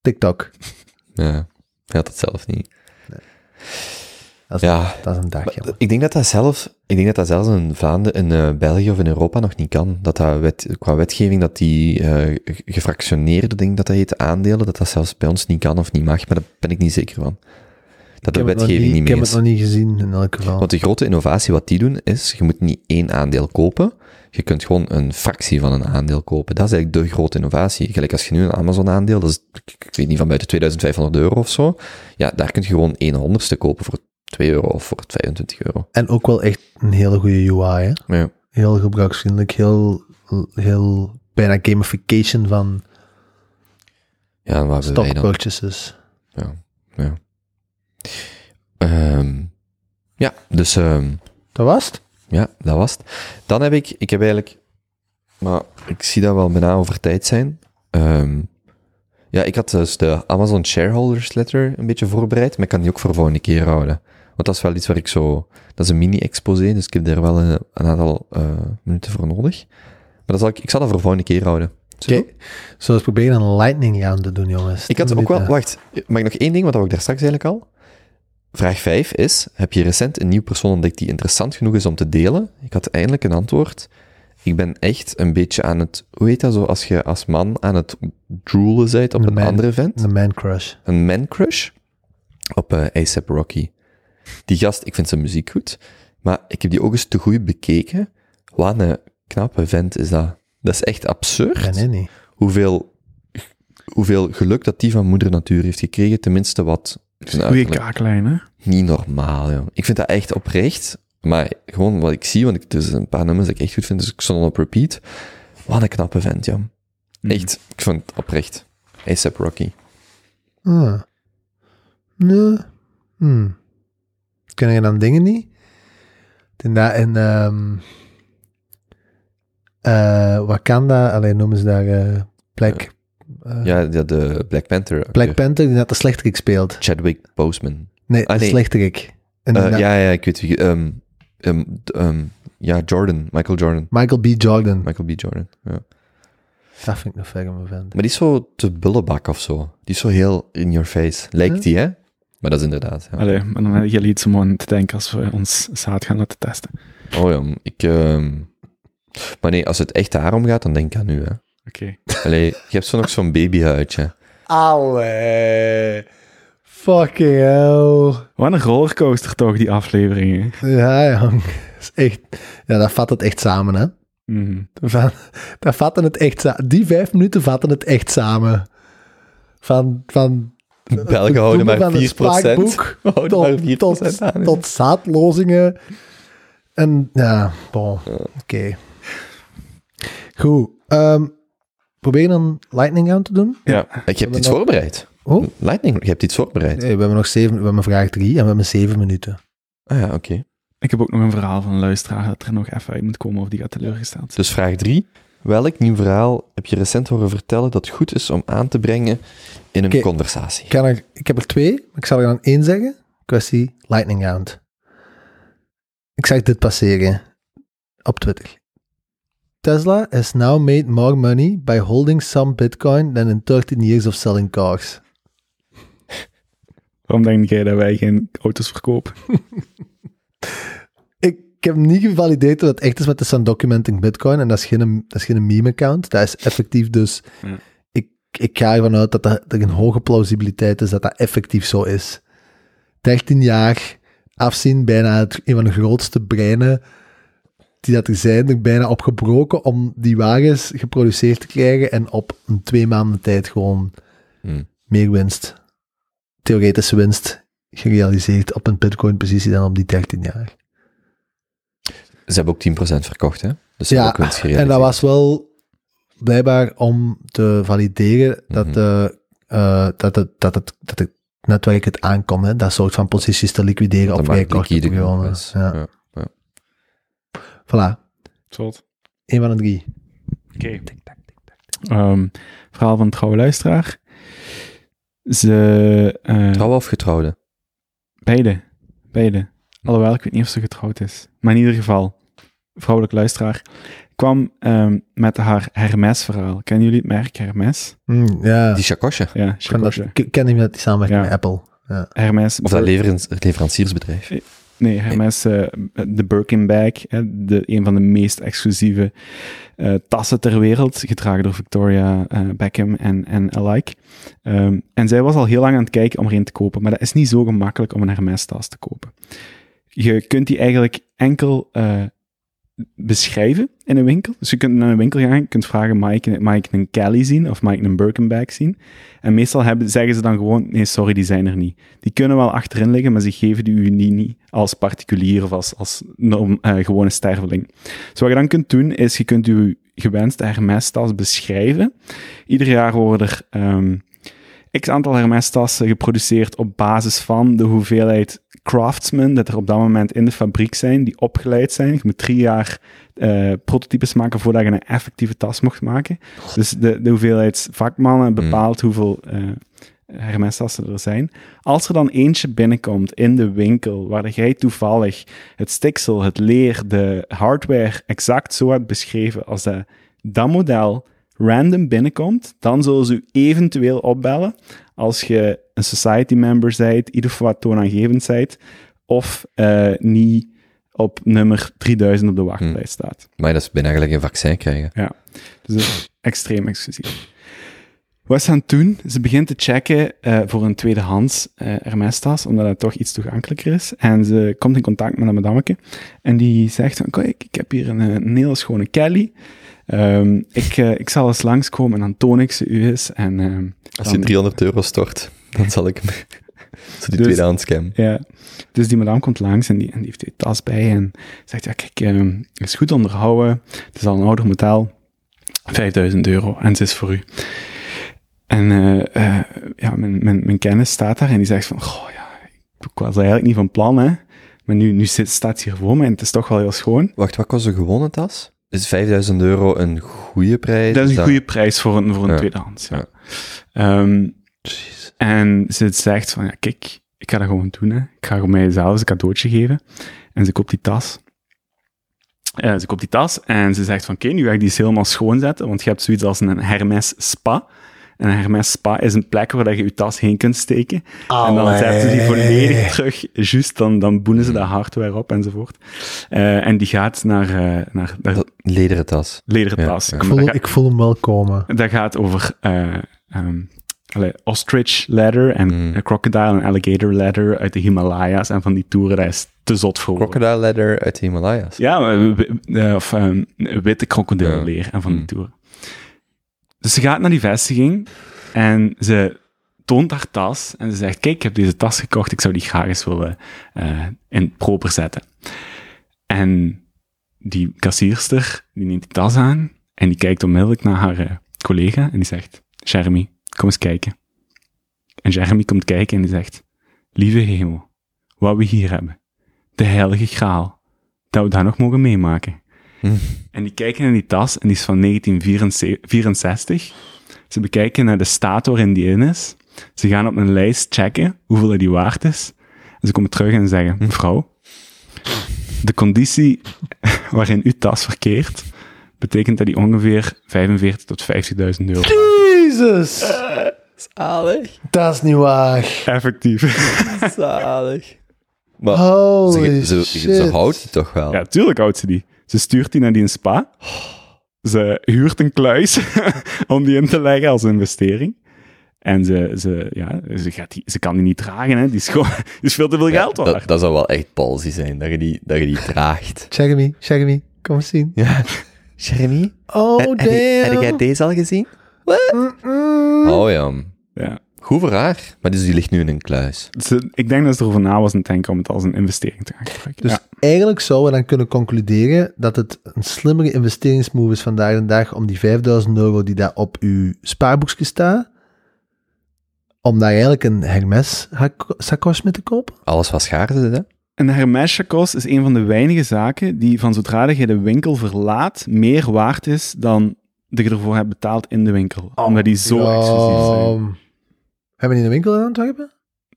TikTok. Ja, hij had het zelf niet. Dat is, Ja, dat is een dag, Maar ik denk dat dat zelf, ik denk dat dat zelfs in Vlaanderen, in eh, België of in Europa nog niet kan. Dat dat wet, qua wetgeving, dat die eh, ge- gefractioneerde, denk dat dat heet, aandelen, dat dat zelfs bij ons niet kan of niet mag. Maar daar ben ik niet zeker van. Dat de Ik heb het nog wetgeving niet Ik heb het is. nog niet gezien, in elk geval. Want de grote innovatie wat die doen, is, je moet niet één aandeel kopen. Je kunt gewoon een fractie van een aandeel kopen. Dat is eigenlijk de grote innovatie. Gelijk als je nu een Amazon-aandeel, dat is, ik weet niet, van buiten 2500 euro of zo. Ja, daar kun je gewoon één honderdste kopen voor 2 euro of voor 25 euro. En ook wel echt een hele goede UI, hè. Ja. Heel gebruiksvriendelijk, heel, heel bijna gamification van Ja, waar stock dan? purchases. Ja, ja. Ehm, ja, dus ehm, Dat was het? ja, dat was het. Dan heb ik, ik heb eigenlijk, maar ik zie dat wel bijna over tijd zijn. Ehm, ja, ik had dus de Amazon Shareholders Letter een beetje voorbereid, maar ik kan die ook voor volgende keer houden. Want dat is wel iets waar ik zo, dat is een mini-exposé, dus ik heb daar wel een, een aantal eh, minuten voor nodig. Maar dat zal ik, ik zal dat voor volgende keer houden. Oké. Zullen we proberen een lightning round te doen, jongens? Ik had ook wel, wacht, mag ik nog één ding, want dat wou ik daar straks eigenlijk al. Vraag 5 is, heb je recent een nieuw persoon ontdekt die interessant genoeg is om te delen? Ik had eindelijk een antwoord. Ik ben echt een beetje aan het, hoe heet dat zo, als je als man aan het droolen bent op Een een man. andere vent? Een man crush. Een man crush op eh ASAP Rocky. Die gast, ik vind zijn muziek goed, maar ik heb die ook eens te goed bekeken. Wat een knappe vent is dat. Dat is echt absurd Ja, nee, nee. hoeveel, hoeveel geluk dat die van moeder natuur heeft gekregen, tenminste wat zijn Goeie kaaklijn, hè? Niet normaal, joh. Ik vind dat echt oprecht, maar gewoon wat ik zie, want ik, dus een paar nummers dat ik echt goed vind, dus ik stond al op repeat. Wat een knappe vent, ja. Mhm. Echt, ik vind het oprecht. ASAP Rocky. Ah. Nee. Hmm. Kunnen je dan dingen niet? In, dat, in ehm eh, Wakanda, alleen noemen ze daar eh, Black, eh, Ja, de, de Black Panther. Black. Panther, die net de slechterik speelt. Chadwick Boseman. Nee, Ah, de nee. slechterik. En Eh, ja, ja, ik weet wie. ehm, ehm, ja, Jordan. Michael Jordan. Michael B. Jordan. Michael B. Jordan. Ja. Dat vind ik een ferme vent. Maar die is zo te bullebak of zo. Die is zo heel in your face. Lijkt Huh? die, hè? Maar dat is inderdaad. Ja. Allee, maar dan heb je iets om aan te denken als we ons zaad gaan laten testen. Oh ja, ik. ehm, Maar nee, als het echt daarom gaat, dan denk ik aan u, hè? Oké. Allee, je hebt zo nog zo'n babyhuidje. Allee. Fucking hell. Wat een rollercoaster toch, die afleveringen. Ja. Dat is echt... Ja, dat vat het echt samen, hè. Mhm. Van, dat vatten het echt samen. Die vijf minuten vatten het echt samen. Van, van Belgen houden maar 4%. van het spraakboek Houden maar 4% tot, aan. tot zaadlozingen. En ja, bon, oké. Goed. ehm, probeer een lightning round te doen. Ja, ik heb iets nog- voorbereid. Oh, Lightning, je hebt iets voorbereid. nee, we hebben nog zeven, we hebben vraag drie en we hebben zeven minuten. Ah ja, oké. Ik heb ook nog een verhaal van een luisteraar dat er nog even uit moet komen of die gaat teleurgesteld. Dus vraag 3. Welk nieuw verhaal heb je recent horen vertellen dat goed is om aan te brengen in een conversatie? Ik, kan er, ik heb er twee, maar ik zal er dan één zeggen. Kwestie lightning round. Ik zag dit passeren op Twitter. Tesla has now made more money by holding some Bitcoin than in 13 years of selling cars. Waarom denk jij dat wij geen auto's verkopen? Ik, heb niet gevalideerd dat het echt is met de Sun Documenting Bitcoin en dat is geen, dat is geen meme-account. Dat is effectief dus... Ja. Ik, ik ga ervan uit dat er, er een hoge plausibiliteit is dat dat effectief zo is. 13 jaar afzien, bijna het, een van de grootste breinen die dat er zijn, er bijna op gebroken om die wagens geproduceerd te krijgen en op een twee maanden tijd gewoon Hmm. meer winst, theoretische winst, gerealiseerd op een bitcoin-positie dan op die 13 jaar. Ze hebben ook 10% verkocht, hè? Dus ze Ja, hebben ook winst En dat was wel blijkbaar om te valideren dat, de, eh, dat, het, dat, het, dat het netwerk het aankomt, hè? dat soort van posities te liquideren Dat op vrij korte. Ja. Ja. Voilà, Zot. één van de drie. Oké. Ehm, verhaal van een trouwe luisteraar. Ze... eh, Trouwen of getrouwde? Beide. Beide. Alhoewel, ik weet niet of ze getrouwd is. Maar in ieder geval, vrouwelijk luisteraar. kwam ehm, met haar Hermes-verhaal. Kennen jullie het merk Hermes? Mm, ja, Die chakosje. Ja, ik ken dat- met die samenwerking Ja. met Apple. Ja. Hermes. Of dat leveranciersbedrijf. Nee, Hermes, eh, de Birkin bag, hè, de, een van de meest exclusieve eh, tassen ter wereld, gedragen door Victoria eh, Beckham en, en alike. Ehm, en zij was al heel lang aan het kijken om er een te kopen, maar dat is niet zo gemakkelijk om een Hermes tas te kopen. Je kunt die eigenlijk enkel eh, beschrijven in een winkel. Dus je kunt naar een winkel gaan, je kunt vragen, mag ik, een Kelly zien of mag ik een Birkin bag zien? En meestal hebben, zeggen ze dan gewoon, nee, sorry, die zijn er niet. Die kunnen wel achterin liggen, maar ze geven die u niet, niet als particulier of als, als norm, eh, gewone sterveling. Dus wat je dan kunt doen, is je kunt uw gewenste Hermes-tas beschrijven. Ieder jaar worden er ehm, x aantal Hermes-tassen geproduceerd op basis van de hoeveelheid craftsmen dat er op dat moment in de fabriek zijn, die opgeleid zijn. Je moet drie jaar eh, prototypes maken voordat je een effectieve tas mocht maken. Dus de, de hoeveelheid vakmannen bepaalt hoeveel eh Hermes-tassen er zijn. Als er dan eentje binnenkomt in de winkel, waar jij toevallig het stiksel, het leer, de hardware exact zo hebt beschreven als dat, dat model random binnenkomt, dan zullen ze u eventueel opbellen als je een society member in ieder geval wat toonaangevend bent, of eh, niet op nummer 3000 op de wachtlijst staat. Maar dat is bijna gelijk een vaccin krijgen. Dus dat is extreem exclusief. Wat ze aan het doen, ze begint te checken eh, voor een tweedehands eh Hermes-tas, omdat het toch iets toegankelijker is. En ze komt in contact met een madameke en die zegt van, kijk, ik heb hier een, een hele schone Kelly. Ehm, ik, ik zal eens langskomen en dan toon ik ze u eens. En, ehm, Als je dan- 300 euro stort, dan zal ik hem... Zo die Dus- scam. Ja, dus die madame komt langs en die, en die heeft die tas bij en zegt, ja kijk, ehm, het is goed onderhouden, het is al een ouder model, 5000 euro en ze is voor u. En eh, ja, mijn, mijn, mijn kennis staat daar en die zegt van, goh ja, ik was eigenlijk niet van plan hè, maar nu, nu zit, staat ze hier voor me en het is toch wel heel schoon. Wacht, wat kost een gewone tas? Is 5000 euro een goede prijs? Dat is een goede prijs voor een, voor een Ja. tweedehands. Ja. Ja. Ehm, en ze zegt van, ja, kijk, ik ga dat gewoon doen. Hè. Ik ga gewoon mijzelf een cadeautje geven. En ze koopt die tas. Eh, ze koopt die tas en ze zegt van, oké, nu ga ik die eens helemaal schoonzetten, want je hebt zoiets als een Hermes spa. En een Hermes spa is een plek waar dat je je tas heen kunt steken. En dan zetten ze die volledig terug, juist, dan, dan boenen ze de hardware op enzovoort. Eh, en die gaat naar, eh naar de Dat- Lederen tas. lederen tas. ja. Ik, voel, dat gaat- ik voel hem wel komen. dat gaat over eh, ehm, allee, ostrich leather en Mm. crocodile en alligator leather uit de Himalaya's en van die toeren, dat is te zot voor. Crocodile leather uit de Himalaya's. Ja, eh, of ehm, witte krokodillenleer en van die Mm. toeren. Dus ze gaat naar die vestiging en ze toont haar tas en ze zegt, kijk, ik heb deze tas gekocht, ik zou die graag eens willen eh, in proper zetten. En die kassierster, die neemt die tas aan en die kijkt onmiddellijk naar haar eh, collega en die zegt, Jeremy, kom eens kijken. En Jeremy komt kijken en die zegt, lieve hemel, wat we hier hebben, de heilige graal, dat we dat nog mogen meemaken. Hm. En die kijken naar die tas en die is van 1964. Ze bekijken naar de staat waarin die in is. Ze gaan op een lijst checken hoeveel die waard is. En ze komen terug en zeggen, mevrouw, de conditie waarin uw tas verkeert, betekent dat die ongeveer 45 tot 50.000 euro Jezus! Zalig. Dat is niet waar. is. Effectief. Zalig. Maar Holy ze, ze, shit. ze houdt het toch wel? Ja, tuurlijk houdt ze die. Ze stuurt die naar die spa. Ze huurt een kluis om die in te leggen als investering. En ze, ze, ja, ze, gaat die, ze kan die niet dragen, hè. Die is, gewoon, die is veel te veel Ja, geld dat, waard. dat zou wel echt palsy zijn, dat je die, dat je die draagt. Jeremy, Jeremy, kom eens zien. Ja. Jeremy? Oh, damn. deze al gezien? Mm-mm. Oh ja. Ja. Goed voor haar. Maar dus die ligt nu in een kluis. Ik denk dat ze erover na was aan het denken om het als een investering te gaan gebruiken. Dus ja. eigenlijk zouden we dan kunnen concluderen dat het een slimmere investeringsmove is vandaag de dag om die 5000 euro die daar op uw spaarboekje staat, om daar eigenlijk een Hermes sakos mee te kopen. Alles wat schaarde, hè? Een Hermes-chakos is een van de weinige zaken die van zodra je de winkel verlaat, meer waard is dan dat je ervoor hebt betaald in de winkel. omdat die zo Ja, exclusief zijn. Hebben die in de winkel in Antwerpen?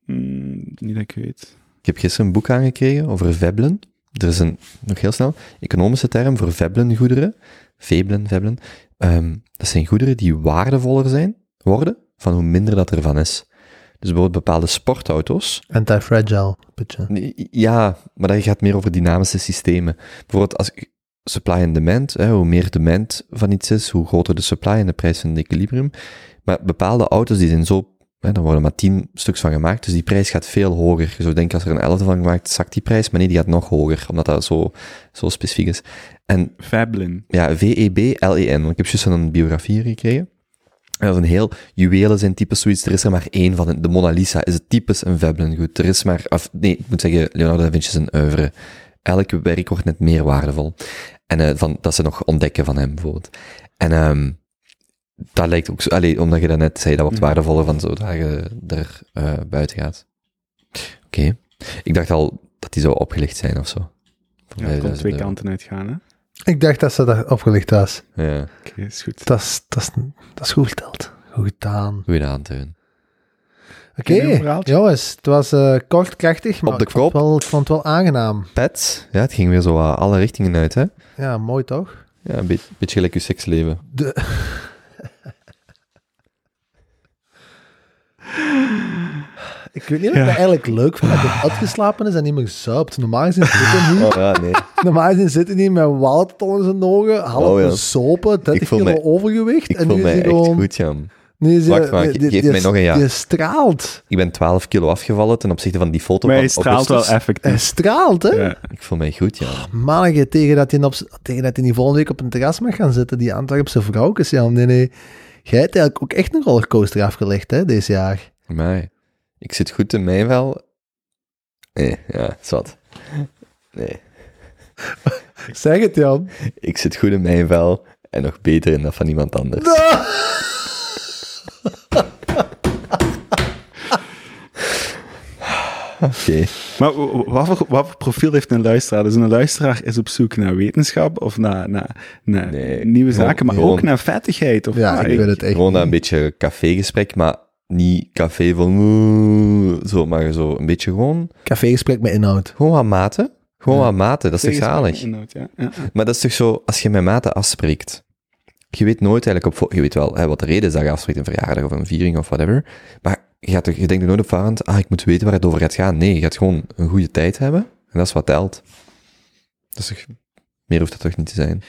Mm, niet dat ik weet. Ik heb gisteren een boek aangekregen over Veblen. er is een, nog heel snel, economische term voor Veblen-goederen. Veblen, Veblen. Ehm, dat zijn goederen die waardevoller zijn, worden, van hoe minder dat ervan is. Dus bijvoorbeeld bepaalde sportauto's. Anti-fragile, Ja, maar dat gaat meer over dynamische systemen. Bijvoorbeeld als supply en demand, hè, hoe meer demand van iets is, hoe groter de supply en de prijs van het equilibrium. Maar bepaalde auto's die zijn zo, hè, daar worden maar tien stuks van gemaakt, dus die prijs gaat veel hoger. Je zou denken als er een elfde van gemaakt, zakt die prijs, maar nee, die gaat nog hoger, omdat dat zo, zo specifiek is. En Fablin. ja, E V-E-B-L-E-N. Want ik heb juist een biografie hier gekregen. En dat is een heel, juwelen zijn typisch zoiets. Er is er maar één van. De Mona Lisa is het typisch een Veblen goed. Er is maar, of nee, ik moet zeggen, Leonardo da Vinci is een oeuvre. Elk werk wordt net meer waardevol. En eh, van, dat ze nog ontdekken van hem, bijvoorbeeld. En ehm dat lijkt ook zo, allee, omdat je dat net zei, dat wordt Mhm. waardevoller van zodra je er eh, buiten gaat. Oké. Ik dacht al dat die zou opgelicht zijn of zo. Ja, het 5000 twee kanten uitgaan, hè? Ik dacht dat ze dat opgelicht was. Ja, Oké, is goed. Dat is, dat is, dat is goed geteld. Goed gedaan. goeie aanteun. Oké, verhaaltje? jongens. Het was eh, kort, krachtig, maar Op de ik, vond wel, ik vond het wel aangenaam. Pets, ja, het ging weer zo uh, alle richtingen uit, hè? Ja, mooi toch? Ja, een beetje, beetje gelijk je seksleven. De... ik weet niet of ik Ja. dat eigenlijk leuk vind dat het uitgeslapen is en niet meer zuipt. Normaal gezien zit hij niet. Oh ja, nee. Normaal gezien zit hij niet met waterton in zijn ogen, half Oh, ja. besopen, 30 voel kilo mij- overgewicht. Ik en voel nu is mij hij echt gewoon... goed, Jan. Nu Wacht maar, die- die- geef die mij nog een jaar. Die straalt. Ik ben 12 kilo afgevallen ten opzichte van die foto Maar van hij straalt wel Augustus. Hij effectief. straalt, hè? Ja. Ik voel mij goed, Jan. Mannetje, tegen dat hij, op, tegen dat hij niet volgende week op een terras mag gaan zitten, die Antwerpse vrouwkes, Jan. Nee, nee. Jij hebt eigenlijk ook echt een rollercoaster afgelegd, hè, deze jaar. Maar ik zit goed in mijn vel. Nee, ja, zat. Nee, Zeg het, Jan. ik zit goed in mijn vel en nog beter in dat van iemand anders. Oké. Maar wat voor, wat voor profiel heeft een luisteraar? Dus een luisteraar is op zoek naar wetenschap of naar, naar, naar Nee, nieuwe gewoon- zaken, maar gewoon- ook naar vettigheid. Of Ja, ik weet het echt Gewoon een beetje cafégesprek, maar niet café van oeh, zo, maar zo een beetje gewoon, Cafégesprek met inhoud. gewoon wat maten. Gewoon Ja. wat maten, dat is toch zalig? Inhoud, ja. Ja. Maar dat is toch zo, als je met maten afspreekt, je weet nooit eigenlijk op, je weet wel hè, wat de reden is dat je afspreekt, een verjaardag of een viering of whatever, maar je, gaat toch, je denkt er nooit op voorhand, ah, ik moet weten waar het over gaat gaan. Nee, je gaat gewoon een goede tijd hebben, en dat is wat telt. Dat is toch, meer hoeft dat toch niet te zijn.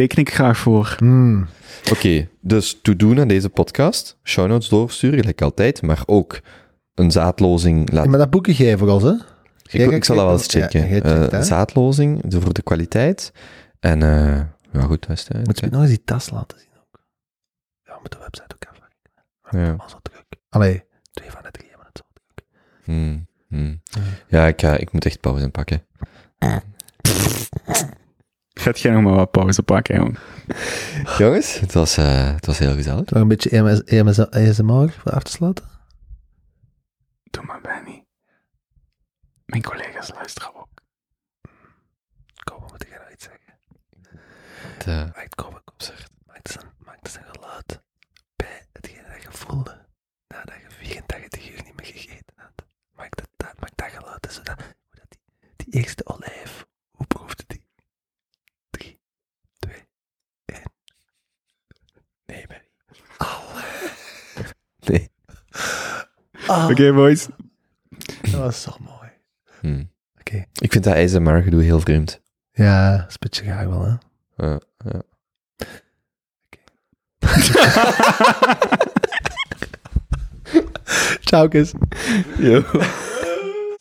Teken ik graag voor. Hmm. Oké, dus to doen aan deze podcast, show notes doorsturen, gelijk altijd, maar ook een zaadlozing Ja, laten maar dat boeken geven ons, hè? Ik, Jij ik zal dat wel eens checken. ja, jij checkt, Eh, zaadlozing de- voor de kwaliteit. En uh, ja, goed, dat is het. Moet je nog eens die tas laten zien ook. Ja, met de website ook even. Ja. Zo druk. Allee, twee van de drie hebben het zo druk. Hmm, hmm. Ja, ik, ga- ik moet echt pauze pakken. Gaat jij nog maar wat pauze pakken, jongen? Jongens, het was, eh, het was heel gezellig. Nog een beetje EMS, EMS, ASMR voor af te sluiten? Doe maar, Benny. Mijn collega's luisteren ook. Kom, moet ik nou iets zeggen? Het, eh, Maakt kom, absurd. Maakt eens een, maakt een geluid bij hetgene dat je voelde nadat je 84 uur niet meer gegeten had. Maakt dat, dat, maakt dat geluid. Dus dat, hoe dat die, die eerste olijf, hoe proefde die? 3, 2, 1. Nee, Benny. nee. Ah, Oké, boys. Dat was zo mooi. Hmm. Oké. Ik vind dat ASMR gedoe heel vreemd. Ja, dat is een beetje wel, hè? Ja, ja. Ciao, kus. Yo.